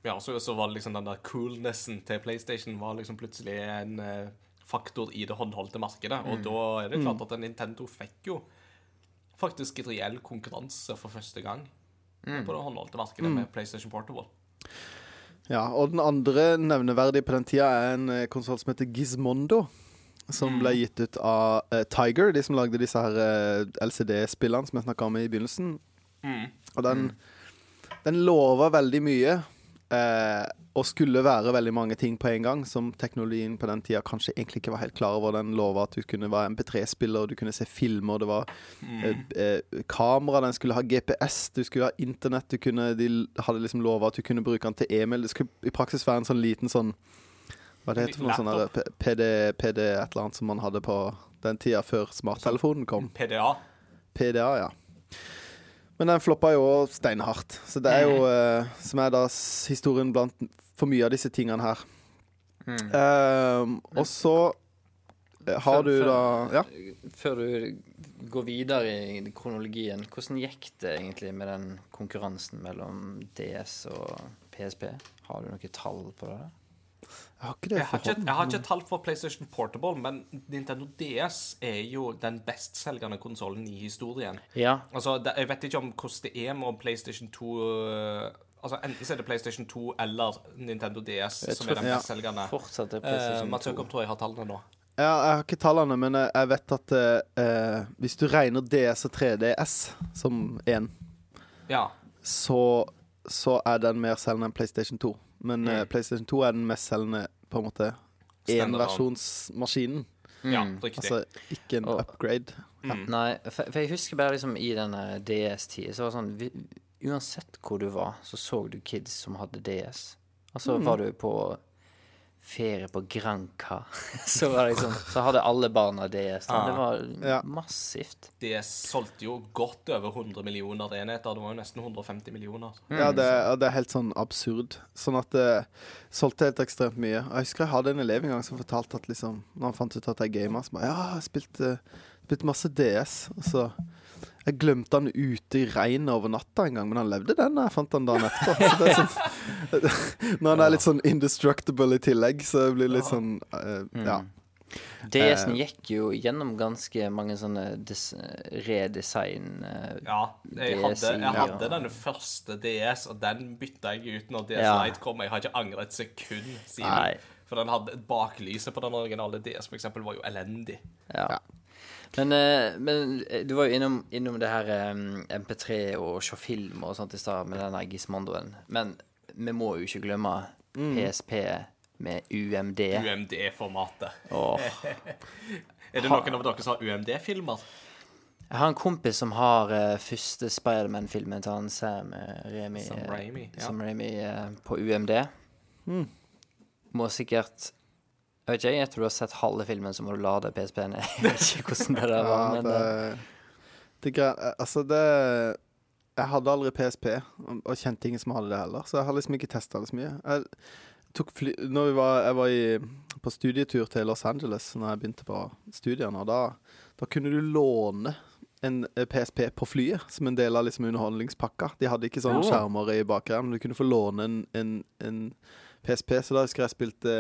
Speaker 1: Ja, så, så var det liksom den der coolnessen til PlayStation var liksom plutselig en eh, faktor i det håndholdte markedet. Og da er det klart at Nintendo fikk jo faktisk et reell konkurranse for første gang på det håndholdte markedet med PlayStation Portable.
Speaker 3: Ja, og den andre nevneverdige på den tida er en eh, konsoll som heter Gizmondo. Som ble gitt ut av uh, Tiger, de som lagde disse her uh, LCD-spillene som jeg snakka om i begynnelsen.
Speaker 1: Mm.
Speaker 3: Og den, den lover veldig mye. Eh, og skulle være veldig mange ting på en gang, som teknologien på den tida kanskje egentlig ikke var helt klar over. Den lova at du kunne være MP3-spiller, og du kunne se filmer, det var eh, eh, kamera, den skulle ha GPS, du skulle ha internett, du kunne, de hadde liksom lova at du kunne bruke den til e-mail. Det skulle i praksis være en sånn liten sånn Hva det heter for noe sånn PD, PD et eller annet som man hadde på den tida før smarttelefonen kom.
Speaker 1: PDA.
Speaker 3: PDA, ja. Men den floppa jo steinhardt. Så det er jo, uh, som er da historien blant for mye av disse tingene her. Ehm, og så har har du da Ja.
Speaker 2: Før du går videre i kronologien, hvordan gikk det egentlig med den konkurransen mellom DS og PSP? Har du noe tall på det?
Speaker 3: Jeg har ikke det
Speaker 1: Jeg har, ikke, jeg har ikke tall for PlayStation Portable, men Nintendo DS er jo den bestselgende konsollen i historien.
Speaker 2: Ja.
Speaker 1: Altså, Jeg vet ikke om hvordan det er med PlayStation 2 øh, Altså, Enten så er det PlayStation 2 eller Nintendo DS
Speaker 2: Jeg
Speaker 1: som
Speaker 2: tror-
Speaker 1: er den
Speaker 3: Ja.
Speaker 1: bestselgende.
Speaker 2: Fortsatt er
Speaker 1: Uh,
Speaker 2: PlayStation
Speaker 1: Mats
Speaker 2: 2.
Speaker 1: Jakob tror jeg har tallene nå.
Speaker 3: Ja, jeg har ikke tallene, men jeg, vet at eh, eh, hvis du regner DS og 3DS som én,
Speaker 1: Ja.
Speaker 3: så, så er den mer selgende enn PlayStation 2. Men eh,
Speaker 1: Mm.
Speaker 3: PlayStation 2 er den mest selgende på en måte enversjonsmaskinen.
Speaker 1: ja,
Speaker 2: Mm.
Speaker 1: riktig.
Speaker 3: Altså ikke en
Speaker 2: Og-
Speaker 3: upgrade.
Speaker 1: Mm.
Speaker 2: Nei, for, for jeg husker bare liksom i denne DS-tida så var det sånn vi, Uansett hvor du var, så så du kids som hadde DS. Altså var du på ferie på Granca, så var det liksom Så hadde alle barna DS.
Speaker 1: Ah.
Speaker 2: Det var
Speaker 3: Ja.
Speaker 2: massivt.
Speaker 1: DS solgte jo godt over 100 millioner enheter. Det var jo nesten 150 millioner.
Speaker 3: Ja, det, det er helt sånn absurd. Sånn at det solgte helt ekstremt mye. Jeg husker jeg hadde en elev en gang som fortalte at liksom Når han fant ut at jeg gamer, så bare Ja, jeg spilte, spilt, eh, masse DS. Og så Jeg glemte han ute i regnet over natta en gang, men han levde den. Jeg fant han dagen etter. Så det er sånn, når han er litt sånn indestructible i tillegg, så blir det litt sånn uh, Ja.
Speaker 2: DS-en gikk jo gjennom ganske mange sånne redesign eh,
Speaker 1: Ja, jeg hadde, jeg hadde den første DS, og den bytta jeg ut når DS
Speaker 2: Ja.
Speaker 1: Lite kom. Jeg har ikke angret et sekund siden.
Speaker 2: Nei.
Speaker 1: For den hadde baklyset på den originale DS, for eksempel, var jo elendig.
Speaker 2: Ja. Men, eh, men eh, du var jo innom, innom det her eh, MP3 og se film og sånt i stad med den gismandoen. Men vi må jo ikke glemme PSP med UMD.
Speaker 1: UMD-formatet.
Speaker 2: Åh.
Speaker 1: Er det noen av dere som har UMD-filmer?
Speaker 2: Jeg har en kompis som har uh, første Spiderman-filmen til han Sam med Remi,
Speaker 1: Sam
Speaker 2: eh,
Speaker 1: uh, ja.
Speaker 2: Sam Raimi eh, på UMD. Må sikkert Jeg vet ikke, jeg tror du har sett halve filmen, så må du lade PSP-en. Jeg vet ikke hvordan det der var,
Speaker 3: Ja,
Speaker 2: men
Speaker 3: det, det, det Altså, det Jeg hadde aldri PSP, og og kjente ingen som hadde det heller, så jeg har liksom ikke testa det så mye. Jeg tok fly Når vi var, jeg var i, på studietur til Los Angeles Når jeg begynte på studiene, og da, da kunne du låne en eh, PSP på flyet som en del av liksom underholdningspakka. De hadde ikke sånne skjermer i bakgrunnen, men du kunne få låne en, en, en PSP. Så da husker jeg spilte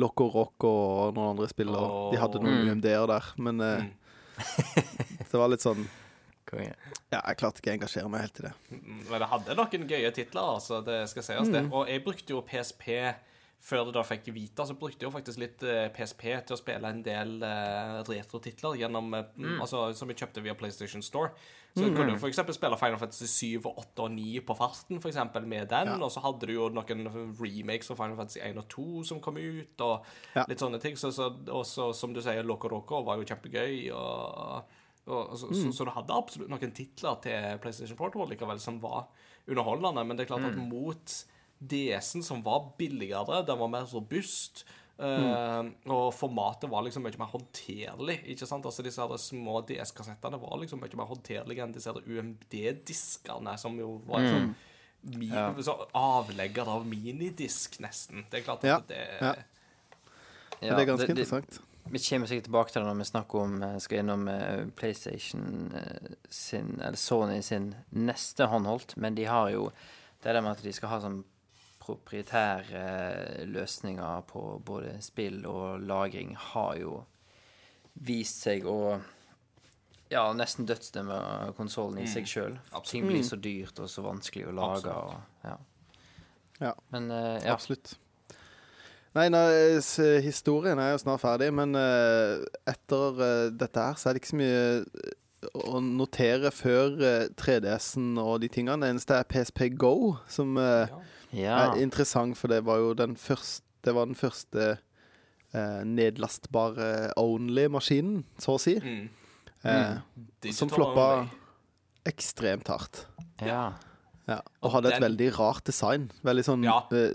Speaker 3: Loco Rock og noen andre spill, Oh. de hadde noen
Speaker 2: Mm.
Speaker 3: UMD-er der. Men eh,
Speaker 1: Mm.
Speaker 3: det var litt sånn
Speaker 2: konge.
Speaker 3: Ja, jeg klarte ikke å engasjere meg helt i det.
Speaker 1: Men det hadde noen gøye titler, altså. Det skal sies, det. Og jeg brukte jo PSP før det da fikk Vita, så brukte jeg jo faktisk litt eh, PSP til å spille en del uh, retrotitler gjennom mm. Altså som jeg kjøpte via PlayStation Store. Så mm, kunne du eksempel spille Final Fantasy 7 og 8 og 9 på farten, for eksempel, med den. Og så hadde du jo noen remakes av Final Fantasy 1 og 2 som kom ut, og
Speaker 3: Ja.
Speaker 1: litt sånne ting. Så, så, og så, som du sier, Loco Roco var jo kjempegøy, og, og så, så, så du hadde absolutt noen titler til PlayStation Portable likevel som var underholdende, men det er klart at mot DS-en, som var billigere, den var mer robust. Eh, og formatet var liksom mye mer håndterlig. ikke sant? Altså Disse her små DS-kassettene var liksom mye mer håndterlige enn disse UMD-diskene, som jo var mm. sånn ja. så avlegger av minidisk, nesten. Det er klart at
Speaker 3: Ja,
Speaker 1: det
Speaker 3: ja. ja. det er ganske interessant.
Speaker 2: Vi kommer sikkert tilbake til det når vi snakker om eh, skal innom eh, PlayStation eh, sin, eller Sony sin neste håndholdt, men de har jo det der med at de skal ha sånn proprietære eh, løsninger på både spill og lagring, har jo vist seg å ja, nesten dødsdømme konsollen i seg sjøl. Ting blir så dyrt og så vanskelig å lage. Og, ja.
Speaker 3: Ja.
Speaker 2: Men uh, ja.
Speaker 3: Absolutt. Nei, nei, historien er jo snart ferdig, men uh, etter uh, dette her så er det ikke så mye å notere før eh, 3DS-en og de tingene. Det eneste er PSP Go, som eh,
Speaker 2: ja.
Speaker 3: er interessant, for det var jo den første Det var den første eh, nedlastbare only-maskinen, så å si.
Speaker 1: Mm.
Speaker 3: Eh,
Speaker 1: Digital
Speaker 3: som floppa
Speaker 1: only.
Speaker 3: ekstremt hardt.
Speaker 2: ja.
Speaker 3: Ja, og hadde et veldig rart design. Veldig sånn
Speaker 1: Ja.
Speaker 3: eh,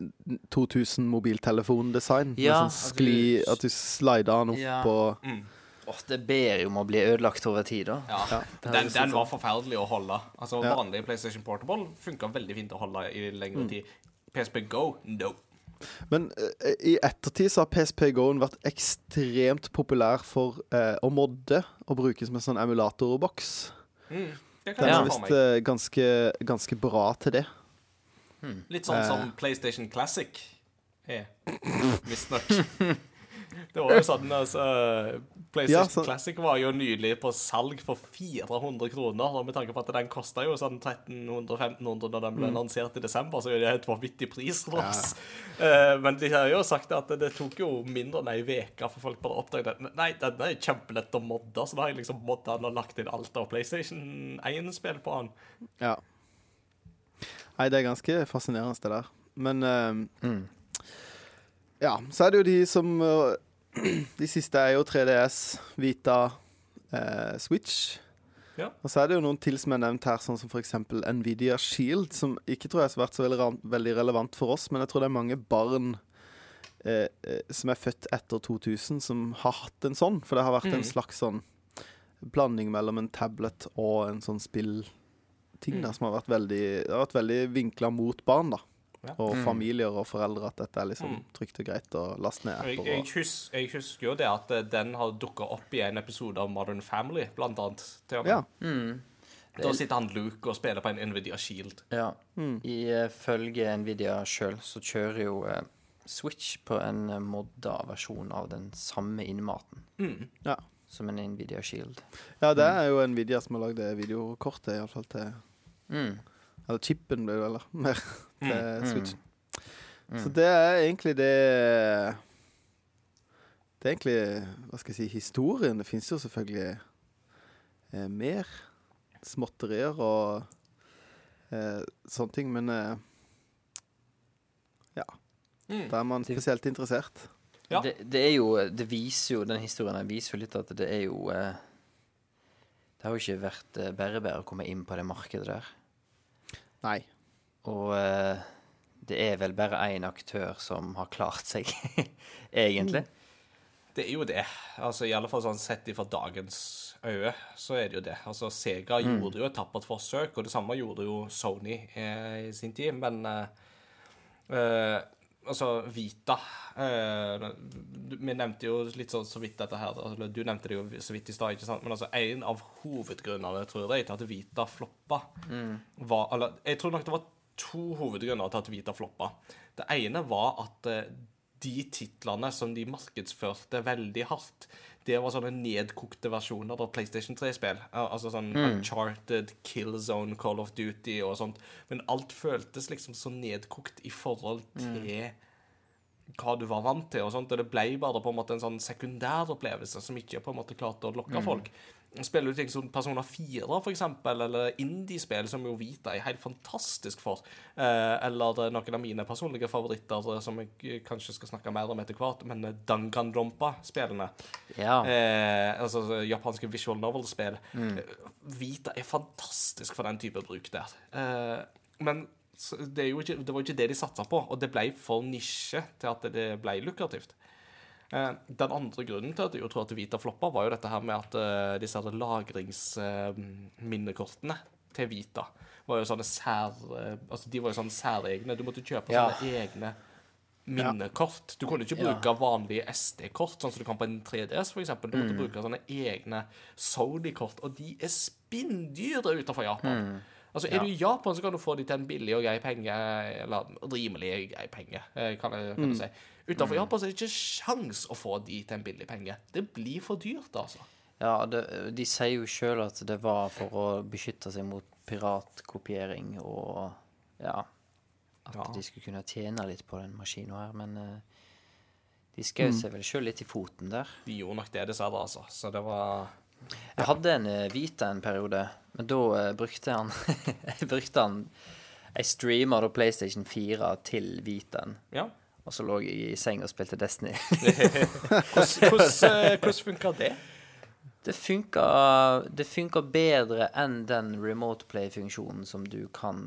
Speaker 3: 2000 mobiltelefondesign. med
Speaker 2: Ja.
Speaker 3: sånn skli, at du slida den opp
Speaker 2: Ja.
Speaker 3: og
Speaker 1: Mm.
Speaker 2: Åh, det ber jo om å bli ødelagt over tid, da.
Speaker 1: Ja,
Speaker 3: Ja,
Speaker 1: den, den var forferdelig å holde. Altså
Speaker 3: Ja.
Speaker 1: Vanlig PlayStation Portable funka veldig fint å holde i lengre
Speaker 3: Mm.
Speaker 1: tid. PSP Go, no.
Speaker 3: Men eh, i ettertid så har PSP Go-en vært ekstremt populær for eh, å modde og bruke som en sånn emulatorboks.
Speaker 1: Mm. Det
Speaker 3: Den er visst eh, ganske, ganske bra til det.
Speaker 1: Litt sånn
Speaker 3: eh.
Speaker 1: som PlayStation Classic er, visstnok. Det var jo sånn, altså PlayStation
Speaker 3: Ja, så-
Speaker 1: Classic var jo nylig på salg for 400 kroner. Med tanke på at den kosta jo sånn 1300-1500 da den ble lansert i desember, så er det et vanvittig pris for oss. Eh, men de har jo sagt at det, det tok jo mindre enn ei uke for folk bare å oppdage det. Nei, den er kjempelett å modde, så da har jeg liksom modda den og lagt inn alt av PlayStation 1-spill på den.
Speaker 3: Ja. Nei, det er ganske fascinerende, det der. Men uh,
Speaker 2: Mm.
Speaker 3: Ja, så er det jo de som eh, De siste er jo 3DS, Vita, eh, Switch.
Speaker 1: Ja.
Speaker 3: Og så er det jo noen til som er nevnt her, sånn som f.eks. Nvidia Shield, som ikke tror jeg har vært så veldig, relevant for oss, men jeg tror det er mange barn eh, eh, som er født etter 2000, som har hatt en sånn. For det har vært en
Speaker 1: Mm.
Speaker 3: slags sånn blanding mellom en tablet og en sånn spillting da,
Speaker 1: Mm.
Speaker 3: som har vært veldig, har vært veldig vinkla mot barn, da.
Speaker 1: Ja.
Speaker 3: Og
Speaker 2: Mm.
Speaker 3: familier og foreldre, at dette er liksom
Speaker 1: Mm.
Speaker 3: trygt og greit å laste ned apper.
Speaker 1: jeg,
Speaker 3: jeg,
Speaker 1: husker, jeg husker jo det at eh, den har dukka opp i en episode av Modern Family, blant annet. Til og med.
Speaker 3: ja.
Speaker 2: Mm.
Speaker 1: Da sitter han Luke og spiller på en Nvidia Shield.
Speaker 2: Ja.
Speaker 3: Mm.
Speaker 2: Ifølge Nvidia sjøl så kjører jo eh, Switch på en eh, modda versjon av den samme innmaten
Speaker 1: Mm.
Speaker 3: Ja.
Speaker 2: som en Nvidia Shield.
Speaker 3: ja, det er jo Nvidia som har lagd det videokortet, iallfall til
Speaker 2: Mm.
Speaker 3: Eller chipen, blir det vel, da. Mer til
Speaker 2: Mm.
Speaker 3: Switch.
Speaker 2: Mm.
Speaker 3: Så det er egentlig det Det er egentlig, hva skal jeg si, historien. Det fins jo selvfølgelig eh, mer småtterier og eh, sånne ting, men eh, ja.
Speaker 1: Mm.
Speaker 3: Da er man spesielt interessert.
Speaker 1: Ja.
Speaker 2: Det, det er jo Det viser jo Den historien her viser jo litt at det er jo eh, Det har jo ikke vært eh, bare bare å komme inn på det markedet der.
Speaker 3: Nei.
Speaker 2: Og eh, det er vel bare én aktør som har klart seg, egentlig.
Speaker 1: Det er jo det. Altså, I alle fall sånn sett ifra dagens øye, så er det jo det. Altså, Sega gjorde jo et tappert forsøk, og det samme gjorde jo Sony eh, i sin tid, men eh, eh, Altså, Vita eh, Vi nevnte jo litt sånn så vidt dette her, eller du nevnte det jo så vidt i stad, ikke sant? Men altså, en av hovedgrunnene, tror jeg, til at Vita floppa, var Eller jeg tror nok det var to hovedgrunner til at Vita floppa. Det ene var at eh, de titlene som de markedsførte veldig hardt, det var sånne nedkokte versjoner av PlayStation 3-spill. Altså sånn Uncharted, Killzone, Call of Duty og sånt. Men alt føltes liksom så nedkokt i forhold til hva du var vant til, og sånt, og det ble bare på en måte en sånn sekundær opplevelse som ikke på en måte klarte å lokke folk. Spiller du ting som Persona 4, for eksempel, eller indie-spill, som jo Vita er helt fantastisk for, eh, eller noen av mine personlige favoritter, som jeg eh, kanskje skal snakke mer om etter hvert, men eh, Danganronpa-spillene,
Speaker 2: Ja.
Speaker 1: eh, altså japanske visual novel-spill, Mm. Vita er fantastisk for den type bruk der. Eh, men det, ikke, det var jo ikke det de satsa på, og det ble for nisje til at det ble lukrativt. Eh, den andre grunnen til at jeg tror at Vita floppa, var jo dette her med at eh, disse lagringsminnekortene til Vita var jo sånne sær... eh, altså De var jo sånne særegne. Du måtte kjøpe
Speaker 2: Ja.
Speaker 1: sånne egne minnekort. Du kunne ikke
Speaker 2: Ja.
Speaker 1: bruke vanlige SD-kort, sånn som du kan på en 3DS, for eksempel. Du måtte bruke sånne egne Sony-kort, og de er spinndyre utenfor Japan. Altså, Er du i Japan, så kan du få de til en billig og grei penge, eller rimelig grei penge, eh, kan jeg, kan du si. Utenfor Japan så er det ikke sjans å få de til en billig penge. Det blir for dyrt, altså.
Speaker 2: Ja, det, de sier jo sjøl at det var for å beskytte seg mot piratkopiering og ja At
Speaker 1: Ja.
Speaker 2: de skulle kunne tjene litt på den maskinen her, men eh, de skjøt seg vel sjøl litt i foten der.
Speaker 1: De gjorde nok det, dessverre, altså. Så det var
Speaker 2: Jeg hadde en uh, Vita en periode, men da uh, brukte han Jeg brukte han Jeg streama da PlayStation 4 til Vitaen,
Speaker 1: Ja.
Speaker 2: Og så lå jeg i seng og spilte Destiny.
Speaker 1: Hvordan, eh, funka det?
Speaker 2: Det funka, det funka bedre enn den remote play-funksjonen som du kan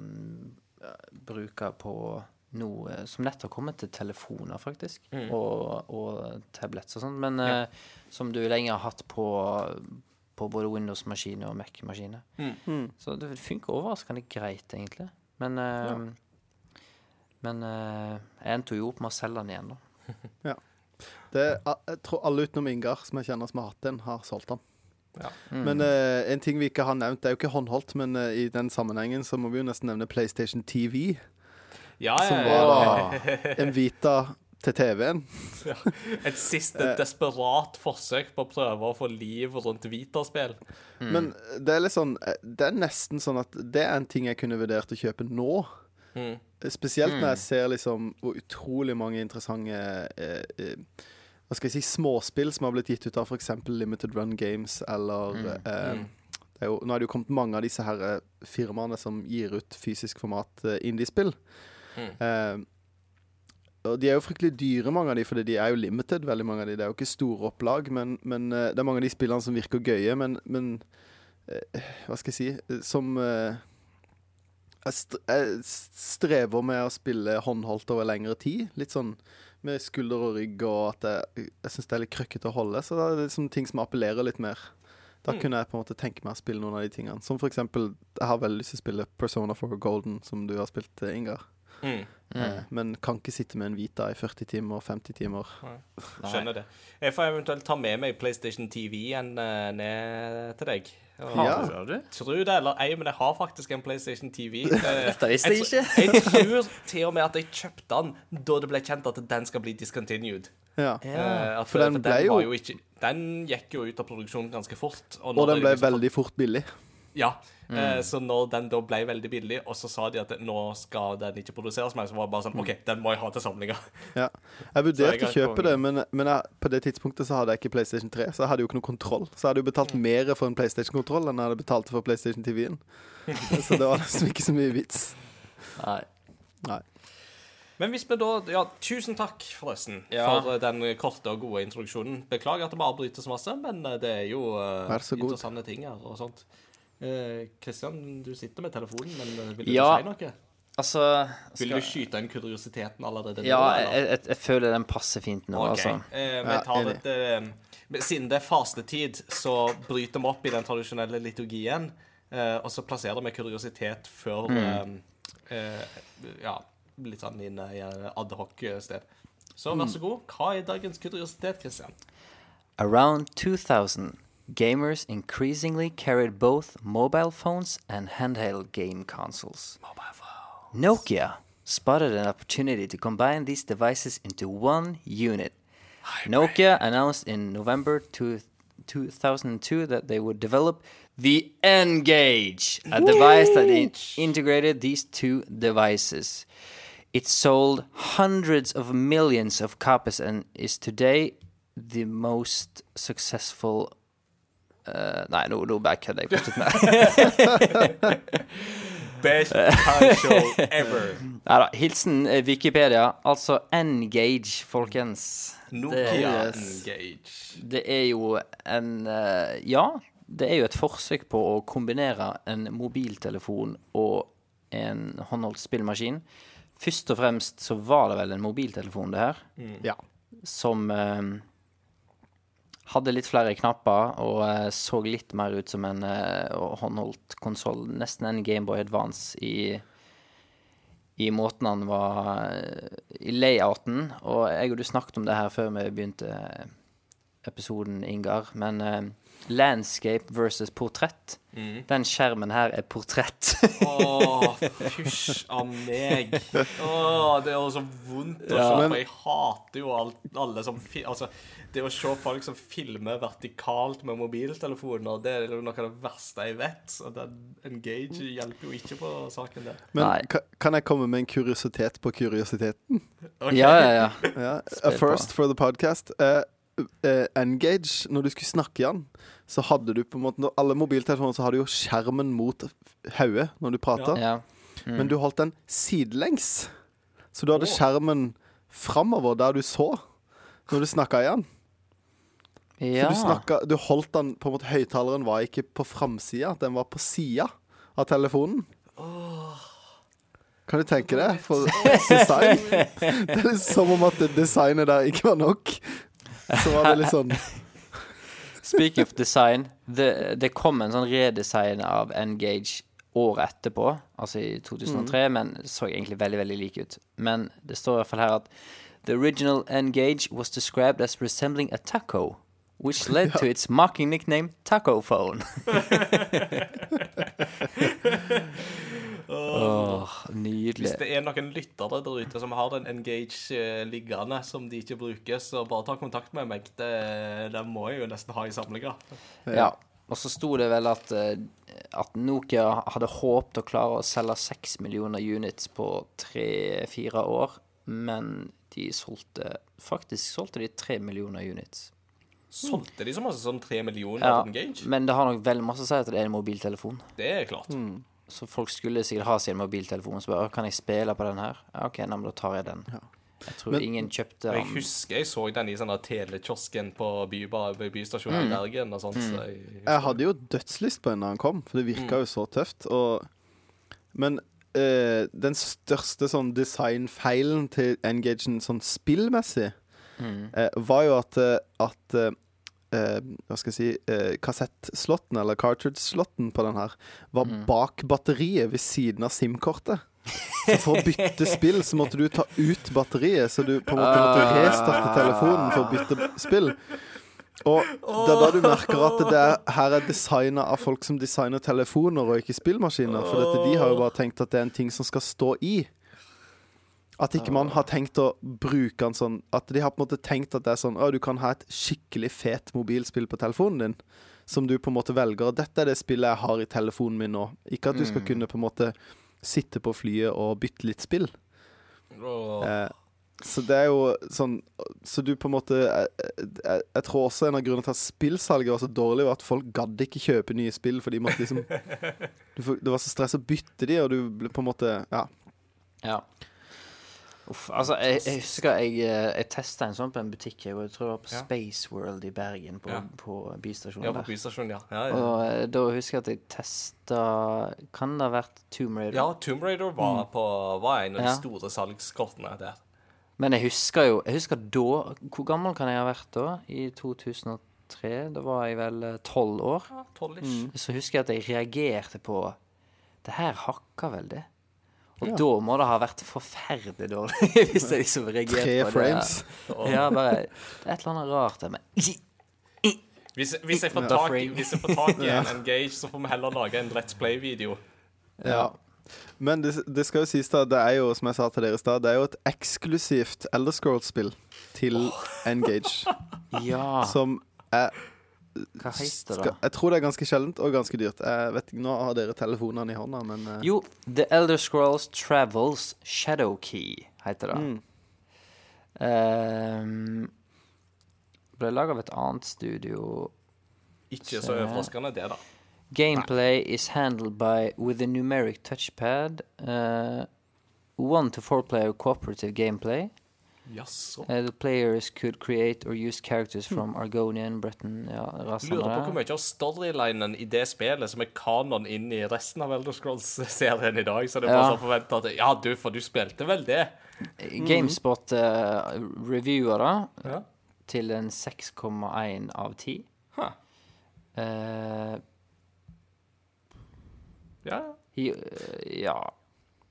Speaker 2: eh, bruke på nå, eh, som nett har kommet til telefoner, faktisk, og, og tablets og sånn, men eh, som du lenge har hatt på, på både Windows-maskiner og Mac-maskiner. Så det funker overraskende greit, egentlig. Men eh, Men eh, jeg endte jo opp med å selge den igjen, da.
Speaker 3: Det, jeg tror alle utenom Ingar som jeg kjenner som har hatt den, har solgt den.
Speaker 1: Ja.
Speaker 3: Men uh, en ting vi ikke har nevnt, det er jo ikke håndholdt, men uh, i den sammenhengen så må vi jo nesten nevne PlayStation TV.
Speaker 1: Ja,
Speaker 3: Som
Speaker 1: ja,
Speaker 3: var da en Vita til TV-en.
Speaker 1: Et siste desperat forsøk på å prøve å få liv rundt Vita-spill.
Speaker 3: Men det er litt sånn Det er nesten sånn at det er en ting jeg kunne vurdert å kjøpe nå.
Speaker 1: Mm.
Speaker 3: Spesielt når jeg ser liksom hvor utrolig mange interessante eh, eh, Hva skal jeg si småspill som har blitt gitt ut av f.eks. Limited Run Games eller eh, det er jo, Nå er det jo kommet mange av disse her eh, firmaene som gir ut fysisk format eh, indiespill. Eh, og de er jo fryktelig dyre, mange av de, fordi de er jo limited, veldig mange av de. Det er jo ikke store opplag, men, men det er mange av de spillene som virker gøye, men, men Hva skal jeg si Som jeg, st jeg strever med å spille håndholdt over lengre tid. Litt sånn med skulder og rygg, og at jeg, jeg syns det er litt krøkkete å holde. Så det er liksom ting som appellerer litt mer. Da kunne jeg på en måte tenke meg å spille noen av de tingene. Som for eksempel Jeg har veldig lyst til å spille Persona for Golden, som du har spilt, eh, Ingar.
Speaker 1: Mm.
Speaker 3: Eh, men kan ikke sitte med en Vita i 40 timer, 50 timer.
Speaker 1: Skjønner det. Jeg får eventuelt ta med meg PlayStation TV-en eh, ned til deg. Har,
Speaker 3: Ja.
Speaker 2: Du?
Speaker 1: Tro det eller ei, men jeg har faktisk en PlayStation TV. Eh,
Speaker 2: Dette visste jeg ikke.
Speaker 1: jeg tror til og med at jeg kjøpte den da det ble kjent at den skal bli discontinued.
Speaker 3: Ja.
Speaker 1: Uh, at,
Speaker 3: For den ble jo-
Speaker 1: var jo ikke, Den gikk jo ut av produksjon ganske fort.
Speaker 3: Og
Speaker 1: og
Speaker 3: den ble
Speaker 1: liksom-
Speaker 3: veldig fort billig.
Speaker 1: Ja. Eh, så når den da ble veldig billig, og så sa de at nå skal den ikke produseres mer, så var det bare sånn OK, den må jeg ha til samlinga.
Speaker 3: Ja. Jeg vurderte å kjøpe det, men, men jeg, på det tidspunktet så hadde jeg ikke PlayStation 3, så jeg hadde jo ikke noe kontroll. Så jeg hadde jo betalt mer for en PlayStation-kontroll enn jeg hadde betalt for PlayStation TV-en. Så det var liksom ikke så mye vits.
Speaker 2: Nei.
Speaker 3: Nei.
Speaker 1: Men hvis vi da Ja, tusen takk, forresten,
Speaker 2: Ja.
Speaker 1: for eh, den korte og gode introduksjonen. Beklager at det bare bryter så masse, men eh, det er jo
Speaker 3: god.
Speaker 1: interessante ting her og sånt. Kristian, du sitter med telefonen, men eh, vil du
Speaker 2: Ja.
Speaker 1: si noe?
Speaker 2: Altså
Speaker 1: Vil du skyte inn kuriositeten allerede?
Speaker 2: Ja, jeg, jeg, jeg føler den passer fint nå,
Speaker 1: OK.
Speaker 2: altså.
Speaker 1: Eh, vi
Speaker 3: Ja,
Speaker 1: tar
Speaker 3: enig.
Speaker 1: et, eh, siden det er fastetid, så bryter vi opp i den tradisjonelle liturgien. Eh, og så plasserer vi kuriositet før
Speaker 2: Mm.
Speaker 1: eh, eh, Ja, litt sånn inn i eh, adhoc-sted. Så
Speaker 2: Mm.
Speaker 1: vær så god. Hva er dagens kuriositet, Kristian?
Speaker 2: Around 2000, gamers increasingly carried both mobile phones and handheld game consoles. Nokia spotted an opportunity to combine these devices into one unit. Nokia announced in November two, 2002 that they would develop the N-Gage, a device that in- integrated these two devices. It sold hundreds of millions of copies and is today the most successful uh, Nei, nå, nå bare kødder jeg. Fortsett med
Speaker 1: Best car show ever.
Speaker 2: Neida, Hilsen eh, Wikipedia. Altså N-Gage, folkens.
Speaker 1: Nokia
Speaker 3: Yes.
Speaker 1: Engage.
Speaker 2: Det er jo en uh, Ja, det er jo et forsøk på å kombinere en mobiltelefon og en håndholdt spillmaskin. Først og fremst så var det vel en mobiltelefon, det her,
Speaker 3: Ja.
Speaker 2: som eh, hadde litt flere knapper og eh, så litt mer ut som en eh, håndholdt konsoll. Nesten en Gameboy Advance i i måten han var eh, I layouten. Og jeg og du snakket om det her før vi begynte episoden, Ingar. Men landscape versus portrett. Den skjermen her er portrett.
Speaker 1: Å, fysj av meg. Oh, det er jo så vondt å
Speaker 2: Ja.
Speaker 1: se
Speaker 3: Men-
Speaker 1: på. Jeg hater jo alt, alle som Altså, det å se folk som filmer vertikalt med mobiltelefoner, det er jo noe av det verste jeg vet. Så den Engage hjelper jo ikke på saken der.
Speaker 3: Men
Speaker 2: Nei.
Speaker 3: kan jeg komme med en kuriositet på kuriositeten?
Speaker 1: Okay.
Speaker 2: Ja, ja, ja.
Speaker 3: Ja. A first for the podcast. Uh, uh, Engage, når du skulle snakke i den, så hadde du på en måte alle mobiltelefoner så har du jo skjermen mot hodet når du prater.
Speaker 2: ja.
Speaker 3: Men du holdt den sidelengs. Så du hadde
Speaker 1: oh.
Speaker 3: skjermen framover der du så når du snakka i den.
Speaker 2: ja.
Speaker 3: Så du, snakket, du holdt den på en måte Høyttaleren var ikke på framsida, den var på sida av telefonen. Kan du tenke deg? For design. Det er litt som om at designet der ikke var nok. Så var det litt sånn
Speaker 2: Speaking of design, det, det kom en sånn redesign av Engage året etterpå, altså i 2003, men så egentlig veldig, veldig lik ut. Men det står i hvert fall her at The original Engage was described as resembling a taco, which led to its mocking nickname Taco Phone. Åh, nydelig.
Speaker 1: Hvis det er noen lyttere der ute som har den Engage eh, liggende som de ikke bruker, så bare ta kontakt med meg. Det, det må jeg jo nesten ha i samlinga.
Speaker 2: Ja. Og så sto det vel at, eh, at Nokia hadde håpet å klare å selge seks millioner units på tre-fire år, men de solgte Faktisk solgte de tre millioner units.
Speaker 1: Solgte de så masse som tre millioner
Speaker 2: Ja, men det har nok veldig masse å si at det er en mobiltelefon.
Speaker 1: Det er klart.
Speaker 2: Så folk skulle sikkert ha sin mobiltelefon og spørre kan jeg spille på den her. Ja, OK, nei, men da tar jeg den. Jeg tror
Speaker 3: Men-
Speaker 2: ingen kjøpte
Speaker 1: den. Jeg husker jeg så den i sånn telekiosken på by bystasjonen i Bergen og sånt. Så jeg,
Speaker 3: Jeg hadde jo dødslyst på en da han kom, for det virka jo så tøft. Og, men eh, den største sånn designfeilen til Engagen sånn spillmessig, eh, var jo at, eh, at eh, eh, Hva skal jeg si eh, Kassettslotten, eller cartridge-slotten på den her, var bak batteriet ved siden av SIM-kortet. Så for å bytte spill, så måtte du ta ut batteriet. Så du på en måte måtte restarte telefonen for å bytte spill. Og det er da du merker at det er, her er designa av folk som designer telefoner, og ikke spillmaskiner. For dette, de har jo bare tenkt at det er en ting som skal stå i. At ikke man har tenkt å bruke den sånn At de har på en måte tenkt at det er sånn Å, du kan ha et skikkelig fet mobilspill på telefonen din. Som du på en måte velger. Dette er det spillet jeg har i telefonen min nå. Ikke at du skal kunne på en måte sitte på flyet og bytte litt spill.
Speaker 1: Oh.
Speaker 3: Eh, så det er jo sånn Så du på en måte Jeg, jeg, jeg tror også en av grunnene til at spillsalget var så dårlig, var at folk gadd ikke kjøpe nye spill, for de måtte liksom du, Det var så stress å bytte de, og du ble på en måte Ja.
Speaker 2: Ja. Uff, altså, jeg, jeg husker jeg, eh, jeg testa en sånn på en butikk. Jeg, jeg tror det var på
Speaker 1: Ja.
Speaker 2: Space World i Bergen, på,
Speaker 1: Ja.
Speaker 2: på bystasjonen
Speaker 1: Ja, på
Speaker 2: der.
Speaker 1: bystasjonen, ja. Ja, ja.
Speaker 2: Og eh, da husker jeg at jeg testa Kan det ha vært Tomb Raider?
Speaker 1: ja, Tomb Raider var, på, var en av de store salgskortene der.
Speaker 2: Men jeg husker jo Jeg husker da Hvor gammel kan jeg ha vært da? I 2003? Da var jeg vel eh, tolv år.
Speaker 1: Ja, 12-ish.
Speaker 2: Så husker jeg at jeg reagerte på Det her hakker veldig. Og
Speaker 3: Ja.
Speaker 2: da må det ha vært forferdelig dårlig hvis jeg liksom reagerte
Speaker 3: Tre
Speaker 2: på det.
Speaker 3: frames.
Speaker 2: Ja, bare Det er et eller annet rart der med
Speaker 1: Hvis, hvis, jeg får tak, i- en Engage, så får vi heller lage en Let's Play-video.
Speaker 3: Ja. Men det, det skal jo sies, da, det er jo, som jeg sa til dere i stad, det er jo et eksklusivt Elder Scrolls-spill til Engage.
Speaker 2: Ja,
Speaker 3: Som er
Speaker 2: hva heter
Speaker 3: skal,
Speaker 2: det?
Speaker 3: Jeg tror det er ganske sjeldent og ganske dyrt. Jeg vet ikke, Nå har dere telefonene i hånda, men uh...
Speaker 2: Jo, The Elder Scrolls Travels Shadow Key heter det.
Speaker 3: Mm.
Speaker 2: Um, ble laga av et annet studio.
Speaker 1: Ikke så overraskende, det, da.
Speaker 2: Gameplay is handled by with a numeric touchpad. Uh, one to four player cooperative gameplay.
Speaker 1: Jaså.
Speaker 2: Uh, the players could create or use characters from Argonian, Breton ja, rasene
Speaker 1: Lurer på hvor mye av storylinen i det spillet som er kanon inn i resten av Elder Scrolls-serien i dag. Så det er bare
Speaker 2: Ja.
Speaker 1: sånn forventa at Ja, du, for du spilte vel det?
Speaker 2: Gamespot uh, reviewer det
Speaker 1: Ja.
Speaker 2: til en 6,1 av 10.
Speaker 1: Huh.
Speaker 2: Uh,
Speaker 1: Ja.
Speaker 2: He, uh, ja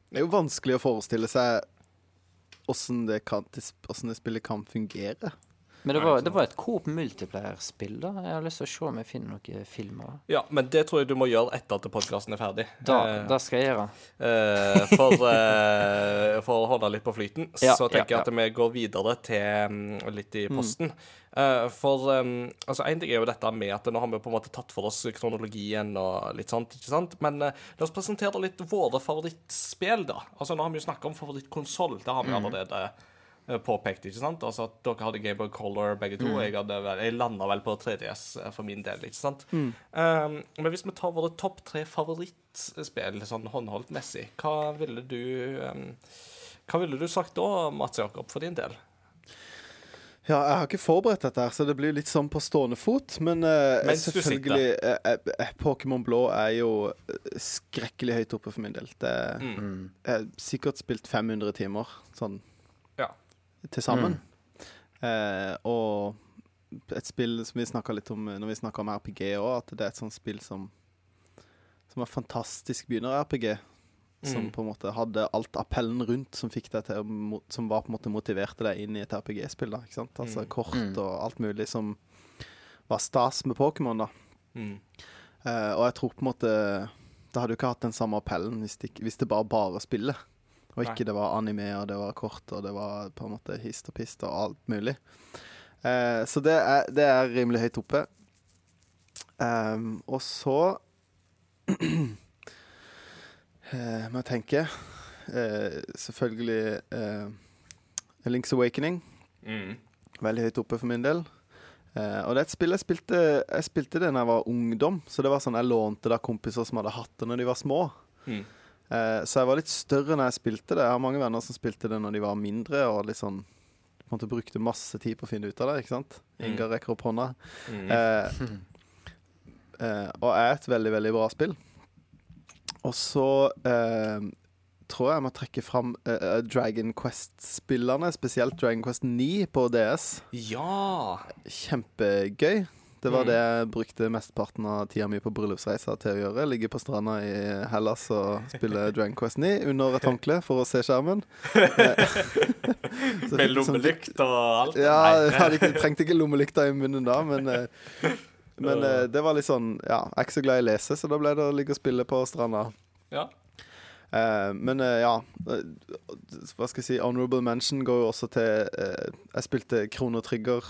Speaker 3: det er jo vanskelig å forestille seg åssen det, det spillet kan fungere.
Speaker 2: Men det var, det var et Coop multiplayer-spill, da. Jeg har lyst til å se om jeg finner noen filmer.
Speaker 1: ja, men det tror jeg du må gjøre etter at podkasten er ferdig.
Speaker 2: Da,
Speaker 1: Eh,
Speaker 2: da skal jeg gjøre.
Speaker 1: Eh, for, eh, for å holde litt på flyten,
Speaker 2: Ja,
Speaker 1: så tenker
Speaker 2: ja,
Speaker 1: jeg at vi går videre til mm, litt i posten. Eh, for um, altså en ting er jo dette med at nå har vi på en måte tatt for oss kronologien og litt sånt, ikke sant? Men eh, la oss presentere litt våre favorittspill, da. Altså Nå har vi jo snakka om favorittkonsoll. Det har vi allerede eh, påpekt, ikke sant? Altså at dere hadde Gameboy Color begge to. Jeg, hadde vel, jeg landa vel på 3DS eh, for min del, ikke sant? Um, men hvis vi tar våre topp tre favorittspill sånn håndholdtmessig, hva ville du um, Hva ville du sagt da, Mats Jakob, for din del?
Speaker 3: Ja, jeg har ikke forberedt dette, her, så det blir litt sånn på stående fot. Men
Speaker 1: uh,
Speaker 3: selvfølgelig uh, eh, Pokémon Blå er jo eh, skrekkelig høyt oppe for min del. Det
Speaker 1: Mm.
Speaker 3: Jeg har sikkert spilt 500 timer sånn. Til sammen. Eh, og et spill som vi snakka litt om eh, når vi snakka om RPG òg, at det er et sånt spill som Som er fantastisk begynner-RPG. Som
Speaker 1: Mm.
Speaker 3: på en måte hadde alt appellen rundt som fikk deg til å Som var på en måte motiverte deg inn i et RPG-spill. da Ikke sant? Altså
Speaker 1: Mm.
Speaker 3: kort
Speaker 2: Mm.
Speaker 3: og alt mulig som var stas med Pokémon. da
Speaker 1: Mm.
Speaker 3: Eh, Og jeg tror på en måte Det hadde jo ikke hatt den samme appellen hvis det, hvis det bare bare spillet. Og ikke det var anime, og det var kort, og det var på en måte hist og pist og alt mulig. Eh, så det er, det er rimelig høyt oppe. Um, og så eh, må jeg tenke eh, Selvfølgelig eh, Link's Awakening.
Speaker 1: Mm.
Speaker 3: Veldig høyt oppe for min del. Eh, og det er et spill jeg spilte Jeg spilte det da jeg var ungdom. Så det var sånn jeg lånte da kompiser som hadde hatt det når de var små.
Speaker 1: Mm.
Speaker 3: Eh, så jeg var litt større når jeg spilte det. Jeg har mange venner som spilte det når de var mindre, og litt sånn på en måte brukte masse tid på å finne ut av det. ikke sant?
Speaker 1: Inga
Speaker 3: Ingar rekker opp hånda.
Speaker 1: Mm.
Speaker 3: Eh, eh, og er et veldig, veldig bra spill. Og så eh, tror jeg jeg må trekke fram eh, Dragon Quest-spillerne, spesielt Dragon Quest 9 på DS.
Speaker 1: Ja!
Speaker 3: Kjempegøy. Det var det jeg brukte mesteparten av tida mi på bryllupsreisa til å gjøre. Ligge på stranda i Hellas og spille Dragon Quest 9 under et håndkle for å se skjermen.
Speaker 1: Med
Speaker 3: fikk liksom-
Speaker 1: lommelykt og alt.
Speaker 3: Ja, jeg ikke, trengte ikke lommelykta i munnen da, men, eh, men eh, det var litt sånn Ja, jeg er ikke så glad i å lese, så da ble det å ligge og spille på stranda.
Speaker 1: Ja.
Speaker 3: Uh, men uh, ja eh, Hva skal jeg si Honorable mention går jo også til uh, Jeg spilte Krono Trigger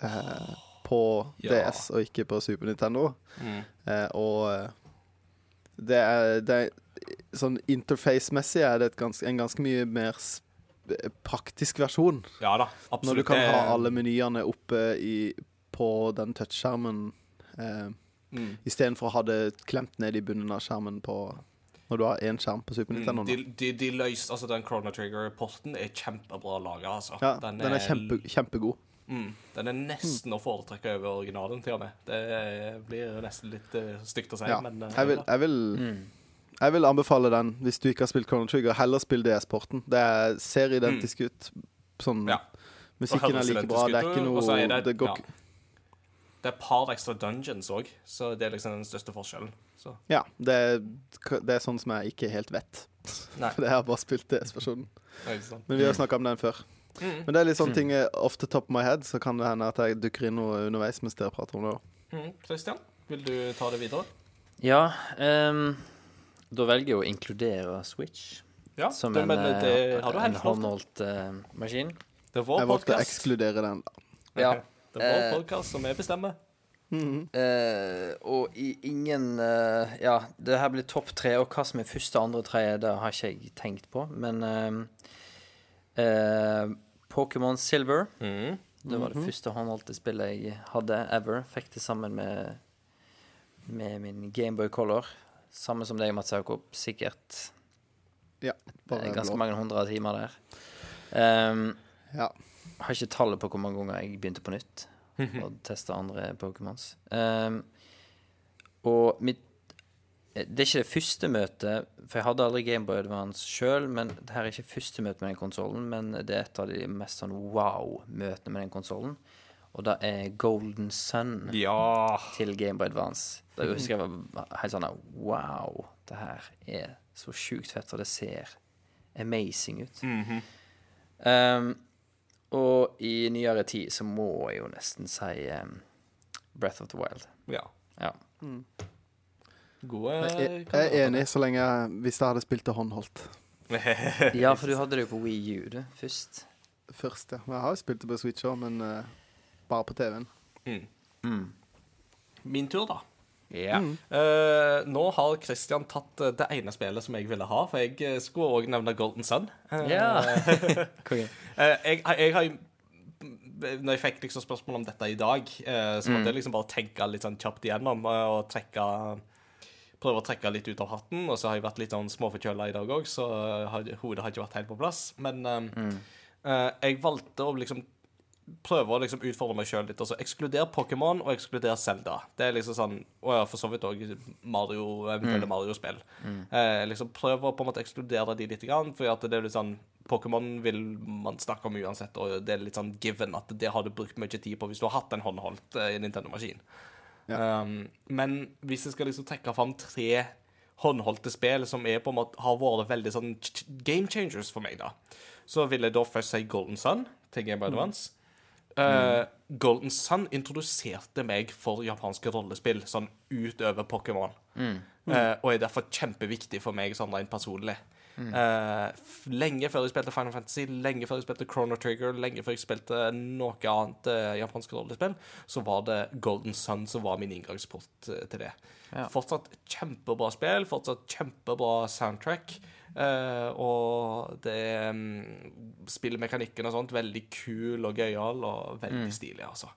Speaker 3: eh, på
Speaker 1: Ja.
Speaker 3: DS og ikke på Super Nintendo.
Speaker 1: Mm.
Speaker 3: Eh, og eh, det er, det er Sånn interface-messig er det et ganske, en ganske mye mer praktisk versjon.
Speaker 1: ja da,
Speaker 3: Når du kan ha alle menyene oppe i, på den touchskjermen eh,
Speaker 1: mm.
Speaker 3: istedenfor å ha det klemt ned i bunnen av skjermen på når du har én skjerm på Super Nintendo.
Speaker 1: Mm, de, de, de løs, altså Den Chrono Trigger-porten er kjempebra laga. Altså.
Speaker 3: Ja, den er kjempe, kjempegod.
Speaker 1: Mm, den er nesten å foretrekke over originalen, til og med. Det blir nesten litt uh, stygt å si,
Speaker 3: Ja.
Speaker 1: men uh,
Speaker 3: Jeg vil, jeg, vil, jeg vil anbefale den hvis du ikke har spilt Chrono Trigger. Heller spill DS-porten. Det er, ser identisk ut. Sånn
Speaker 1: Mm. Ja.
Speaker 3: Musikken er like bra. Det er ikke
Speaker 1: noe er det,
Speaker 3: Det går
Speaker 1: ja.
Speaker 3: ikke
Speaker 1: det er et par ekstra dungeons òg, så det er liksom den største forskjellen. Så.
Speaker 3: Ja, det er, det er sånn som jeg ikke helt vet.
Speaker 1: Nei.
Speaker 3: For jeg har bare spilt DS-versjonen. Men vi har snakka om den før.
Speaker 1: Mm.
Speaker 3: Men det er litt sånne ting eh, off the top of my head, så kan det hende at jeg dukker inn noe underveis mens dere prater om det. Kristian,
Speaker 1: Mm. Christian, vil du ta det videre?
Speaker 2: Ja, Um, da velger jeg å inkludere Switch
Speaker 1: Ja,
Speaker 2: som
Speaker 1: det,
Speaker 2: en,
Speaker 1: men
Speaker 2: eh,
Speaker 1: det har du
Speaker 2: en håndholdt uh, maskin.
Speaker 1: Det er vår
Speaker 3: Jeg valgte å ekskludere den.
Speaker 2: Ja.
Speaker 1: Det er vår
Speaker 2: Eh,
Speaker 1: podkast som vi bestemmer.
Speaker 2: Eh, og i ingen uh, Ja, det her blir topp tre, og hva som er første, andre, tredje, det har ikke jeg tenkt på. Men ehm, eh, Pokémon Silver
Speaker 1: Mm.
Speaker 2: Det var det første håndholdte spillet jeg hadde ever. Fikk det sammen med, med min Gameboy Color. Samme som deg, Mats Jakob. Sikkert
Speaker 3: Ja, bare
Speaker 2: eh, ganske
Speaker 3: blå.
Speaker 2: mange hundre timer der. Um,
Speaker 3: Ja.
Speaker 2: har ikke tallet på hvor mange ganger jeg begynte på nytt og testa andre Pokémons. Um, og mitt Det er ikke det første møtet, for jeg hadde aldri Gameboy Advance sjøl, men det her er ikke første møte med den konsollen, men det er et av de mest sånn wow-møtene med den konsollen. Og det er Golden Sun
Speaker 1: Ja.
Speaker 2: til Gameboy Advance. Da husker jeg var helt sånn Wow, det her er så sjukt fett, og det ser amazing ut. um, og i nyere tid så må jeg jo nesten si um, Breath of the Wild.
Speaker 1: ja.
Speaker 2: Ja.
Speaker 1: Gode
Speaker 3: Jeg, jeg er enig, så lenge hvis jeg hadde spilt det håndholdt
Speaker 2: ja, for du hadde det jo på Wii U det, først.
Speaker 3: først. Ja. Jeg har jo spilt det på Switch òg, men uh, bare på TV-en.
Speaker 1: Min tur, da.
Speaker 2: Yeah.
Speaker 1: Mm. Uh, nå har Christian tatt eh, det ene spillet som jeg ville ha, for jeg skulle òg nevne Golden Sun. Uh,
Speaker 2: Ja. Konge.
Speaker 1: uh, jeg, jeg har Når jeg fikk liksom spørsmål om dette i dag, eh, så måtte jeg liksom bare tenke litt sånn kjapt igjennom og trekke Prøve å trekke litt ut av hatten. Og så har jeg vært litt sånn småforkjøla i dag òg, så har, hodet har ikke vært helt på plass. Men mm. uh, jeg valgte å liksom prøve å liksom utfordre meg sjøl litt. Altså ekskludere Pokémon og ekskludere Zelda. Det er liksom sånn Og ja, for så vidt òg Mario, eventuelle Mario-spill. Eh, liksom Prøve å på en måte ekskludere de litt, grann, fordi at det er litt sånn Pokémon vil man snakke om uansett, og det er litt sånn given at det har du brukt mye tid på hvis du har hatt en håndholdt eh, Nintendo-maskin. Um, men hvis jeg skal liksom trekke fram tre håndholdte spill som er på en måte har vært veldig sånn game changers for meg, da, så vil jeg da først si Golden Sun til Game Boy Advance. Eh, Golden Sun introduserte meg for japanske rollespill sånn utover Pokémon. Eh, og er derfor kjempeviktig for meg sånn rent personlig. F- lenge før jeg spilte Final Fantasy, lenge før jeg spilte Chrono Trigger, lenge før jeg spilte noe annet uh, japansk rollespill, så var det Golden Sun som var min inngangsport eh, til det.
Speaker 2: Ja.
Speaker 1: Fortsatt kjempebra spill, fortsatt kjempebra soundtrack. Uh, og det um, Spillmekanikken og sånt, veldig kul og gøyal og veldig stilig, altså.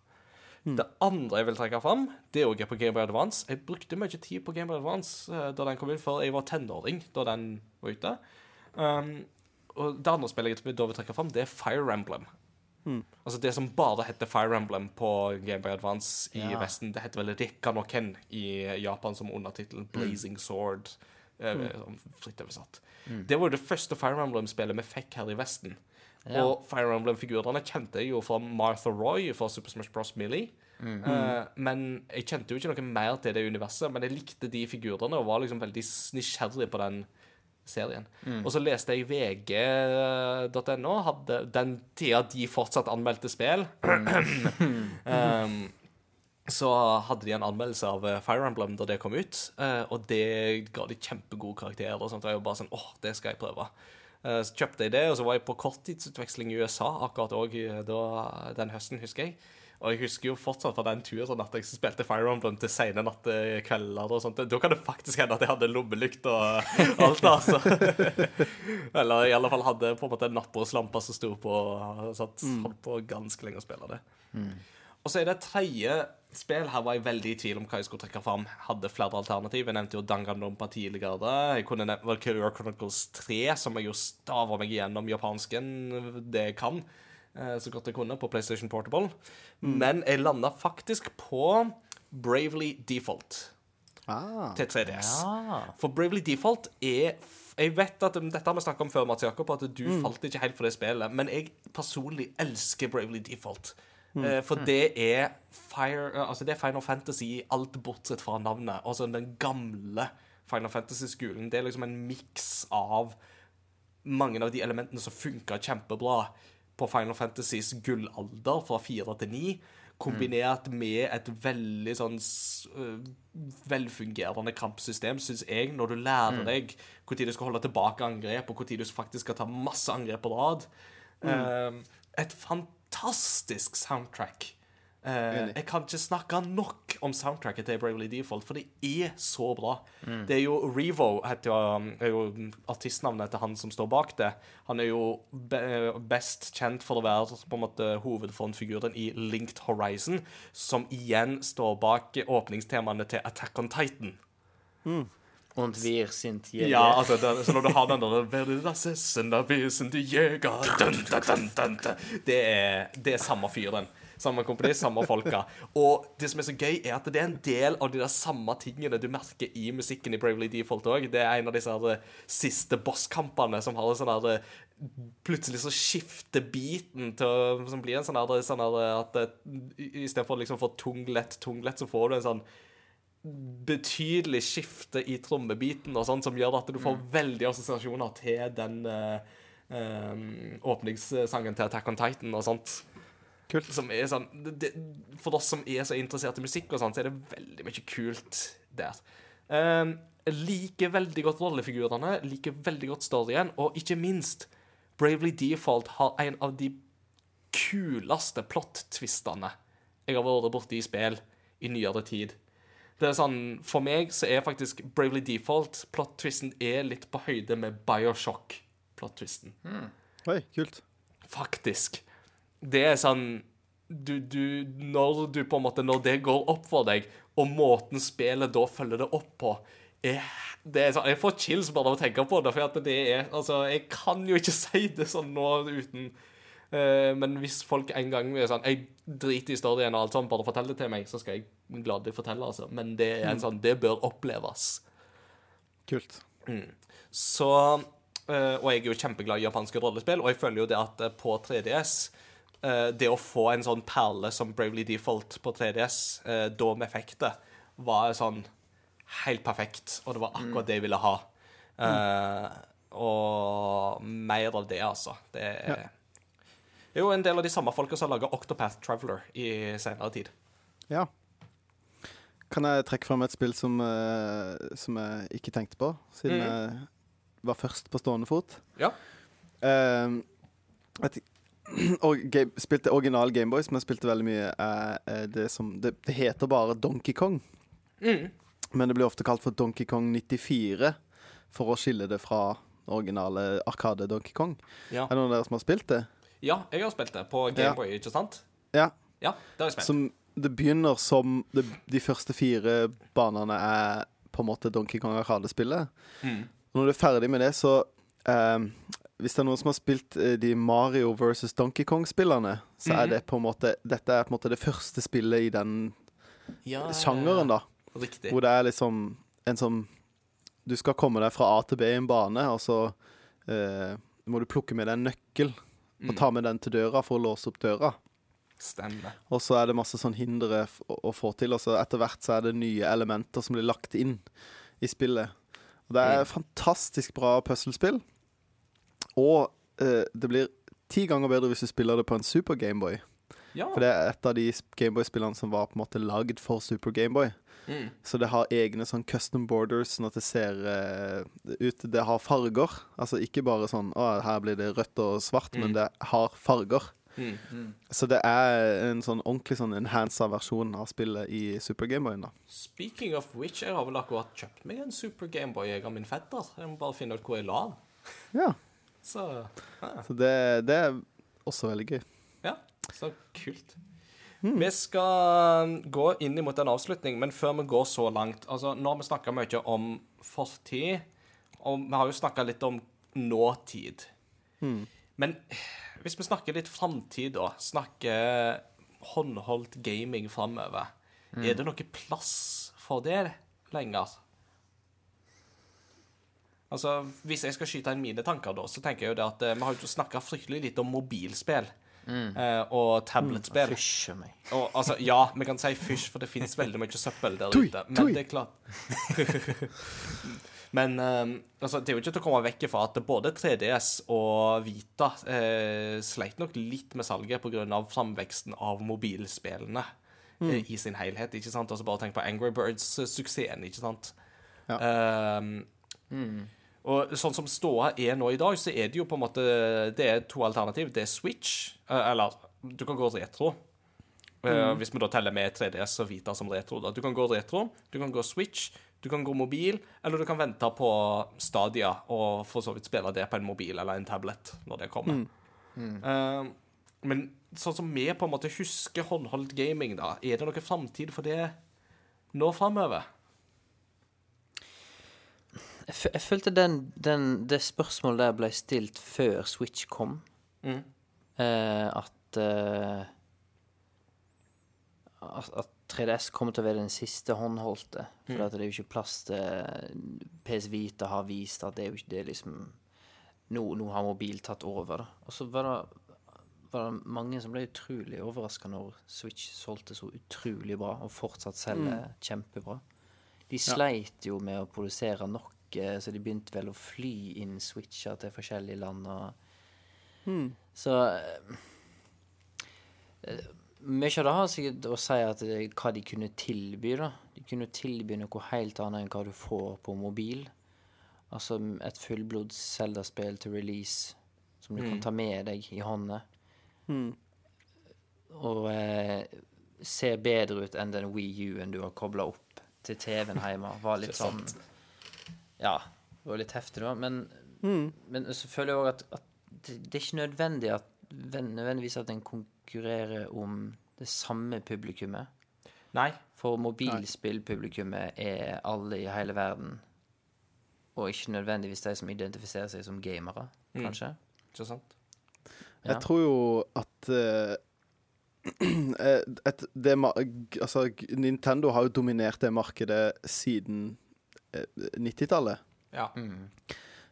Speaker 1: Det andre jeg vil trekke fram, det òg er på Game Boy Advance. Jeg brukte mye tid på Game Boy Advance uh, da den kom ut, før jeg var tenåring da den var ute. Um, og det andre spillet jeg da vil trekke fram, det er Fire Emblem. Altså det som bare heter Fire Emblem på Game Boy Advance i
Speaker 2: Ja.
Speaker 1: Vesten. Det heter vel Rikkan og Ken i Japan som undertittel Blazing Sword. eh, sånn fritt oversatt. Det var jo det første Fire Emblem-spillet vi fikk her i Vesten.
Speaker 2: Ja.
Speaker 1: Og Fire Emblem-figurene kjente jeg jo fra Martha Roy fra Super Smash Bros. Millie. Mm. Uh, men jeg kjente jo ikke noe mer til det universet. Men jeg likte de figurene og var liksom veldig nysgjerrig på den serien. Og så leste jeg vg.no, hadde den tida de fortsatt anmeldte spill. um, så hadde de en anmeldelse av eh, Fire Emblem da det kom ut, uh, og det ga de kjempegode karakterer. og sånt, og jeg var bare sånn, åh, det skal jeg prøve. Eh, Så kjøpte jeg det, og så var jeg på korttidsutveksling i USA akkurat også den høsten, husker jeg. Og jeg husker jo fortsatt fra den turen at jeg spilte Fire Emblem til sene nattekvelder. og sånt. Da kan det faktisk hende at jeg hadde lommelykt og alt, altså. Eller i alle fall hadde på en måte en nattbordslampe som sto på. Satt, holdt på ganske lenge å spille det. Og så er det tredje spill. Her var jeg veldig i tvil om hva jeg skulle trekke fram. Hadde flere alternativ. Jeg nevnte jo Danganronpa tidligere. Jeg kunne nevnt Valkyria Chronicles 3, som jeg jo staver meg igjennom japansken det jeg kan. eh, Så godt jeg kunne på PlayStation Portable. Men jeg landa faktisk på Bravely Default
Speaker 3: Ah.
Speaker 1: til 3DS.
Speaker 2: Ja.
Speaker 1: For Bravely Default er Jeg vet at um, Dette har vi snakket om før, Mats Jakob, at du falt ikke helt for det spillet. Men jeg personlig elsker Bravely Default. Eh, for det er Fire, eh, altså det er Final Fantasy i alt bortsett fra navnet. Altså den gamle Final Fantasy-skolen. Det er liksom en miks av mange av de elementene som funka kjempebra på Final Fantasys gullalder, fra fire til ni, kombinert med et veldig sånn øh, velfungerende kampsystem, syns jeg, når du lærer deg når du skal holde tilbake angrep, og når du faktisk skal ta masse angrep på rad. Eh, et fantastisk soundtrack.
Speaker 3: Uh,
Speaker 1: jeg kan ikke snakke nok om soundtracket til Bravely Default, for det er så bra. Det er jo Revo, heter jo, um, er jo artistnavnet til han som står bak det. Han er jo be best kjent for å være på en måte hovedfrontfiguren i Linked Horizon, som igjen står bak åpningstemaene til Attack on Titan.
Speaker 2: Und wir sind Jäger.
Speaker 1: Ja, altså, det, så når du har den der «Wer das Essen, da wir sind Jäger», dun, dun, dun, det, er, det er samme fyren. Samme kompani, samme folka. Og det som er så gøy, er at det er en del av de der samme tingene du merker i musikken i Bravely Default òg. Det er en av disse her, eh, siste bosskampene som har en sånn her eh, Plutselig så skifter beaten til å blir en sånn her, sånn her at det, i- Istedenfor liksom å få tung, lett, tung, lett, så får du en sånn betydelig skifte i trommebiten og sånn, som gjør at du får veldig assosiasjoner til den uh, um, åpningssangen til Attack on Titan og sånt.
Speaker 3: Kult.
Speaker 1: Som er sånn det, For oss som er så interessert i musikk og sånt, så er det veldig mye kult der. Um, liker veldig godt rollefigurene, liker veldig godt storyen, og ikke minst Bravely Default har en av de kuleste plot-tvistene jeg har vært borti i spill i nyere tid. Det er sånn, For meg så er faktisk Bravely Default plot-twisten er litt på høyde med Bioshock-plot-twisten.
Speaker 3: Oi, kult.
Speaker 1: Faktisk. Det er sånn du, du, Når du på en måte Når det går opp for deg, og måten spillet da følger det opp på er, det er sånn, Jeg får chills bare av å tenke på det. For det er Altså, jeg kan jo ikke si det sånn nå uten Uh, Men hvis folk en gang er sånn Jeg driter i storyen og alt sånt, bare fortell det til meg, så skal jeg gladelig fortelle, altså. Men det er en sånn Det bør oppleves.
Speaker 3: Kult.
Speaker 1: Så eh, Og jeg er jo kjempeglad i japanske rollespill, og jeg føler jo det at eh, på 3DS eh, Det å få en sånn perle som Bravely Default på 3DS eh, da med effekter, var sånn helt perfekt, og det var akkurat det jeg ville ha. Eh, og mer av det, altså. Det er det er jo en del av de samme folka som har laga Octopath Traveler i senere tid.
Speaker 3: Ja. Kan jeg trekke frem et spill som, eh, som jeg ikke tenkte på, siden
Speaker 1: mm.
Speaker 3: jeg var først på stående fot?
Speaker 1: Ja.
Speaker 3: Uh, et, og game, spilte original Gameboys, men spilte veldig mye, eh, det som det, det heter bare Donkey Kong.
Speaker 1: Mm.
Speaker 3: Men det blir ofte kalt for Donkey Kong 94, for å skille det fra originale Arkade Donkey Kong.
Speaker 1: Ja.
Speaker 3: Er det noen av dere som har spilt det?
Speaker 1: Ja, jeg har spilt det på Gameboy, ikke sant?
Speaker 3: Ja.
Speaker 1: Ja, det har jeg spilt.
Speaker 3: Som det begynner som det, De første fire banene er på en måte Donkey Kong Arkade-spillet.
Speaker 1: Mm.
Speaker 3: Når du er ferdig med det, så um, Hvis det er noen som har spilt eh, de Mario versus Donkey Kong-spillene, så er
Speaker 1: Mhm.
Speaker 3: det på en måte Dette er på en måte det første spillet i den
Speaker 1: Ja,
Speaker 3: sjangeren, da.
Speaker 1: Riktig.
Speaker 3: Hvor det er liksom en som du skal komme deg fra A til B i en bane, og så eh, må du plukke med deg en nøkkel
Speaker 1: Mm.
Speaker 3: Og ta med den til døra for å låse opp døra.
Speaker 1: Stemmer.
Speaker 3: Og så er det masse sånn hindre å, å få til, og så etter hvert så er det nye elementer som blir lagt inn i spillet. Og det er et fantastisk bra puslespill. Og eh, det blir ti ganger bedre hvis du spiller det på en Super Gameboy.
Speaker 1: Ja.
Speaker 3: For det er et av de Gameboy-spillene som var på en måte lagd for Super Gameboy.
Speaker 1: Mm.
Speaker 3: Så det har egne sånn custom borders, sånn at det ser uh, ut Det har farger. Altså ikke bare sånn Å, her blir det rødt og svart, men det har farger.
Speaker 1: Mm.
Speaker 3: Så det er en sånn ordentlig sånn enhansa versjon av spillet i Super Gameboyen, da.
Speaker 1: Speaking of which, jeg har vel akkurat kjøpt meg en Super Gameboy jeg av min fetter. Jeg må bare finne ut hvor jeg la den.
Speaker 3: Ja.
Speaker 1: Så
Speaker 3: Så det, det er også veldig gøy.
Speaker 1: Så kult. Vi skal gå inn mot en avslutning, men før vi går så langt altså Nå har vi snakka mye om fortid, og vi har jo snakka litt om nåtid. Men hvis vi snakker litt framtid, da, snakker håndholdt gaming framover, er det noe plass for det lenger? Altså, Hvis jeg skal skyte inn mine tanker, da, så tenker jeg jo det at eh, vi har jo snakka fryktelig litt om mobilspill eh, og tabletspill.
Speaker 2: Fysj a meg.
Speaker 1: Og, altså, ja, vi kan si fysj, for det finnes veldig mye søppel der ute. Men det er klart Men um, altså, det er jo ikke til å komme vekk fra at både 3DS og Vita eh, sleit nok litt med salget pga. framveksten av mobilspillene eh, i sin helhet. ikke sant? Altså Bare tenk på Angry Birds-suksessen, ikke sant?
Speaker 3: Ja.
Speaker 1: Eh, Og sånn som ståa er nå i dag, så er det jo på en måte Det er to alternativ. Det er Switch, eh, eller du kan gå retro. Mm. Hvis vi da teller med 3DS og Vita som retro. Da. Du kan gå retro, du kan gå Switch, du kan gå mobil, eller du kan vente på Stadia og for så vidt spille det på en mobil eller en tablet når det kommer. Eh, men sånn som vi på en måte husker håndholdt gaming, da, er det noe framtid for det nå framover?
Speaker 2: Jeg, fø- jeg følte den, den, det spørsmålet der ble stilt før Switch kom.
Speaker 1: Mm.
Speaker 2: Eh, at, eh, at At 3DS kommer til å være den siste håndholdte. For at det er jo ikke plass til PS Vita har vist at det er jo ikke det er liksom Nå, nå har mobil tatt over. da. Og så var det, var det mange som ble utrolig overraska når Switch solgte så utrolig bra, og fortsatt selger kjempebra. De sleit jo med å produsere nok, eh, så de begynte vel å fly inn Switcher til forskjellige land. Og, Så eh, eh, Mye av det har sikkert å si at det, hva de kunne tilby. da. De kunne tilby noe helt annet enn hva du får på mobil. Altså et fullblods Zelda-spill til release som du kan ta med deg i hånda. Og eh, ser bedre ut enn den Wii U-en du har kobla opp til TV-en hjemme. Var litt sånn Ja, det var litt heftig, da. Men, men så føler jeg òg at, at det, det er ikke nødvendig at nødvendigvis at en konkurrerer om det samme publikummet.
Speaker 1: Nei.
Speaker 2: For mobilspillpublikummet er alle i hele verden. Og ikke nødvendigvis de som identifiserer seg som gamere, kanskje.
Speaker 1: Ikke sant?
Speaker 2: Ja.
Speaker 3: Jeg tror jo at uh, et, det, altså, Nintendo har jo dominert det markedet siden 90-tallet.
Speaker 1: Ja.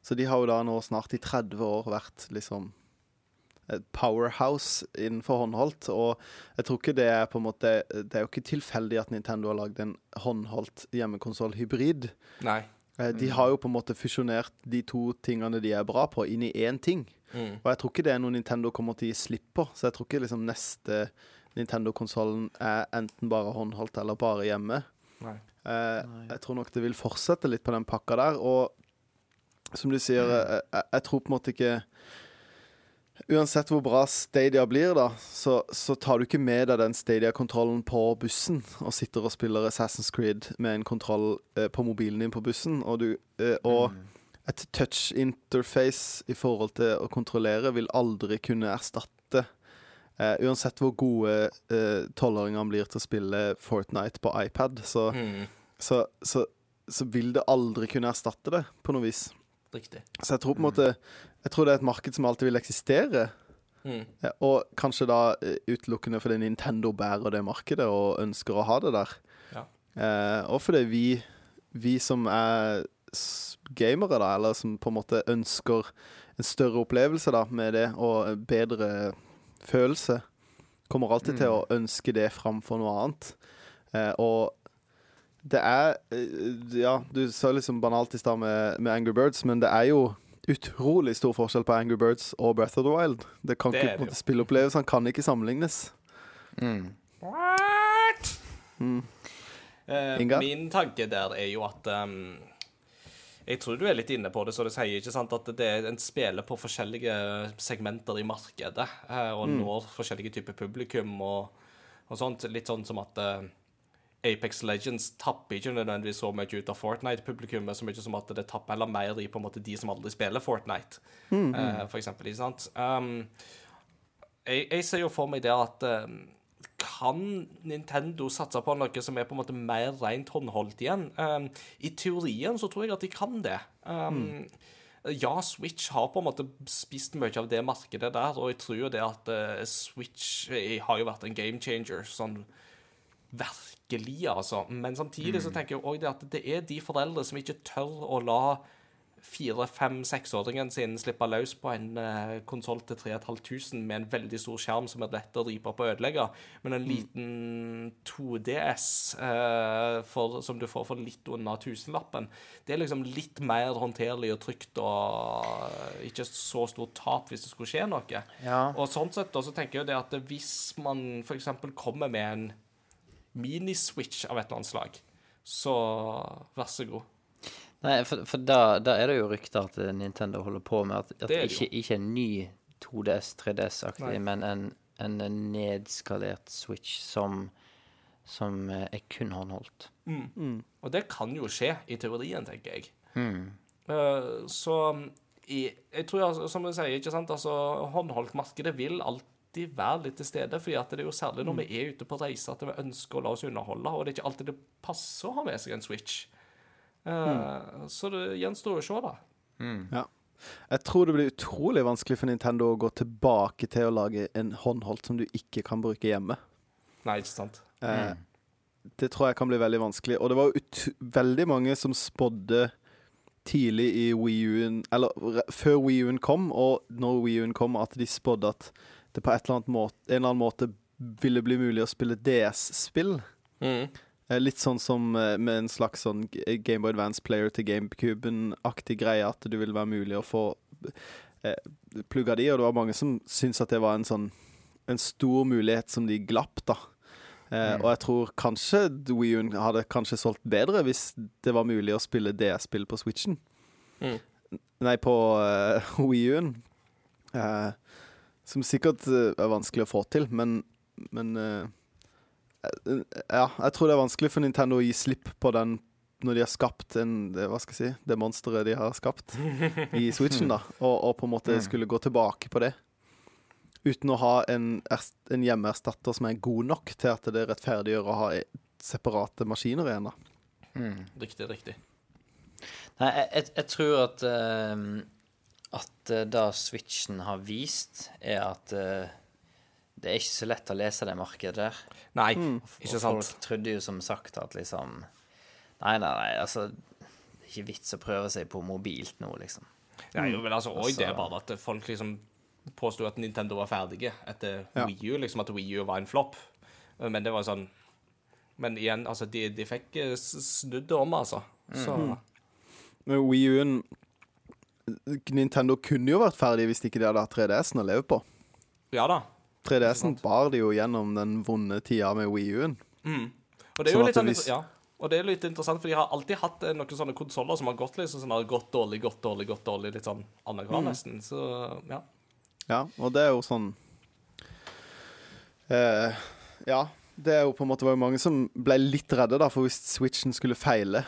Speaker 3: Så de har jo da nå snart i 30 år vært liksom et powerhouse innenfor håndholdt. Og jeg tror ikke det er på en måte Det er jo ikke tilfeldig at Nintendo har lagd en håndholdt hjemmekonsoll-hybrid.
Speaker 1: Nei.
Speaker 3: Eh, De har jo på en måte fusjonert de to tingene de er bra på, inn i én ting.
Speaker 1: Mm.
Speaker 3: Og jeg tror ikke det er noe Nintendo kommer til å gi slipp på. Så jeg tror ikke liksom neste Nintendo-konsollen er enten bare håndholdt eller bare hjemme.
Speaker 1: Nei.
Speaker 3: Eh, jeg tror nok det vil fortsette litt på den pakka der. Og som du sier, eh, jeg, jeg tror på en måte ikke Uansett hvor bra Stadia blir, da, så, så tar du ikke med deg den Stadia-kontrollen på bussen og sitter og spiller Assassin's Creed med en kontroll eh, på mobilen din på bussen. Og, du, eh, og et touch interface i forhold til å kontrollere vil aldri kunne erstatte eh, Uansett hvor gode eh, tolvåringene blir til å spille Fortnite på iPad, så,
Speaker 1: Mm.
Speaker 3: så, så, så vil det aldri kunne erstatte det på noe vis.
Speaker 1: Riktig.
Speaker 3: Så jeg tror på en måte Jeg tror det er et marked som alltid vil eksistere.
Speaker 1: Mm.
Speaker 3: Og kanskje da eh, utelukkende fordi Nintendo bærer det markedet og ønsker å ha det der.
Speaker 1: Ja.
Speaker 3: Eh, og fordi vi, vi som er gamere, da, eller som på en måte ønsker en større opplevelse da, med det, og bedre følelse, kommer alltid til å ønske det framfor noe annet. Eh, og det er eh, Ja, du sa liksom banalt i stad med, med Angry Birds, men det er jo utrolig stor forskjell på Angry Birds og Breath of the Wild. Det kan
Speaker 1: Det
Speaker 3: ikke, Spilleopplevelsene kan ikke sammenlignes.
Speaker 2: Mm.
Speaker 1: What?
Speaker 3: Mm.
Speaker 1: Uh,
Speaker 3: Inga?
Speaker 1: min tanke der er jo at ehm, Jeg tror du er litt inne på det, så du sier ikke sant at det er en spiller på forskjellige segmenter i markedet eh, og når forskjellige typer publikum og, og sånt. Litt sånn som at uh, Apex Legends tapper ikke nødvendigvis så mye ut av Fortnite-publikummet, så mye som at det tapper heller mer i på en måte de som aldri spiller Fortnite, eh, for eksempel. Ikke sant? Um, jeg, jeg ser jo for meg det at um, kan Nintendo satse på noe som er på en måte mer rent håndholdt igjen? Um, I teorien så tror jeg at de kan det. Um, Ja, Switch har på en måte spist mye av det markedet der, og jeg tror jo det at uh, Switch eh, har jo vært en game changer, sånn virkelig, altså. Men samtidig så tenker jeg òg det at det er de foreldre som ikke tør å la fire, fem, seksåringen sin slippe løs på en uh, konsoll til 3500 med en veldig stor skjerm som er lett å ripe opp og ødelegge, men en liten 2DS uh, for, som du får for litt under tusenlappen, det er liksom litt mer håndterlig og trygt og ikke så stort tap hvis det skulle skje noe.
Speaker 2: Ja.
Speaker 1: Og sånn sett da, så tenker jeg det at hvis man f.eks. kommer med en mini-switch av et eller annet slag, så vær så god.
Speaker 2: Nei, for, for da, da er det jo rykter at Nintendo holder på med at, at
Speaker 1: Det er
Speaker 2: ikke, ikke en ny 2DS, 3DS-aktig, men en, en nedskalert Switch som, som eh, er kun håndholdt.
Speaker 1: Og det kan jo skje i teorien, tenker jeg.
Speaker 2: Mm.
Speaker 1: Uh, så i, jeg tror, altså, som du sier, ikke sant, altså håndholdtmarkedet vil alltid være litt til stede, fordi at det er jo særlig når vi er ute på reise at vi ønsker å la oss underholde, og det er ikke alltid det passer å ha med seg en Switch. Eh, Så det gjenstår å se, da.
Speaker 3: Ja. Jeg tror det blir utrolig vanskelig for Nintendo å gå tilbake til å lage en håndholdt som du ikke kan bruke hjemme.
Speaker 1: Nei, ikke sant?
Speaker 3: Eh, Det tror jeg kan bli veldig vanskelig. Og det var veldig mange som spådde tidlig i Wii U-en Eller re- før Wii U-en kom, og når Wii U-en kom, at de spådde at det på et eller annet måte, en eller annen måte ville bli mulig å spille DS-spill.
Speaker 1: Mm.
Speaker 3: Eh, Litt sånn som eh, med en slags sånn Gameboy Game Boy Advance Player til GameCuben-aktig greie, at det ville være mulig å få eh, plugga de, og det var mange som syntes at det var en sånn en stor mulighet som de glapp, da. Eh, Og jeg tror kanskje Wii U hadde kanskje solgt bedre hvis det var mulig å spille DS-spill på Switchen.
Speaker 1: Mm.
Speaker 3: Nei, på uh, Wii U-en. Eh, som sikkert eh, er vanskelig å få til, men, men eh, eh, Ja, jeg tror det er vanskelig for Nintendo å gi slipp på den når de har skapt en, hva skal jeg si, det monsteret de har skapt i Switchen, da, og, og på en måte skulle gå tilbake på det. Uten å ha en, en hjemmeerstatter som er god nok til at det rettferdiggjør å ha e- separate maskiner igjen. da.
Speaker 1: Riktig, riktig.
Speaker 2: Nei, jeg, jeg, tror at uh, At eh, det Switchen har vist, er at eh, det er ikke så lett å lese det markedet der.
Speaker 1: Nei,
Speaker 2: mm.
Speaker 1: ikke sant?
Speaker 2: folk trodde jo som sagt at liksom Nei, nei, nei, altså Det er ikke vits å prøve seg på mobilt nå, liksom.
Speaker 1: Ja, jo, men altså, og det er
Speaker 2: Altså-
Speaker 1: bare at folk liksom påsto at Nintendo var ferdige etter
Speaker 3: Ja.
Speaker 1: Wii U, liksom at Wii U var en flopp. Men det var sånn Men igjen, altså, de, de fikk eh, snudd det om, altså. Så
Speaker 3: Men Wii U-en Nintendo kunne jo vært ferdig hvis ikke de hadde hatt 3DS-en å leve på.
Speaker 1: ja da.
Speaker 3: 3DS-en bar de jo gjennom den vonde tida med WiiU-en. Mm.
Speaker 1: Og det er jo
Speaker 3: Sånn
Speaker 1: litt, ja. og det er litt interessant, for de har alltid hatt eh, noen sånne konsoller som har gått liksom sånn gått dårlig, gått dårlig, gått dårlig, litt sånn annenhver nesten. Så ja.
Speaker 3: Ja, og det er jo sånn eh, Ja, det er jo på en måte var jo mange som ble litt redde, da, for hvis Switchen skulle feile,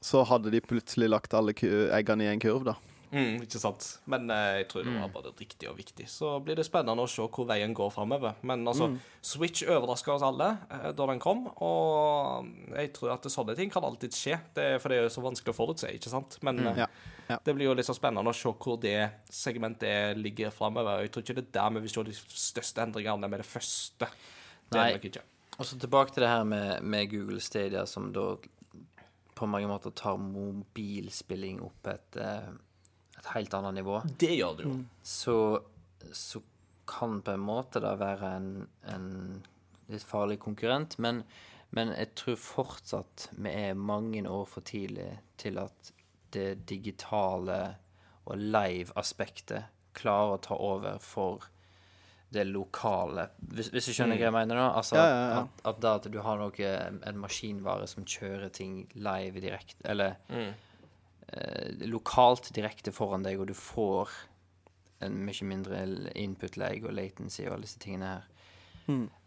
Speaker 3: så hadde de plutselig lagt alle eggene i en kurv, da.
Speaker 1: Mm, ikke sant. Men eh, jeg tror det var både riktig og viktig. Så blir det spennende å se hvor veien går framover. Men altså, Switch overraska oss alle eh, da den kom, og jeg tror at sånne ting kan alltid skje. Det er, for det er jo så vanskelig å forutse, ikke sant. Men eh,
Speaker 3: Ja, ja.
Speaker 1: det blir jo litt så spennende å se hvor det segmentet ligger framover. Jeg tror ikke det er der vi vil se de største endringene med det første. Det
Speaker 2: Nei. Og så tilbake til det her med, med Google Stadia, som da på mange måter tar mobilspilling opp et, eh, et helt annet nivå,
Speaker 1: Det gjør det jo.
Speaker 2: så, så kan på en måte da være en, en litt farlig konkurrent. Men, men jeg tror fortsatt vi er mange år for tidlig til at det digitale og live-aspektet klarer å ta over for det lokale. Hvis, hvis du skjønner hva jeg mener nå? Altså
Speaker 3: Ja, ja, ja.
Speaker 2: At, at da at du har noe, en maskinvare som kjører ting live direkte, eller eh, lokalt direkte foran deg, og du får en mye mindre input-lag og latency og alle disse tingene her.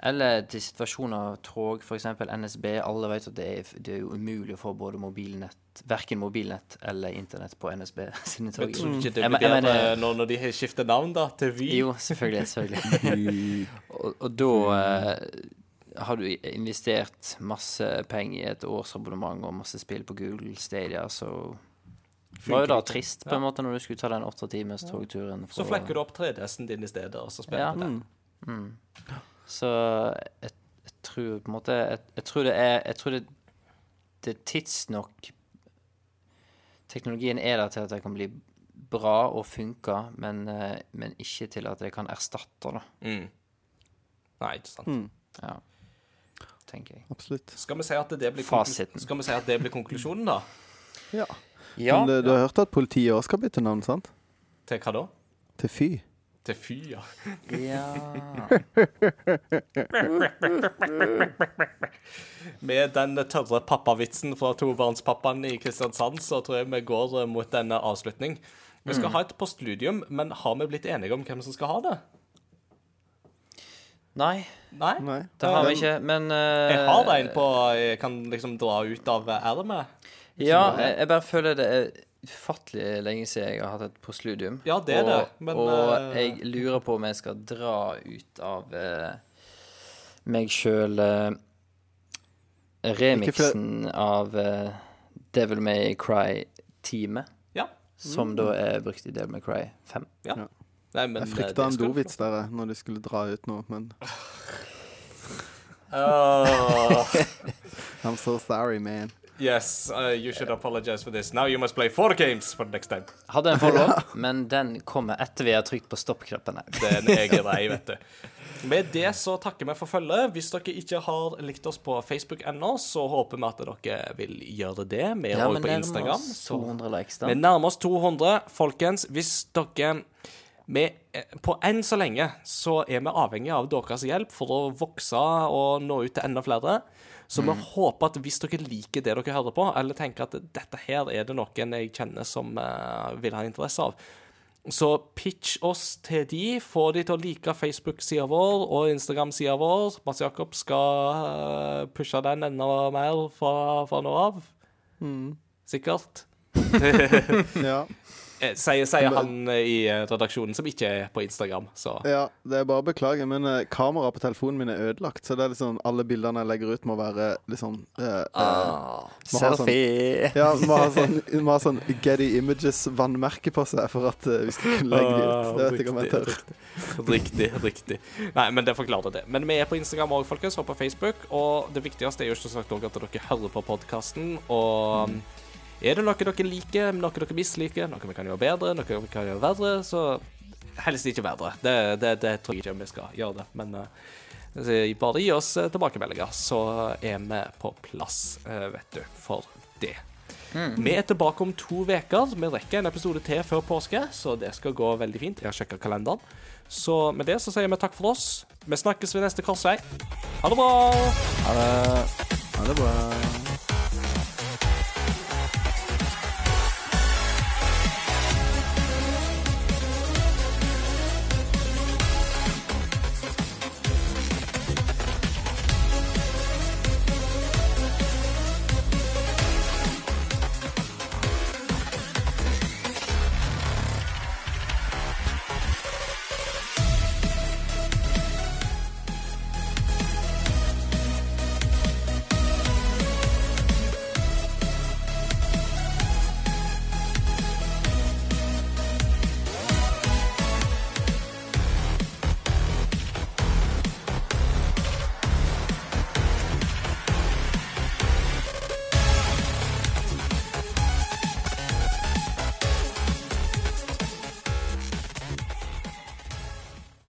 Speaker 2: Eller til situasjoner tog, f.eks. NSB. Alle vet at det er, det er umulig å få både mobilnett, verken mobilnett eller internett på NSB sine tog.
Speaker 1: Men tror ikke det blir bedre nå når de har skiftet navn, da, til Vy?
Speaker 2: Jo, selvfølgelig. selvfølgelig. og, og da uh, har du investert masse penger i et årsabonnement og masse spill på Google Stadia, så var jo da trist på en måte når du skulle ta den åtte timers togturen.
Speaker 1: Så flekker du opp 3DS-en din i stedet, og så spiller
Speaker 2: Ja.
Speaker 1: du den.
Speaker 2: Så jeg, jeg tror på en måte Jeg, jeg tror det er Jeg tror det, det er tidsnok Teknologien er der til at det kan bli bra og funke, men, eh, men ikke til at det kan erstatte det.
Speaker 1: Mm. Nei, ikke sant.
Speaker 2: Ja. Tenker jeg.
Speaker 3: Absolutt.
Speaker 1: Skal vi si at det blir, konklu-
Speaker 2: Fasiten.
Speaker 1: skal vi si at det blir konklusjonen, da?
Speaker 3: Ja.
Speaker 2: Ja.
Speaker 3: Men du, du har hørt at politiet òg skal bytte navn, sant?
Speaker 1: Til hva da?
Speaker 3: Til Fy.
Speaker 1: Til Fy, ja.
Speaker 2: ja.
Speaker 1: Med den tørre pappavitsen fra tobarnspappaen i Kristiansand, så tror jeg vi går eh, mot denne avslutning. Vi skal ha et postludium, men har vi blitt enige om hvem som skal ha det?
Speaker 2: Nei,
Speaker 1: Nei?
Speaker 3: Nei.
Speaker 2: det har vi ikke, men uh,
Speaker 1: Jeg har en på Jeg kan liksom dra ut av ermet.
Speaker 2: Ja, jeg, jeg bare føler det er ufattelig lenge siden jeg har hatt et postludium.
Speaker 1: Ja, det er
Speaker 2: og,
Speaker 1: det, men,
Speaker 2: Og
Speaker 1: eh,
Speaker 2: jeg lurer på om jeg skal dra ut av eh, meg sjøl eh, remixen av eh, Devil May Cry-teamet,
Speaker 1: Ja.
Speaker 2: som da er brukt i Devil May Cry 5.
Speaker 1: ja.
Speaker 3: Ja.
Speaker 1: Nei, men,
Speaker 3: Jeg
Speaker 1: eh,
Speaker 3: frykta en dovits der når du skulle dra ut noe, men
Speaker 1: oh.
Speaker 3: I'm so sorry, man.
Speaker 1: Yes, uh, you should apologize for this. Now you must play four games for the next time.
Speaker 2: Hadde en follow-up, men den kommer etter vi har trykt på stopp-knappen. her.
Speaker 1: Det er grei, vet du. Med det så takker vi for følget. Hvis dere ikke har likt oss på Facebook ennå, så håper vi at dere vil gjøre det. Vi er
Speaker 2: Ja,
Speaker 1: også på Instagram.
Speaker 2: oss
Speaker 1: så-
Speaker 2: 200 likes,
Speaker 1: Vi nærmer oss 200. Folkens, hvis dere vi, eh, På enn så lenge så er vi avhengig av deres hjelp for å vokse og nå ut til enda flere. Så vi håper at hvis dere liker det dere hører på, eller tenker at dette her er det noen jeg kjenner som uh, vil ha interesse av, så pitch oss til de. Få de til å like Facebook-sida vår og Instagram-sida vår. Mats Jakob skal eh, pushe den enda mer fra, fra nå av. Sikkert.
Speaker 3: Ja.
Speaker 1: Eh, Sier, sier han eh, i eh, redaksjonen, som ikke er på Instagram. Så
Speaker 3: ja, det er bare å beklage, men uh, kameraet på telefonen min er ødelagt, så det er liksom alle bildene jeg legger ut, må være liksom uh, eh,
Speaker 1: Ah.
Speaker 3: Selfie! sånn-
Speaker 2: Selfie!
Speaker 3: Ja, må ha sånn, må ha sånn Getty Images-vannmerke på seg for at uh, vi skal kunne legge det ut. Det vet jeg om jeg tør.
Speaker 1: Riktig, riktig. Nei, men det forklarer det. Men vi er på Instagram òg, folkens, og på Facebook. Og det viktigste er jo ikke sagt òg at dere hører på podkasten. Og er det noe dere liker, noe dere misliker, noe vi kan gjøre bedre, noe vi kan gjøre verre, så helst ikke verre. Det, det, det tror jeg ikke vi skal gjøre det. Men uh, bare gi oss eh, tilbakemeldinger, så er vi på plass, uh, vet du, for det. Vi er tilbake om to uker. Vi rekker en episode til før påske, så det skal gå veldig fint. Jeg har sjekka kalenderen. Så med det så sier vi takk for oss. Vi snakkes ved neste korsvei. Ha det bra!
Speaker 3: Ha det bra.